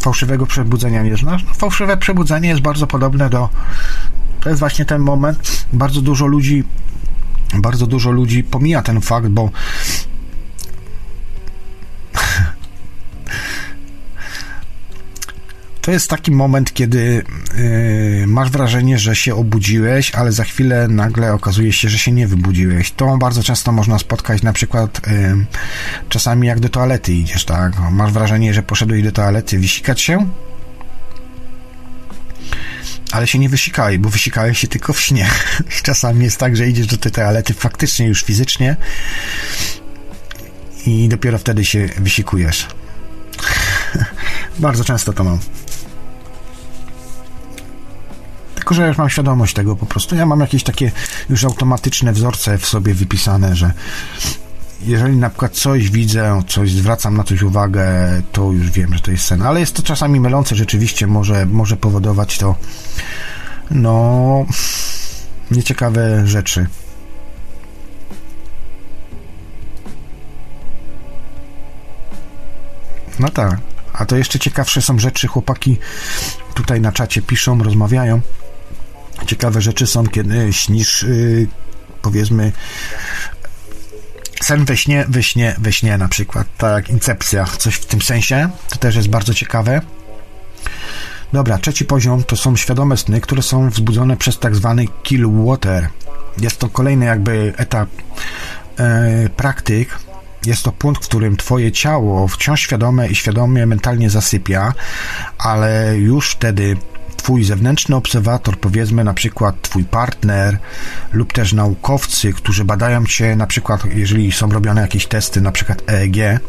Fałszywego przebudzenia nie znasz? No, fałszywe przebudzenie jest bardzo podobne do. To jest właśnie ten moment. Bardzo dużo ludzi, bardzo dużo ludzi pomija ten fakt, bo to jest taki moment, kiedy yy, masz wrażenie, że się obudziłeś, ale za chwilę nagle okazuje się, że się nie wybudziłeś. To bardzo często można spotkać na przykład yy, czasami jak do toalety idziesz, tak? Masz wrażenie, że poszedłeś do toalety wysikać się, ale się nie wysikałeś, bo wysikałeś się tylko w śnie. Czasami jest tak, że idziesz do tej toalety faktycznie już fizycznie i dopiero wtedy się wysikujesz. Bardzo często to mam. Tylko, że już mam świadomość tego po prostu. Ja mam jakieś takie już automatyczne wzorce w sobie wypisane, że jeżeli na przykład coś widzę, coś zwracam na coś uwagę, to już wiem, że to jest sen. Ale jest to czasami mylące, rzeczywiście może, może powodować to no nieciekawe rzeczy. No tak. A to jeszcze ciekawsze są rzeczy, chłopaki tutaj na czacie piszą, rozmawiają ciekawe rzeczy są, kiedy śnisz, yy, powiedzmy, sen we śnie, we śnie, we śnie na przykład, tak incepcja, coś w tym sensie, to też jest bardzo ciekawe. Dobra, trzeci poziom to są świadome sny, które są wzbudzone przez tak zwany kill water. Jest to kolejny jakby etap e, praktyk. Jest to punkt, w którym twoje ciało wciąż świadome i świadomie mentalnie zasypia, ale już wtedy twój zewnętrzny obserwator, powiedzmy na przykład twój partner lub też naukowcy, którzy badają cię, na przykład jeżeli są robione jakieś testy, na przykład EEG,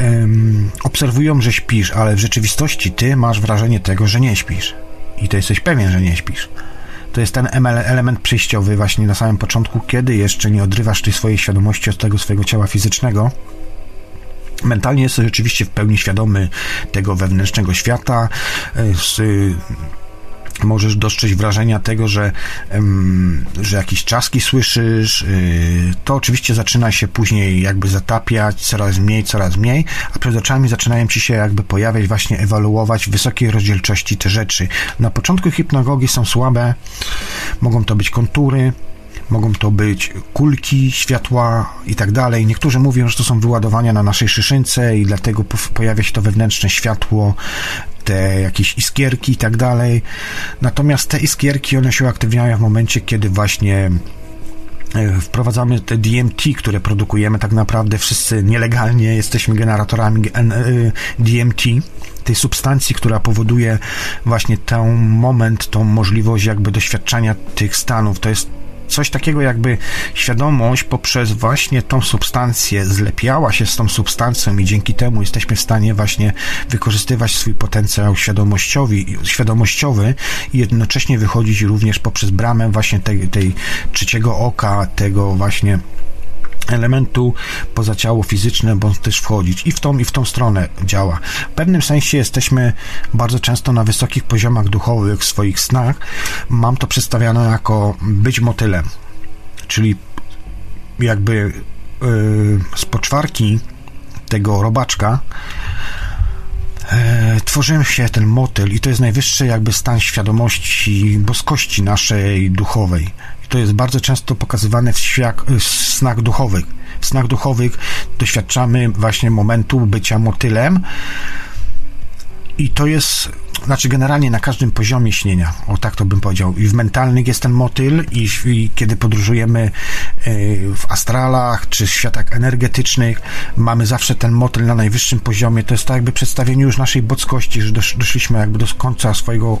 um, obserwują, że śpisz, ale w rzeczywistości ty masz wrażenie tego, że nie śpisz. I to jesteś pewien, że nie śpisz. To jest ten element przejściowy właśnie na samym początku, kiedy jeszcze nie odrywasz tej swojej świadomości od tego swojego ciała fizycznego, mentalnie jest rzeczywiście w pełni świadomy tego wewnętrznego świata, e, z, możesz dostrzec wrażenia tego, że, że jakieś czaski słyszysz. Y, to oczywiście zaczyna się później jakby zatapiać, coraz mniej, coraz mniej, a przed oczami zaczynają ci się jakby pojawiać, właśnie ewaluować w wysokiej rozdzielczości te rzeczy. Na początku hipnagogi są słabe, mogą to być kontury, mogą to być kulki światła i tak dalej. Niektórzy mówią, że to są wyładowania na naszej szyszynce i dlatego pojawia się to wewnętrzne światło, te jakieś iskierki i tak dalej. Natomiast te iskierki, one się uaktywniają w momencie, kiedy właśnie e, wprowadzamy te DMT, które produkujemy tak naprawdę wszyscy nielegalnie, jesteśmy generatorami e, DMT, tej substancji, która powoduje właśnie ten moment, tą możliwość jakby doświadczania tych stanów. To jest coś takiego jakby świadomość poprzez właśnie tą substancję zlepiała się z tą substancją i dzięki temu jesteśmy w stanie właśnie wykorzystywać swój potencjał świadomościowy, świadomościowy i jednocześnie wychodzić również poprzez bramę właśnie tej, tej trzeciego oka, tego właśnie elementu poza ciało fizyczne, bądź też wchodzić i w tą i w tą stronę działa. W pewnym sensie jesteśmy bardzo często na wysokich poziomach duchowych w swoich snach. Mam to przedstawiane jako być motylem, czyli jakby yy, z poczwarki tego robaczka e, tworzymy się ten motyl i to jest najwyższy jakby stan świadomości boskości naszej duchowej. To jest bardzo często pokazywane w, świat, w snach duchowych. W snach duchowych doświadczamy właśnie momentu bycia motylem i to jest, znaczy generalnie na każdym poziomie śnienia, o tak to bym powiedział. I w mentalnych jest ten motyl i, i kiedy podróżujemy e, w astralach czy w światach energetycznych, mamy zawsze ten motyl na najwyższym poziomie. To jest tak jakby przedstawienie już naszej boskości, że doszliśmy jakby do końca swojego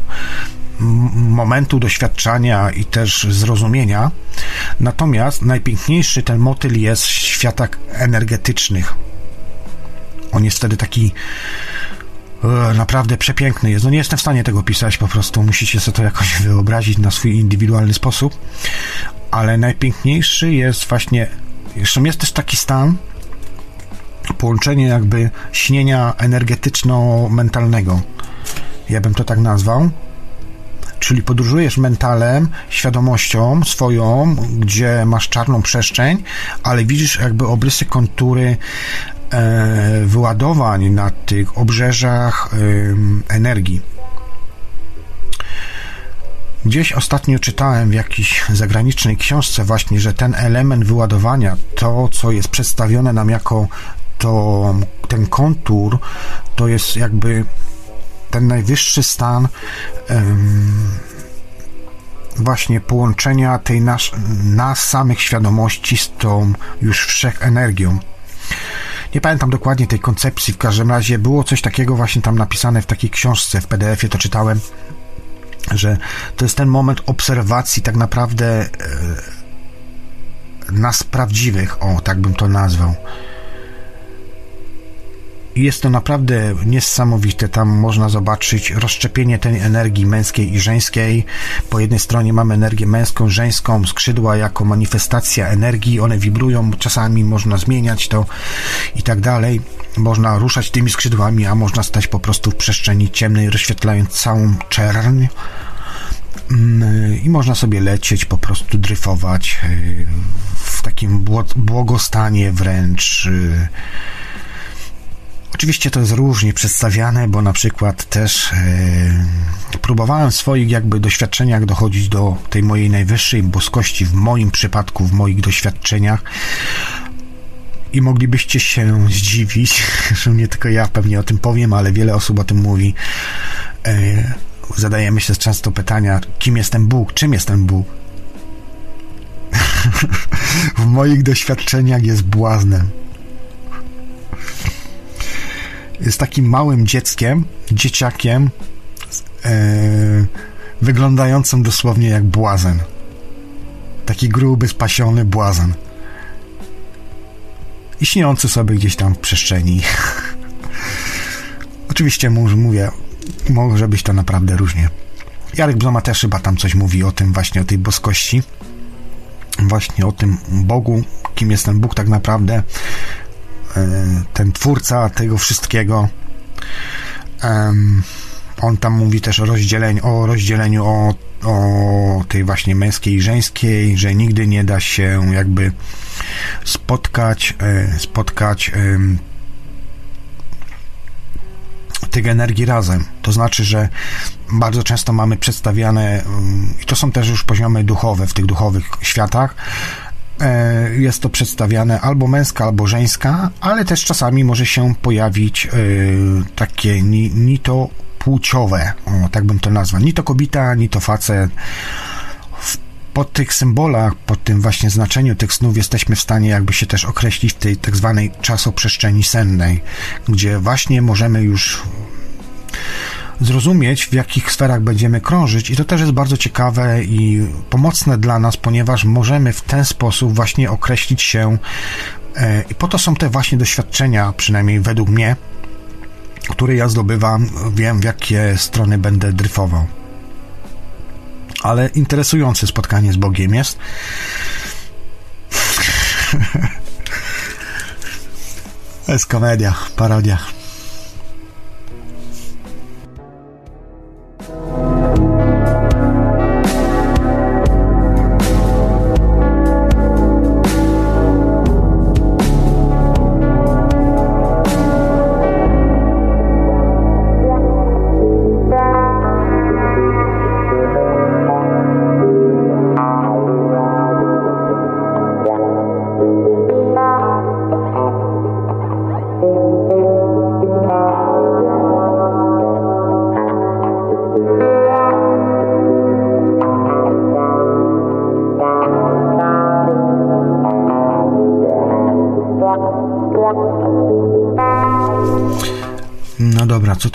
momentu doświadczania i też zrozumienia. Natomiast najpiękniejszy ten motyl jest w światach energetycznych. On jest wtedy taki e, naprawdę przepiękny jest. No nie jestem w stanie tego pisać, po prostu musicie sobie to jakoś wyobrazić na swój indywidualny sposób. Ale najpiękniejszy jest właśnie, jeszcze jest też taki stan, połączenie jakby śnienia energetyczno-mentalnego. Ja bym to tak nazwał czyli podróżujesz mentalem, świadomością swoją, gdzie masz czarną przestrzeń, ale widzisz jakby obrysy kontury e, wyładowań na tych obrzeżach e, energii. Gdzieś ostatnio czytałem w jakiejś zagranicznej książce właśnie, że ten element wyładowania, to co jest przedstawione nam jako to, ten kontur, to jest jakby ten najwyższy stan właśnie połączenia tej nas, nas samych świadomości z tą już wszechenergią. Nie pamiętam dokładnie tej koncepcji, w każdym razie było coś takiego właśnie tam napisane w takiej książce, w PDF-ie to czytałem, że to jest ten moment obserwacji tak naprawdę e, nas prawdziwych, o tak bym to nazwał jest to naprawdę niesamowite. Tam można zobaczyć rozszczepienie tej energii męskiej i żeńskiej. Po jednej stronie mamy energię męską, żeńską, skrzydła jako manifestacja energii. One wibrują, czasami można zmieniać to i tak dalej. Można ruszać tymi skrzydłami, a można stać po prostu w przestrzeni ciemnej, rozświetlając całą czerń mm, i można sobie lecieć, po prostu dryfować y, w takim błogostanie wręcz y, Oczywiście to jest różnie przedstawiane, bo na przykład też e, próbowałem w swoich jakby doświadczeniach dochodzić do tej mojej najwyższej boskości, w moim przypadku, w moich doświadczeniach. I moglibyście się zdziwić, że nie tylko ja pewnie o tym powiem, ale wiele osób o tym mówi. E, zadajemy się często pytania, kim jest ten Bóg, czym jest ten Bóg? w moich doświadczeniach jest błaznem jest takim małym dzieckiem, dzieciakiem, e, wyglądającym dosłownie jak błazen. Taki gruby, spasiony błazen. I śniący sobie gdzieś tam w przestrzeni. Oczywiście mówię, może być to naprawdę różnie. Jarek Bloma też chyba tam coś mówi o tym, właśnie o tej boskości. Właśnie o tym Bogu, kim jest ten Bóg tak naprawdę. E, ten twórca tego wszystkiego. On tam mówi też o rozdzieleniu, o rozdzieleniu o, o tej właśnie męskiej i żeńskiej, że nigdy nie da się jakby spotkać, e, spotkać tych energii razem. To znaczy, że bardzo często mamy przedstawiane, i to są też już poziomy duchowe w tych duchowych światach, jest to przedstawiane albo męska, albo żeńska, ale też czasami może się pojawić e, takie ni, ni to płciowe, o, tak bym to nazwał, ni to kobieta, ni to facet. Po tych symbolach, po tym właśnie znaczeniu tych snów jesteśmy w stanie jakby się też określić w tej tak zwanej czasoprzestrzeni sennej, gdzie właśnie możemy już zrozumieć, w jakich sferach będziemy krążyć, i to też jest bardzo ciekawe i pomocne dla nas, ponieważ możemy w ten sposób właśnie określić się, e, i po to są te właśnie doświadczenia, przynajmniej według mnie, które ja zdobywam, wiem w jakie strony będę dryfował. Ale interesujące spotkanie z Bogiem jest. To jest komedia, parodia.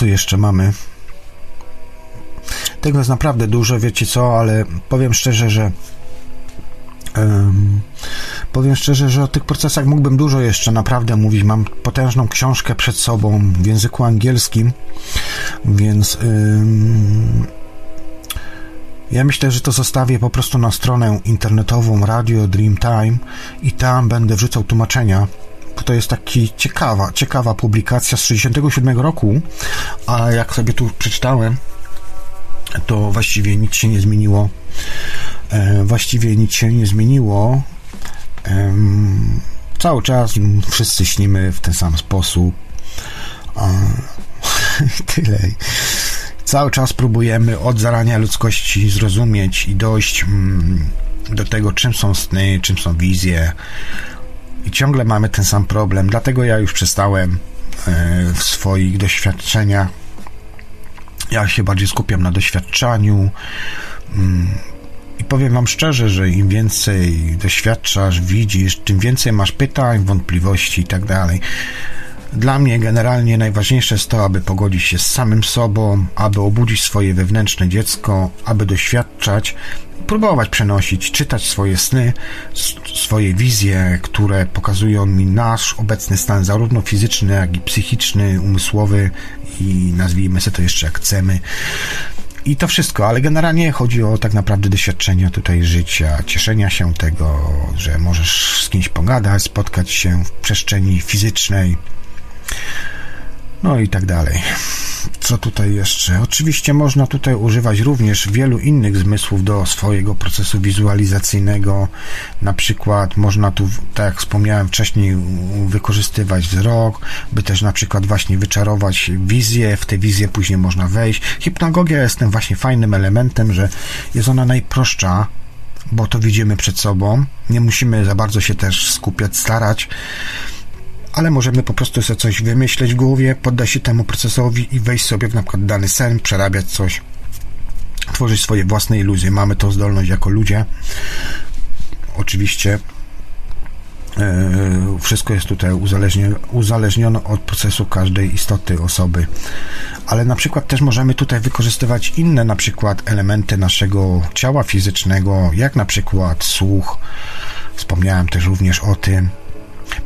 Tu jeszcze mamy? Tego jest naprawdę dużo, wiecie co, ale powiem szczerze, że um, powiem szczerze, że o tych procesach mógłbym dużo jeszcze naprawdę mówić. Mam potężną książkę przed sobą w języku angielskim, więc um, ja myślę, że to zostawię po prostu na stronę internetową Radio Dreamtime i tam będę wrzucał tłumaczenia to jest taki ciekawa, ciekawa publikacja z 67 roku, a jak sobie tu przeczytałem, to właściwie nic się nie zmieniło. E, właściwie nic się nie zmieniło. E, cały czas wszyscy śnimy w ten sam sposób. E, tyle. Cały czas próbujemy od zarania ludzkości zrozumieć i dojść mm, do tego, czym są sny, czym są wizje, i ciągle mamy ten sam problem, dlatego ja już przestałem e, w swoich doświadczeniach. Ja się bardziej skupiam na doświadczaniu. Mm, I powiem Wam szczerze, że im więcej doświadczasz, widzisz, tym więcej masz pytań, wątpliwości i tak dalej. Dla mnie generalnie najważniejsze jest to, aby pogodzić się z samym sobą, aby obudzić swoje wewnętrzne dziecko, aby doświadczać, próbować przenosić, czytać swoje sny, swoje wizje, które pokazują mi nasz obecny stan, zarówno fizyczny, jak i psychiczny, umysłowy i nazwijmy sobie to jeszcze jak chcemy. I to wszystko, ale generalnie chodzi o tak naprawdę doświadczenie tutaj życia, cieszenia się tego, że możesz z kimś pogadać, spotkać się w przestrzeni fizycznej, no i tak dalej. Co tutaj jeszcze? Oczywiście można tutaj używać również wielu innych zmysłów do swojego procesu wizualizacyjnego. Na przykład można tu, tak jak wspomniałem wcześniej, wykorzystywać wzrok, by też na przykład właśnie wyczarować wizję. W tę wizję później można wejść. Hipnagogia jest tym właśnie fajnym elementem, że jest ona najprostsza, bo to widzimy przed sobą. Nie musimy za bardzo się też skupiać, starać ale możemy po prostu sobie coś wymyśleć w głowie, poddać się temu procesowi i wejść sobie w na przykład dany sen, przerabiać coś, tworzyć swoje własne iluzje. Mamy tą zdolność jako ludzie. Oczywiście e, wszystko jest tutaj uzależnione, uzależnione od procesu każdej istoty osoby. Ale na przykład też możemy tutaj wykorzystywać inne na przykład elementy naszego ciała fizycznego, jak na przykład słuch. Wspomniałem też również o tym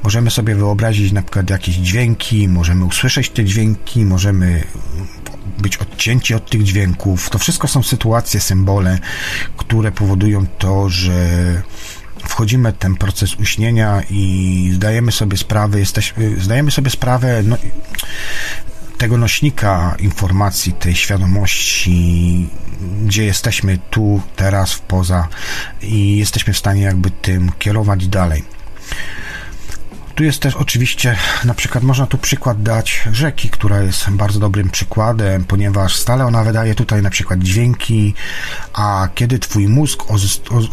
Możemy sobie wyobrazić na przykład jakieś dźwięki, możemy usłyszeć te dźwięki, możemy być odcięci od tych dźwięków. To wszystko są sytuacje, symbole, które powodują to, że wchodzimy w ten proces uśnienia i zdajemy sobie sprawę, jesteśmy, zdajemy sobie sprawę, no, tego nośnika informacji, tej świadomości, gdzie jesteśmy tu, teraz, w poza i jesteśmy w stanie jakby tym kierować dalej. Tu jest też oczywiście, na przykład można tu przykład dać rzeki, która jest bardzo dobrym przykładem, ponieważ stale ona wydaje tutaj na przykład dźwięki, a kiedy twój mózg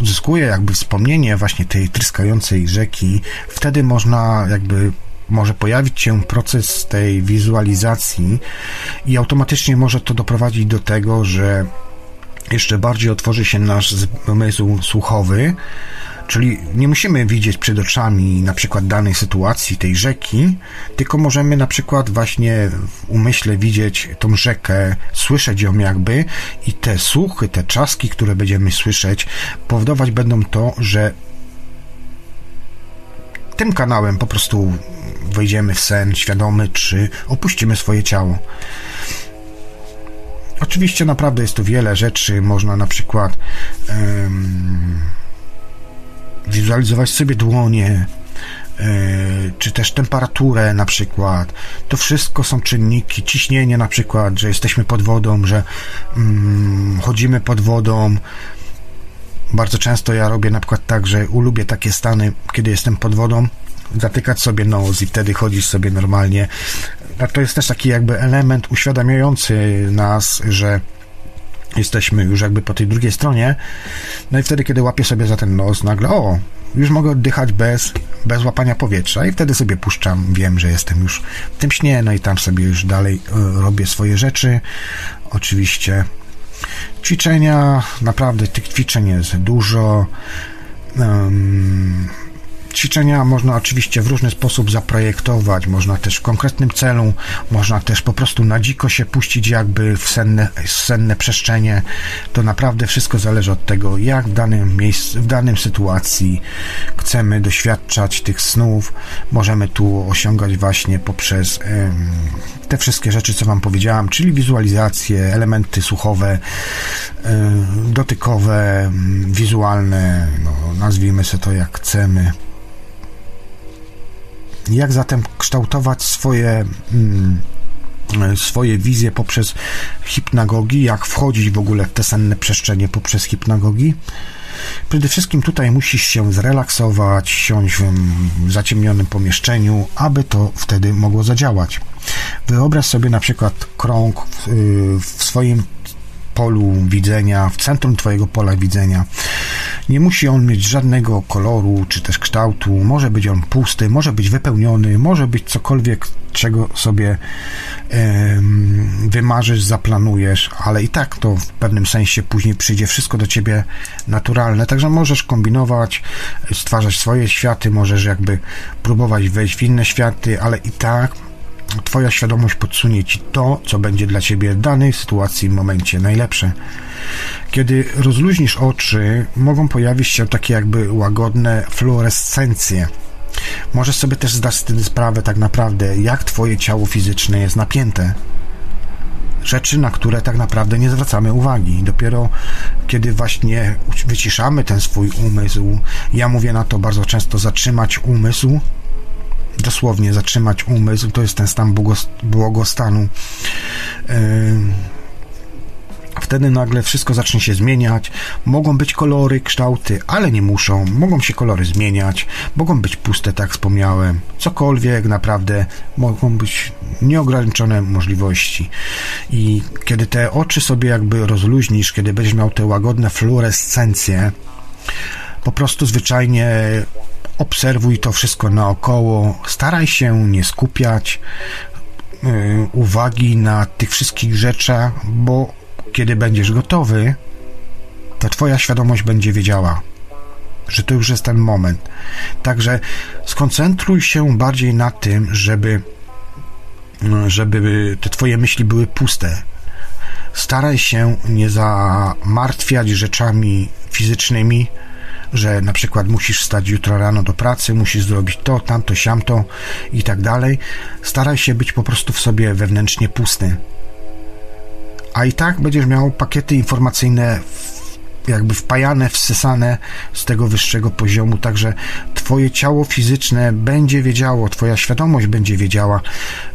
uzyskuje jakby wspomnienie właśnie tej tryskającej rzeki, wtedy można jakby może pojawić się proces tej wizualizacji i automatycznie może to doprowadzić do tego, że jeszcze bardziej otworzy się nasz zmysł słuchowy, Czyli nie musimy widzieć przed oczami na przykład danej sytuacji, tej rzeki, tylko możemy na przykład właśnie w umyśle widzieć tą rzekę, słyszeć ją jakby i te słuchy, te czaski, które będziemy słyszeć, powodować będą to, że tym kanałem po prostu wejdziemy w sen świadomy, czy opuścimy swoje ciało. Oczywiście naprawdę jest tu wiele rzeczy, można na przykład wizualizować sobie dłonie, e, czy też temperaturę na przykład. To wszystko są czynniki, ciśnienie na przykład, że jesteśmy pod wodą, że mm, chodzimy pod wodą. Bardzo często ja robię na przykład tak, że ulubię takie stany, kiedy jestem pod wodą, zatykać sobie nos i wtedy chodzisz sobie normalnie. To jest też taki jakby element uświadamiający nas, że jesteśmy już jakby po tej drugiej stronie. No i wtedy, kiedy łapię sobie za ten nos, nagle, o, już mogę oddychać bez, bez łapania powietrza i wtedy sobie puszczam, wiem, że jestem już w tym śnie, no i tam sobie już dalej y, robię swoje rzeczy. Oczywiście ćwiczenia, naprawdę tych ćwiczeń jest dużo. Um, Ćwiczenia można oczywiście w różny sposób zaprojektować, można też w konkretnym celu, można też po prostu na dziko się puścić jakby w senne, senne przestrzenie. To naprawdę wszystko zależy od tego, jak w danym miejscu, w danym sytuacji chcemy doświadczać tych snów. Możemy tu osiągać właśnie poprzez te wszystkie rzeczy, co Wam powiedziałam, czyli wizualizacje, elementy słuchowe, dotykowe, wizualne, no, nazwijmy sobie to jak chcemy. Jak zatem kształtować swoje, mm, swoje wizje poprzez hipnagogi? Jak wchodzić w ogóle w te senne przestrzenie poprzez hipnagogi? Przede wszystkim tutaj musisz się zrelaksować, siąść w zaciemnionym pomieszczeniu, aby to wtedy mogło zadziałać. Wyobraź sobie na przykład krąg w, w swoim polu widzenia, w centrum Twojego pola widzenia. Nie musi on mieć żadnego koloru czy też kształtu, może być on pusty, może być wypełniony, może być cokolwiek, czego sobie wymarzysz, zaplanujesz, ale i tak to w pewnym sensie później przyjdzie wszystko do ciebie naturalne. Także możesz kombinować, stwarzać swoje światy, możesz jakby próbować wejść w inne światy, ale i tak Twoja świadomość podsunie Ci to, co będzie dla Ciebie w danej sytuacji, momencie najlepsze. Kiedy rozluźnisz oczy, mogą pojawić się takie jakby łagodne fluorescencje. Możesz sobie też zdać wtedy sprawę tak naprawdę, jak Twoje ciało fizyczne jest napięte. Rzeczy, na które tak naprawdę nie zwracamy uwagi. Dopiero kiedy właśnie wyciszamy ten swój umysł, ja mówię na to bardzo często zatrzymać umysł, dosłownie zatrzymać umysł, to jest ten stan błogostanu. Wtedy nagle wszystko zacznie się zmieniać. Mogą być kolory, kształty, ale nie muszą. Mogą się kolory zmieniać, mogą być puste, tak wspomniałem. Cokolwiek naprawdę mogą być nieograniczone możliwości. I kiedy te oczy sobie jakby rozluźnisz, kiedy będziesz miał te łagodne fluorescencje, po prostu zwyczajnie obserwuj to wszystko naokoło, staraj się nie skupiać yy, uwagi na tych wszystkich rzeczach, bo kiedy będziesz gotowy, to Twoja świadomość będzie wiedziała, że to już jest ten moment. Także skoncentruj się bardziej na tym, żeby, żeby te Twoje myśli były puste. Staraj się nie zamartwiać rzeczami fizycznymi, że na przykład musisz stać jutro rano do pracy, musisz zrobić to, tamto, siamto i tak dalej. Staraj się być po prostu w sobie wewnętrznie pusty. A i tak będziesz miał pakiety informacyjne jakby wpajane, wsysane z tego wyższego poziomu, także Twoje ciało fizyczne będzie wiedziało, Twoja świadomość będzie wiedziała,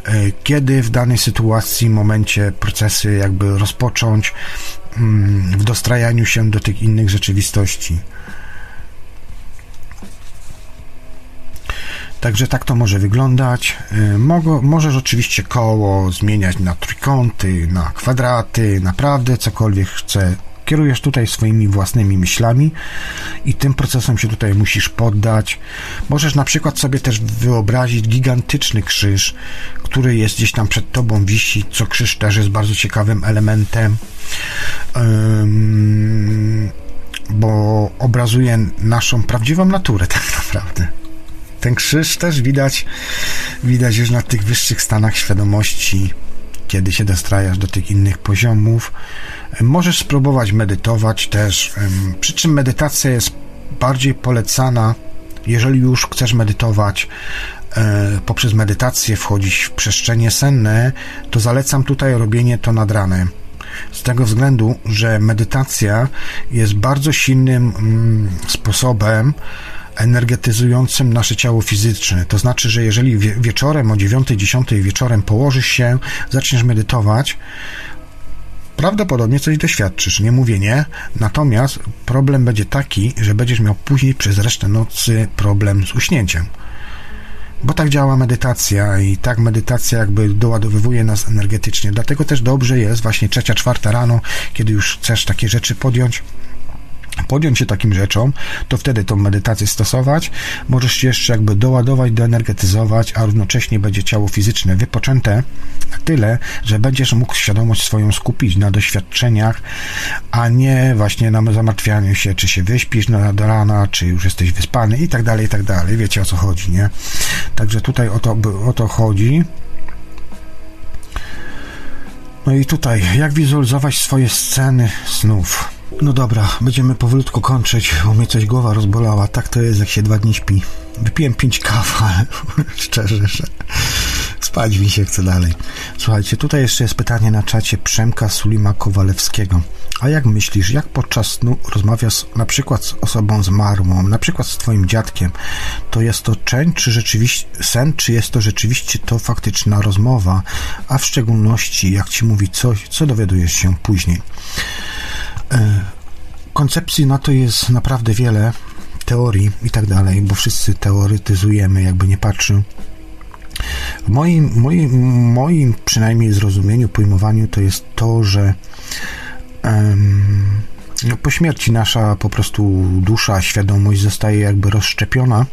e, kiedy w danej sytuacji, momencie procesy jakby rozpocząć mm, w dostrajaniu się do tych innych rzeczywistości. Także tak to może wyglądać. Y, Mogo, możesz oczywiście koło zmieniać na trójkąty, na kwadraty, naprawdę cokolwiek chce. Kierujesz tutaj swoimi własnymi myślami i tym procesom się tutaj musisz poddać. Możesz na przykład sobie też wyobrazić gigantyczny krzyż, który jest gdzieś tam przed tobą wisi, co krzyż też jest bardzo ciekawym elementem. bo obrazuje naszą prawdziwą naturę tak naprawdę. Ten krzyż też widać, widać już na tych wyższych stanach świadomości, kiedy się dostrajasz do tych innych poziomów. Możesz spróbować medytować też, przy czym medytacja jest bardziej polecana, jeżeli już chcesz medytować, e, poprzez medytację wchodzić w przestrzenie senne, to zalecam tutaj robienie to nad ranem. Z tego względu, że medytacja jest bardzo silnym mm, sposobem energetyzującym nasze ciało fizyczne. To znaczy, że jeżeli wie wieczorem o 9-10 wieczorem położysz się, zaczniesz medytować, prawdopodobnie coś doświadczysz, nie mówię nie, natomiast problem będzie taki, że będziesz miał później przez resztę nocy problem z uśnięciem. Bo tak działa medytacja i tak medytacja jakby doładowywuje nas energetycznie. Dlatego też dobrze jest właśnie trzecia, czwarta rano, kiedy już chcesz takie rzeczy podjąć, podjąć się takim rzeczom, to wtedy tą medytację stosować, możesz się jeszcze jakby doładować, doenergetyzować, a równocześnie będzie ciało fizyczne wypoczęte na tyle, że będziesz mógł świadomość swoją skupić na doświadczeniach, a nie właśnie na zamartwianiu się, czy się wyśpisz na, do rana, czy już jesteś wyspany i tak dalej, i tak dalej. Wiecie o co chodzi, nie? Także tutaj o to, o to chodzi. No i tutaj, jak wizualizować swoje sceny snów? No dobra, będziemy powolutku kończyć, bo mnie coś głowa rozbolała. Tak to jest, jak się dwa dni śpi. Wypiłem pięć kaw, ale szczerze, że spać mi się chce dalej. Słuchajcie, tutaj jeszcze jest pytanie na czacie Przemka Sulima Kowalewskiego. A jak myślisz, jak podczas snu rozmawiasz na przykład z osobą zmarłą, na przykład z twoim dziadkiem, to jest to czeń, czy rzeczywiście sen, czy jest to rzeczywiście to faktyczna rozmowa, a w szczególności jak ci mówi coś, co dowiadujesz się później. E, koncepcji na to jest naprawdę wiele, teorii i tak dalej, bo wszyscy teoretyzujemy, jakby nie patrzył. W moim, moim, moim przynajmniej zrozumieniu, pojmowaniu to jest to, że um, po śmierci nasza po prostu dusza, świadomość zostaje jakby rozszczepiona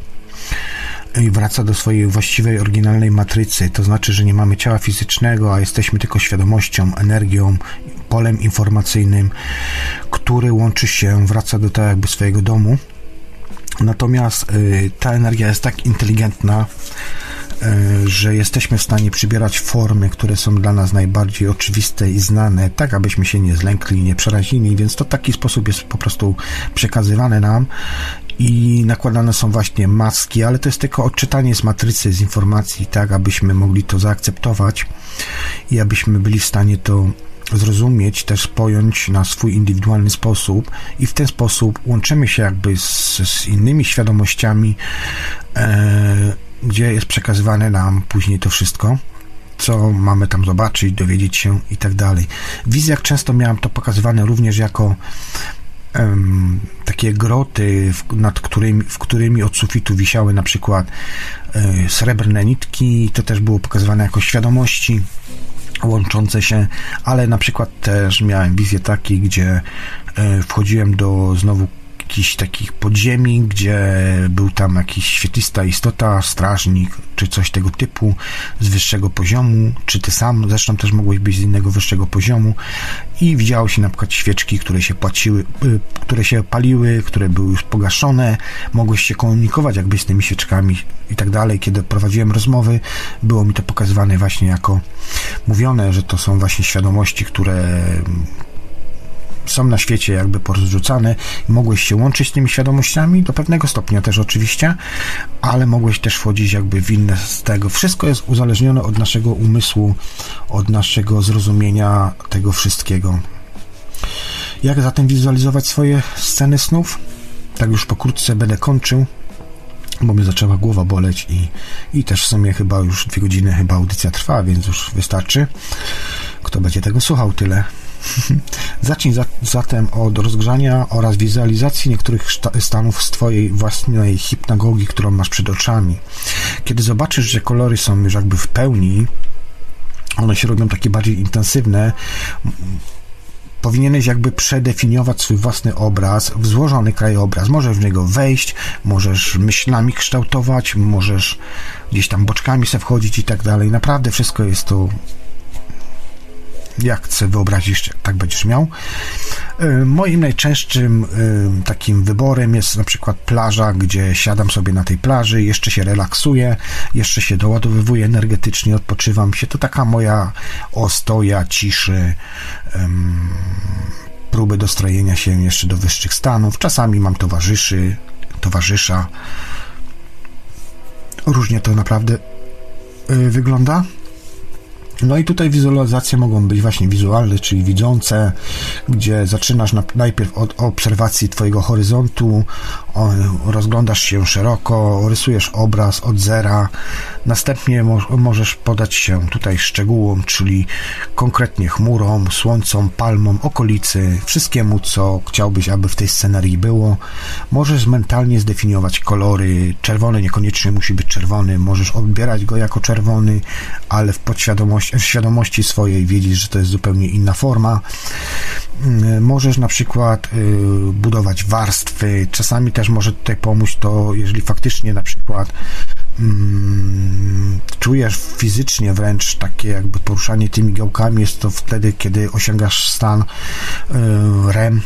i wraca do swojej właściwej, oryginalnej matrycy. To znaczy, że nie mamy ciała fizycznego, a jesteśmy tylko świadomością, energią, polem informacyjnym, który łączy się, wraca do tak jakby swojego domu. Natomiast y, ta energia jest tak inteligentna, y, że jesteśmy w stanie przybierać formy, które są dla nas najbardziej oczywiste i znane, tak abyśmy się nie zlękli, nie przerazili, więc to taki sposób jest po prostu przekazywane nam i nakładane są właśnie maski, ale to jest tylko odczytanie z matrycy, z informacji, tak abyśmy mogli to zaakceptować i abyśmy byli w stanie to zrozumieć, też pojąć na swój indywidualny sposób i w ten sposób łączymy się jakby z, z innymi świadomościami, e, gdzie jest przekazywane nam później to wszystko co mamy tam zobaczyć, dowiedzieć się i tak dalej. W wizjach często miałem to pokazywane również jako takie groty, w, nad którymi, w którymi od sufitu wisiały na przykład e, srebrne nitki, to też było pokazywane jako świadomości łączące się, ale na przykład też miałem wizję takiej, gdzie e, wchodziłem do znowu jakichś takich podziemi, gdzie był tam jakiś świetlista istota, strażnik, czy coś tego typu z wyższego poziomu, czy ty sam zresztą też mogłeś być z innego wyższego poziomu i widziało się na przykład świeczki, które się płaciły, y, które się paliły, które były już pogaszone, mogłeś się komunikować jakby z tymi świeczkami i tak dalej. Kiedy prowadziłem rozmowy, było mi to pokazywane właśnie jako mówione, że to są właśnie świadomości, które są na świecie jakby porozrzucane i mogłeś się łączyć z tymi świadomościami do pewnego stopnia też oczywiście, ale mogłeś też wchodzić jakby w inne z tego. Wszystko jest uzależnione od naszego umysłu, od naszego zrozumienia tego wszystkiego. Jak zatem wizualizować swoje sceny snów? Tak już pokrótce będę kończył. bo mnie zaczęła głowa boleć i, i też w sumie chyba już dwie godziny chyba audycja trwa, więc już wystarczy. Kto będzie tego słuchał, tyle. Zacznij za, zatem od rozgrzania oraz wizualizacji niektórych stanów z Twojej własnej hipnagogii, którą masz przed oczami. Kiedy zobaczysz, że kolory są już jakby w pełni, one się robią takie bardziej intensywne, powinieneś jakby przedefiniować swój własny obraz, złożony krajobraz. Możesz w niego wejść, możesz myślami kształtować, możesz gdzieś tam boczkami sobie wchodzić i tak dalej. Naprawdę wszystko jest to jak sobie wyobrazisz, tak będziesz miał. Y, moim najczęstszym y, takim wyborem jest na przykład plaża, gdzie siadam sobie na tej plaży, jeszcze się relaksuję, jeszcze się doładowywuję energetycznie, odpoczywam się. To taka moja ostoja, ciszy, próby dostrojenia się jeszcze do wyższych stanów. Czasami mam towarzyszy, towarzysza. Różnie to naprawdę y, wygląda. No i tutaj wizualizacje mogą być właśnie wizualne, czyli widzące, gdzie zaczynasz na, najpierw od obserwacji Twojego horyzontu, rozglądasz się szeroko, rysujesz obraz od zera, następnie mo możesz podać się tutaj szczegółom, czyli konkretnie chmurom, słońcom, palmom, okolicy, wszystkiemu, co chciałbyś, aby w tej scenerii było. Możesz mentalnie zdefiniować kolory, czerwony niekoniecznie musi być czerwony, możesz odbierać go jako czerwony, ale w podświadomości w świadomości swojej wiedzieć, że to jest zupełnie inna forma. Mm, możesz na przykład y, budować warstwy, czasami też może tutaj pomóc to, jeżeli faktycznie na przykład mm, czujesz fizycznie wręcz takie jakby poruszanie tymi gałkami, jest to wtedy, kiedy osiągasz stan y, REM,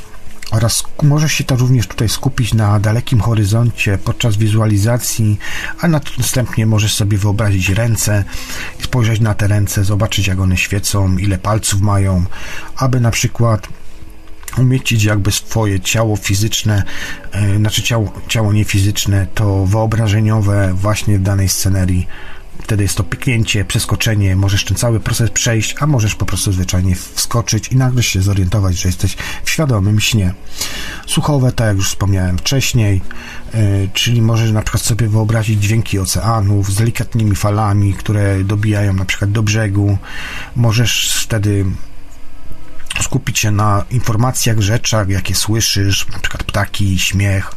oraz możesz się to również tutaj skupić na dalekim horyzoncie podczas wizualizacji, a następnie możesz sobie wyobrazić ręce spojrzeć na te ręce, zobaczyć jak one świecą, ile palców mają, aby na przykład umieścić jakby swoje ciało fizyczne, yy, znaczy ciało, ciało niefizyczne, to wyobrażeniowe właśnie w danej scenerii Wtedy jest to pyknięcie, przeskoczenie, możesz ten cały proces przejść, a możesz po prostu zwyczajnie wskoczyć i nagle się zorientować, że jesteś w świadomym śnie. Słuchowe, tak jak już wspomniałem wcześniej, yy, czyli możesz na przykład sobie wyobrazić dźwięki oceanów z delikatnymi falami, które dobijają na przykład do brzegu. Możesz wtedy skupić się na informacjach, rzeczach, jakie słyszysz, przykład ptaki, śmiech,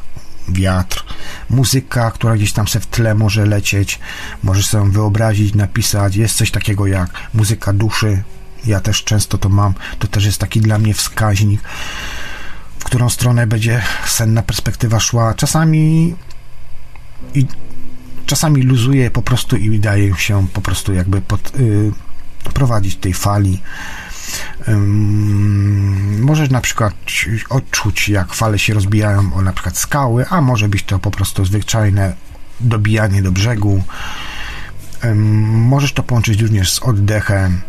wiatr, muzyka, która gdzieś tam se w tle może lecieć, możesz sobie wyobrazić, napisać, jest coś takiego jak muzyka duszy, ja też często to mam, to też jest taki dla mnie wskaźnik, w którą stronę będzie senna perspektywa szła. Czasami i czasami luzuje po prostu i daje się po prostu jakby pod, yy, prowadzić tej fali Możesz na przykład odczuć, jak fale się rozbijają o na przykład skały, a może być to po prostu zwyczajne dobijanie do brzegu. Możesz to połączyć również z oddechem,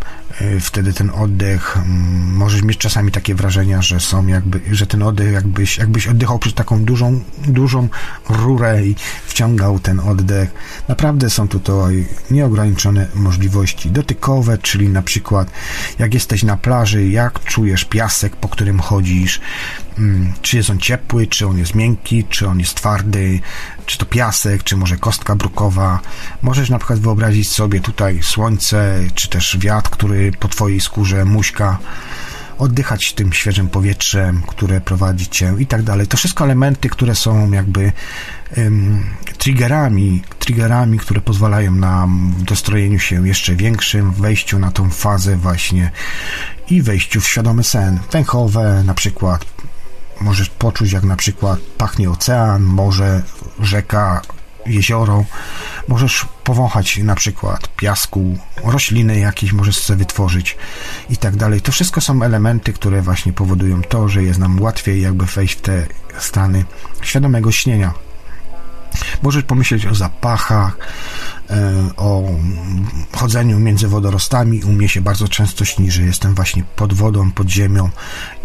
wtedy ten oddech, mm, możesz mieć czasami takie wrażenia, że są jakby, że ten oddech jakbyś, jakbyś oddychał przez taką dużą, dużą rurę i wciągał ten oddech. Naprawdę są tutaj nieograniczone możliwości dotykowe, czyli na przykład jak jesteś na plaży, jak czujesz piasek, po którym chodzisz, mm, czy jest on ciepły, czy on jest miękki, czy on jest twardy, czy to piasek, czy może kostka brukowa. Możesz na przykład wyobrazić sobie tutaj słońce, czy też wiatr, który po twojej skórze muśka, oddychać tym świeżym powietrzem, które prowadzi cię i tak dalej. To wszystko elementy, które są jakby um, triggerami, triggerami, które pozwalają nam w dostrojeniu się jeszcze większym, wejściu na tą fazę właśnie i wejściu w świadomy sen. Węchowe na przykład możesz poczuć, jak na przykład pachnie ocean, morze, rzeka, jezioro. Możesz powąchać na przykład piasku, rośliny jakieś możesz sobie wytworzyć i tak dalej. To wszystko są elementy, które właśnie powodują to, że jest nam łatwiej jakby wejść w te stany świadomego śnienia. Możesz pomyśleć o zapachach, e, o chodzeniu między wodorostami. U mnie się bardzo często śni, że jestem właśnie pod wodą, pod ziemią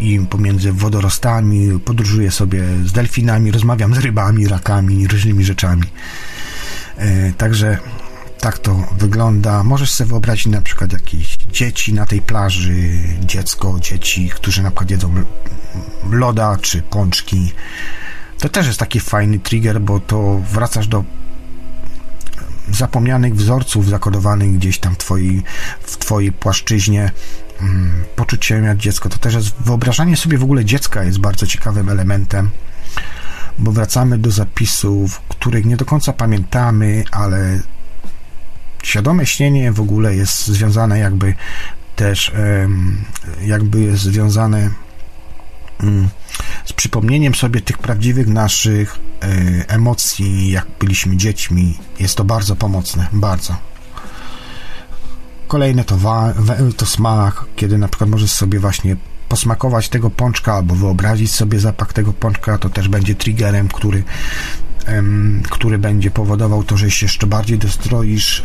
i pomiędzy wodorostami podróżuję sobie z delfinami, rozmawiam z rybami, rakami, różnymi rzeczami. E, także tak to wygląda. Możesz sobie wyobrazić na przykład jakieś dzieci na tej plaży, dziecko, dzieci, którzy na przykład jedzą loda czy pączki to też jest taki fajny trigger, bo to wracasz do zapomnianych wzorców zakodowanych gdzieś tam w twojej, w twojej płaszczyźnie mm, poczuciem jak dziecko. To też jest wyobrażanie sobie w ogóle dziecka jest bardzo ciekawym elementem, bo wracamy do zapisów, których nie do końca pamiętamy, ale świadome śnienie w ogóle jest związane jakby też jakby jest związane z przypomnieniem sobie tych prawdziwych naszych e, emocji, jak byliśmy dziećmi. Jest to bardzo pomocne, bardzo. Kolejne to, wa, to smak, kiedy na przykład możesz sobie właśnie posmakować tego pączka albo wyobrazić sobie zapach tego pączka, to też będzie triggerem, który, który będzie powodował to, że się jeszcze bardziej dostroisz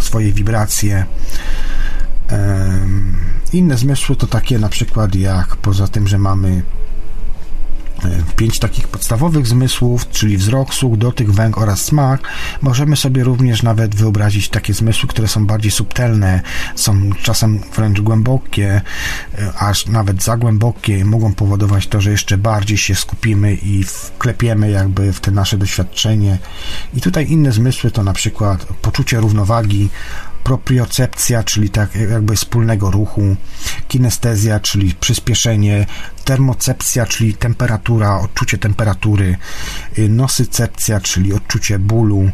swoje wibracje. Inne zmysły to takie na przykład jak poza tym, że mamy E, pięć takich podstawowych zmysłów, czyli wzrok, słuch, dotyk, węch oraz smak. Możemy sobie również nawet wyobrazić takie zmysły, które są bardziej subtelne, są czasem wręcz głębokie, e, aż nawet za głębokie, mogą powodować to, że jeszcze bardziej się skupimy i wklepiemy jakby w te nasze doświadczenie. I tutaj inne zmysły to na przykład poczucie równowagi, propriocepcja, czyli tak jakby wspólnego ruchu, kinestezja, czyli przyspieszenie, termocepcja, czyli temperatura, odczucie temperatury, y, nosycepcja, czyli odczucie bólu.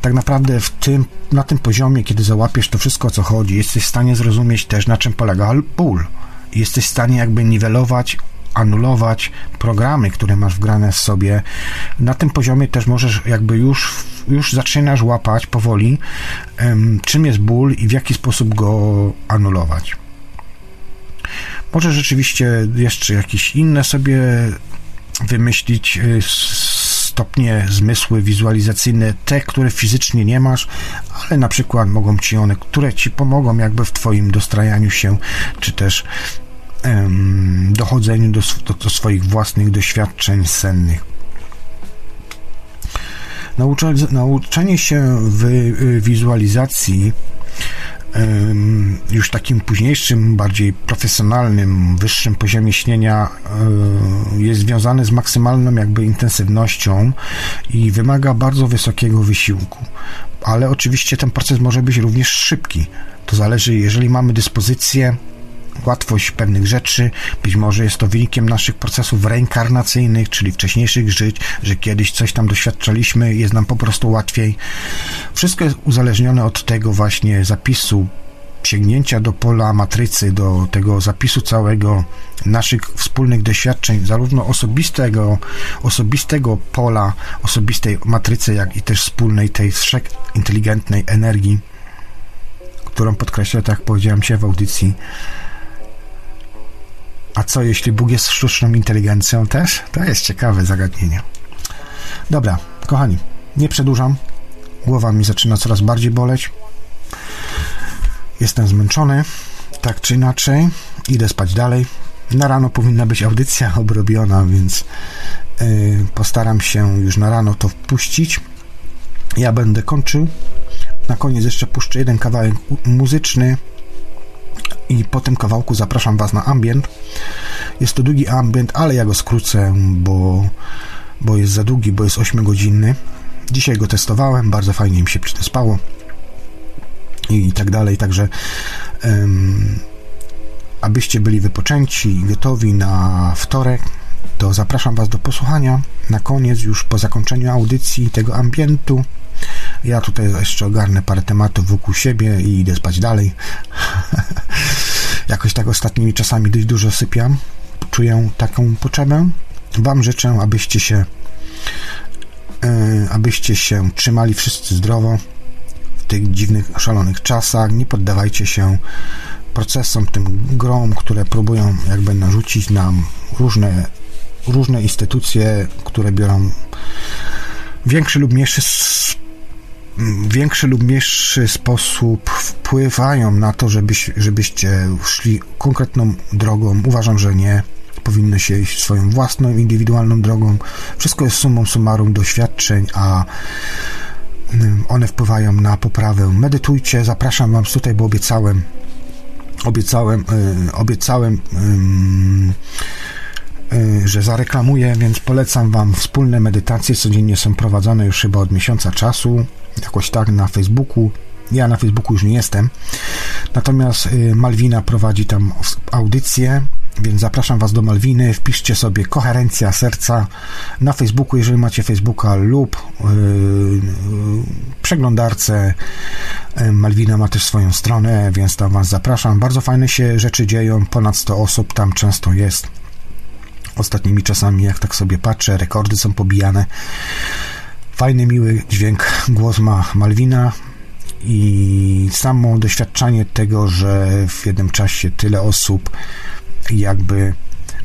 Tak naprawdę w tym, na tym poziomie, kiedy załapiesz to wszystko, co chodzi, jesteś w stanie zrozumieć też, na czym polega ból. Jesteś w stanie jakby niwelować anulować programy, które masz wgrane w sobie. Na tym poziomie też możesz jakby już, już zaczynasz łapać powoli, czym jest ból i w jaki sposób go anulować. Może rzeczywiście jeszcze jakieś inne sobie wymyślić y, stopnie zmysły wizualizacyjne, te, które fizycznie nie masz, ale na przykład mogą ci one, które ci pomogą jakby w twoim dostrajaniu się, czy też dochodzeniu do, do, do swoich własnych doświadczeń sennych. Naucze, nauczenie się y, wizualizacji już takim późniejszym, bardziej profesjonalnym, wyższym poziomie śnienia y, jest związane z maksymalną jakby intensywnością i wymaga bardzo wysokiego wysiłku. Ale oczywiście ten proces może być również szybki. To zależy, jeżeli mamy dyspozycję łatwość pewnych rzeczy. Być może jest to wynikiem naszych procesów reinkarnacyjnych, czyli wcześniejszych żyć, że kiedyś coś tam doświadczaliśmy, jest nam po prostu łatwiej. Wszystko jest uzależnione od tego właśnie zapisu sięgnięcia do pola matrycy, do tego zapisu całego naszych wspólnych doświadczeń, zarówno osobistego, osobistego pola, osobistej matrycy, jak i też wspólnej tej wszech inteligentnej energii, którą podkreślę, tak jak powiedziałem się w audycji, a co jeśli Bóg jest sztuczną inteligencją też? To jest ciekawe zagadnienie. Dobra, kochani, nie przedłużam. Głowa mi zaczyna coraz bardziej boleć. Jestem zmęczony, tak czy inaczej. Idę spać dalej. Na rano powinna być audycja obrobiona, więc yy, postaram się już na rano to wpuścić. Ja będę kończył. Na koniec jeszcze puszczę jeden kawałek muzyczny i po tym kawałku zapraszam Was na ambient. Jest to długi ambient, ale ja go skrócę, bo, bo jest za długi, bo jest 8-godzinny. Dzisiaj go testowałem, bardzo fajnie mi się przy tym spało i, i tak dalej, także um, abyście byli wypoczęci i gotowi na wtorek, to zapraszam Was do posłuchania. Na koniec, już po zakończeniu audycji tego ambientu, ja tutaj jeszcze ogarnę parę tematów wokół siebie i idę spać dalej. Jakoś tak ostatnimi czasami dość dużo sypiam. Czuję taką potrzebę. Wam życzę, abyście się yy, abyście się trzymali wszyscy zdrowo w tych dziwnych, szalonych czasach. Nie poddawajcie się procesom, tym grom, które próbują jakby narzucić nam różne, różne instytucje, które biorą większy lub mniejszy większy lub mniejszy sposób wpływają na to, żebyś, żebyście szli konkretną drogą. Uważam, że nie. Powinno się iść swoją własną, indywidualną drogą. Wszystko jest sumą summarum doświadczeń, a mm, one wpływają na poprawę. Medytujcie, zapraszam Was tutaj, bo obiecałem, obiecałem, yy, obiecałem, yy, że zareklamuję, więc polecam Wam wspólne medytacje. Codziennie są prowadzone już chyba od miesiąca czasu jakoś tak na Facebooku. Ja na Facebooku już nie jestem. Natomiast y, Malwina prowadzi tam audycję, więc zapraszam Was do Malwiny. Wpiszcie sobie Koherencja Serca na Facebooku, jeżeli macie Facebooka lub yy, przeglądarce. Malwina ma też swoją stronę, więc tam Was zapraszam. Bardzo fajne się rzeczy dzieją, ponad 100 osób tam często jest. Ostatnimi czasami, jak tak sobie patrzę, rekordy są pobijane. Fajny, miły dźwięk, głos ma Malwina i samo doświadczanie tego, że w jednym czasie tyle osób jakby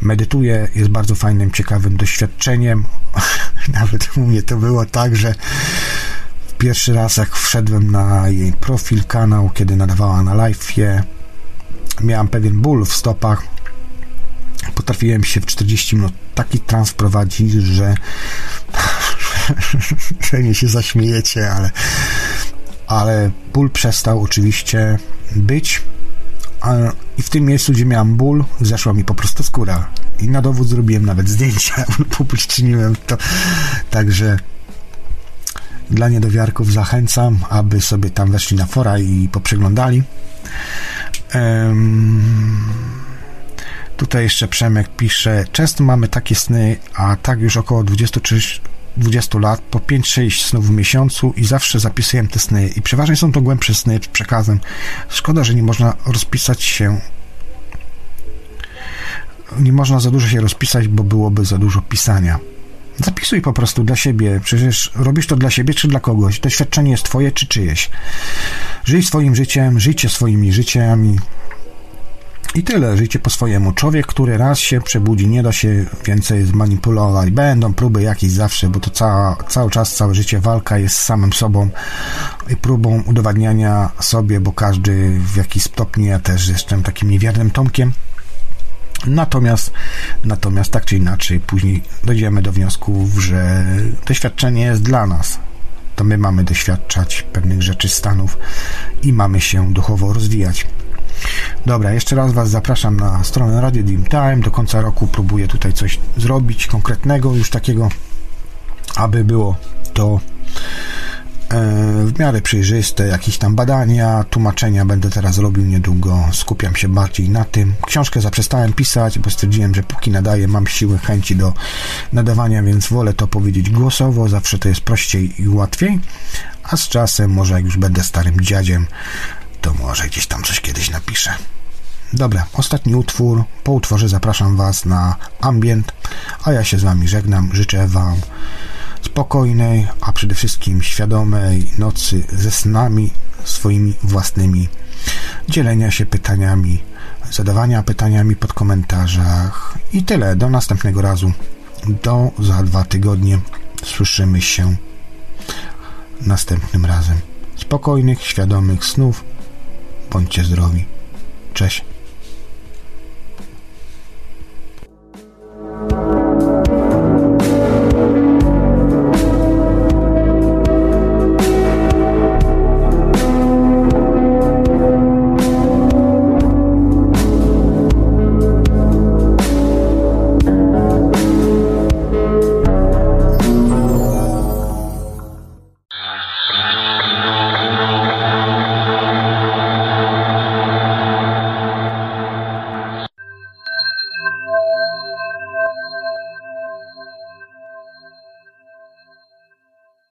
medytuje, jest bardzo fajnym, ciekawym doświadczeniem. Nawet u mnie to było tak, że pierwszy raz jak wszedłem na jej profil, kanał, kiedy nadawała na live'ie, miałem pewien ból w stopach. Potrafiłem się w 40 minut taki trans prowadzić, że że nie się zaśmiejecie, ale ale ból przestał oczywiście być i w tym miejscu, gdzie miałem ból, zeszła mi po prostu skóra. I na dowód zrobiłem nawet zdjęcia, upubliczniłem to. Także dla niedowiarków zachęcam, aby sobie tam weszli na fora i poprzeglądali. Um, tutaj jeszcze Przemek pisze, często mamy takie sny, a tak już około 23 20 lat, po 5-6 snów w miesiącu i zawsze zapisuję te sny i przeważnie są to głębsze sny z przekazem. Szkoda, że nie można rozpisać się nie można za dużo się rozpisać, bo byłoby za dużo pisania. Zapisuj po prostu dla siebie. Przecież robisz to dla siebie czy dla kogoś. Doświadczenie jest twoje czy czyjeś. Żyj swoim życiem, żyjcie swoimi życiami. I tyle, żyjcie po swojemu. Człowiek, który raz się przebudzi, nie da się więcej zmanipulować. Będą próby jakieś zawsze, bo to cała, cały czas, całe życie walka jest z samym sobą i próbą udowadniania sobie, bo każdy w jakiś stopniu, ja też jestem takim niewiernym Tomkiem, Natomiast, natomiast tak czy inaczej, później dojdziemy do wniosków, że doświadczenie jest dla nas. To my mamy doświadczać pewnych rzeczy, stanów i mamy się duchowo rozwijać. Dobra, jeszcze raz Was zapraszam na stronę Radio Dream Time. Do końca roku próbuję tutaj coś zrobić konkretnego, już takiego, aby było to E, w miarę przejrzyste, jakieś tam badania, tłumaczenia będę teraz robił niedługo, skupiam się bardziej na tym. Książkę zaprzestałem pisać, bo stwierdziłem, że póki nadaję, mam siły, chęci do nadawania, więc wolę to powiedzieć głosowo, zawsze to jest prościej i łatwiej, a z czasem, może jak już będę starym dziadziem, to może gdzieś tam coś kiedyś napiszę. Dobra, ostatni utwór. Po utworze zapraszam Was na ambient, a ja się z Wami żegnam. Życzę Wam spokojnej, a przede wszystkim świadomej nocy ze snami swoimi własnymi, dzielenia się pytaniami, zadawania pytaniami pod komentarzach i tyle. Do następnego razu. Do za dwa tygodnie. Słyszymy się następnym razem. Spokojnych, świadomych snów. Bądźcie zdrowi. Cześć.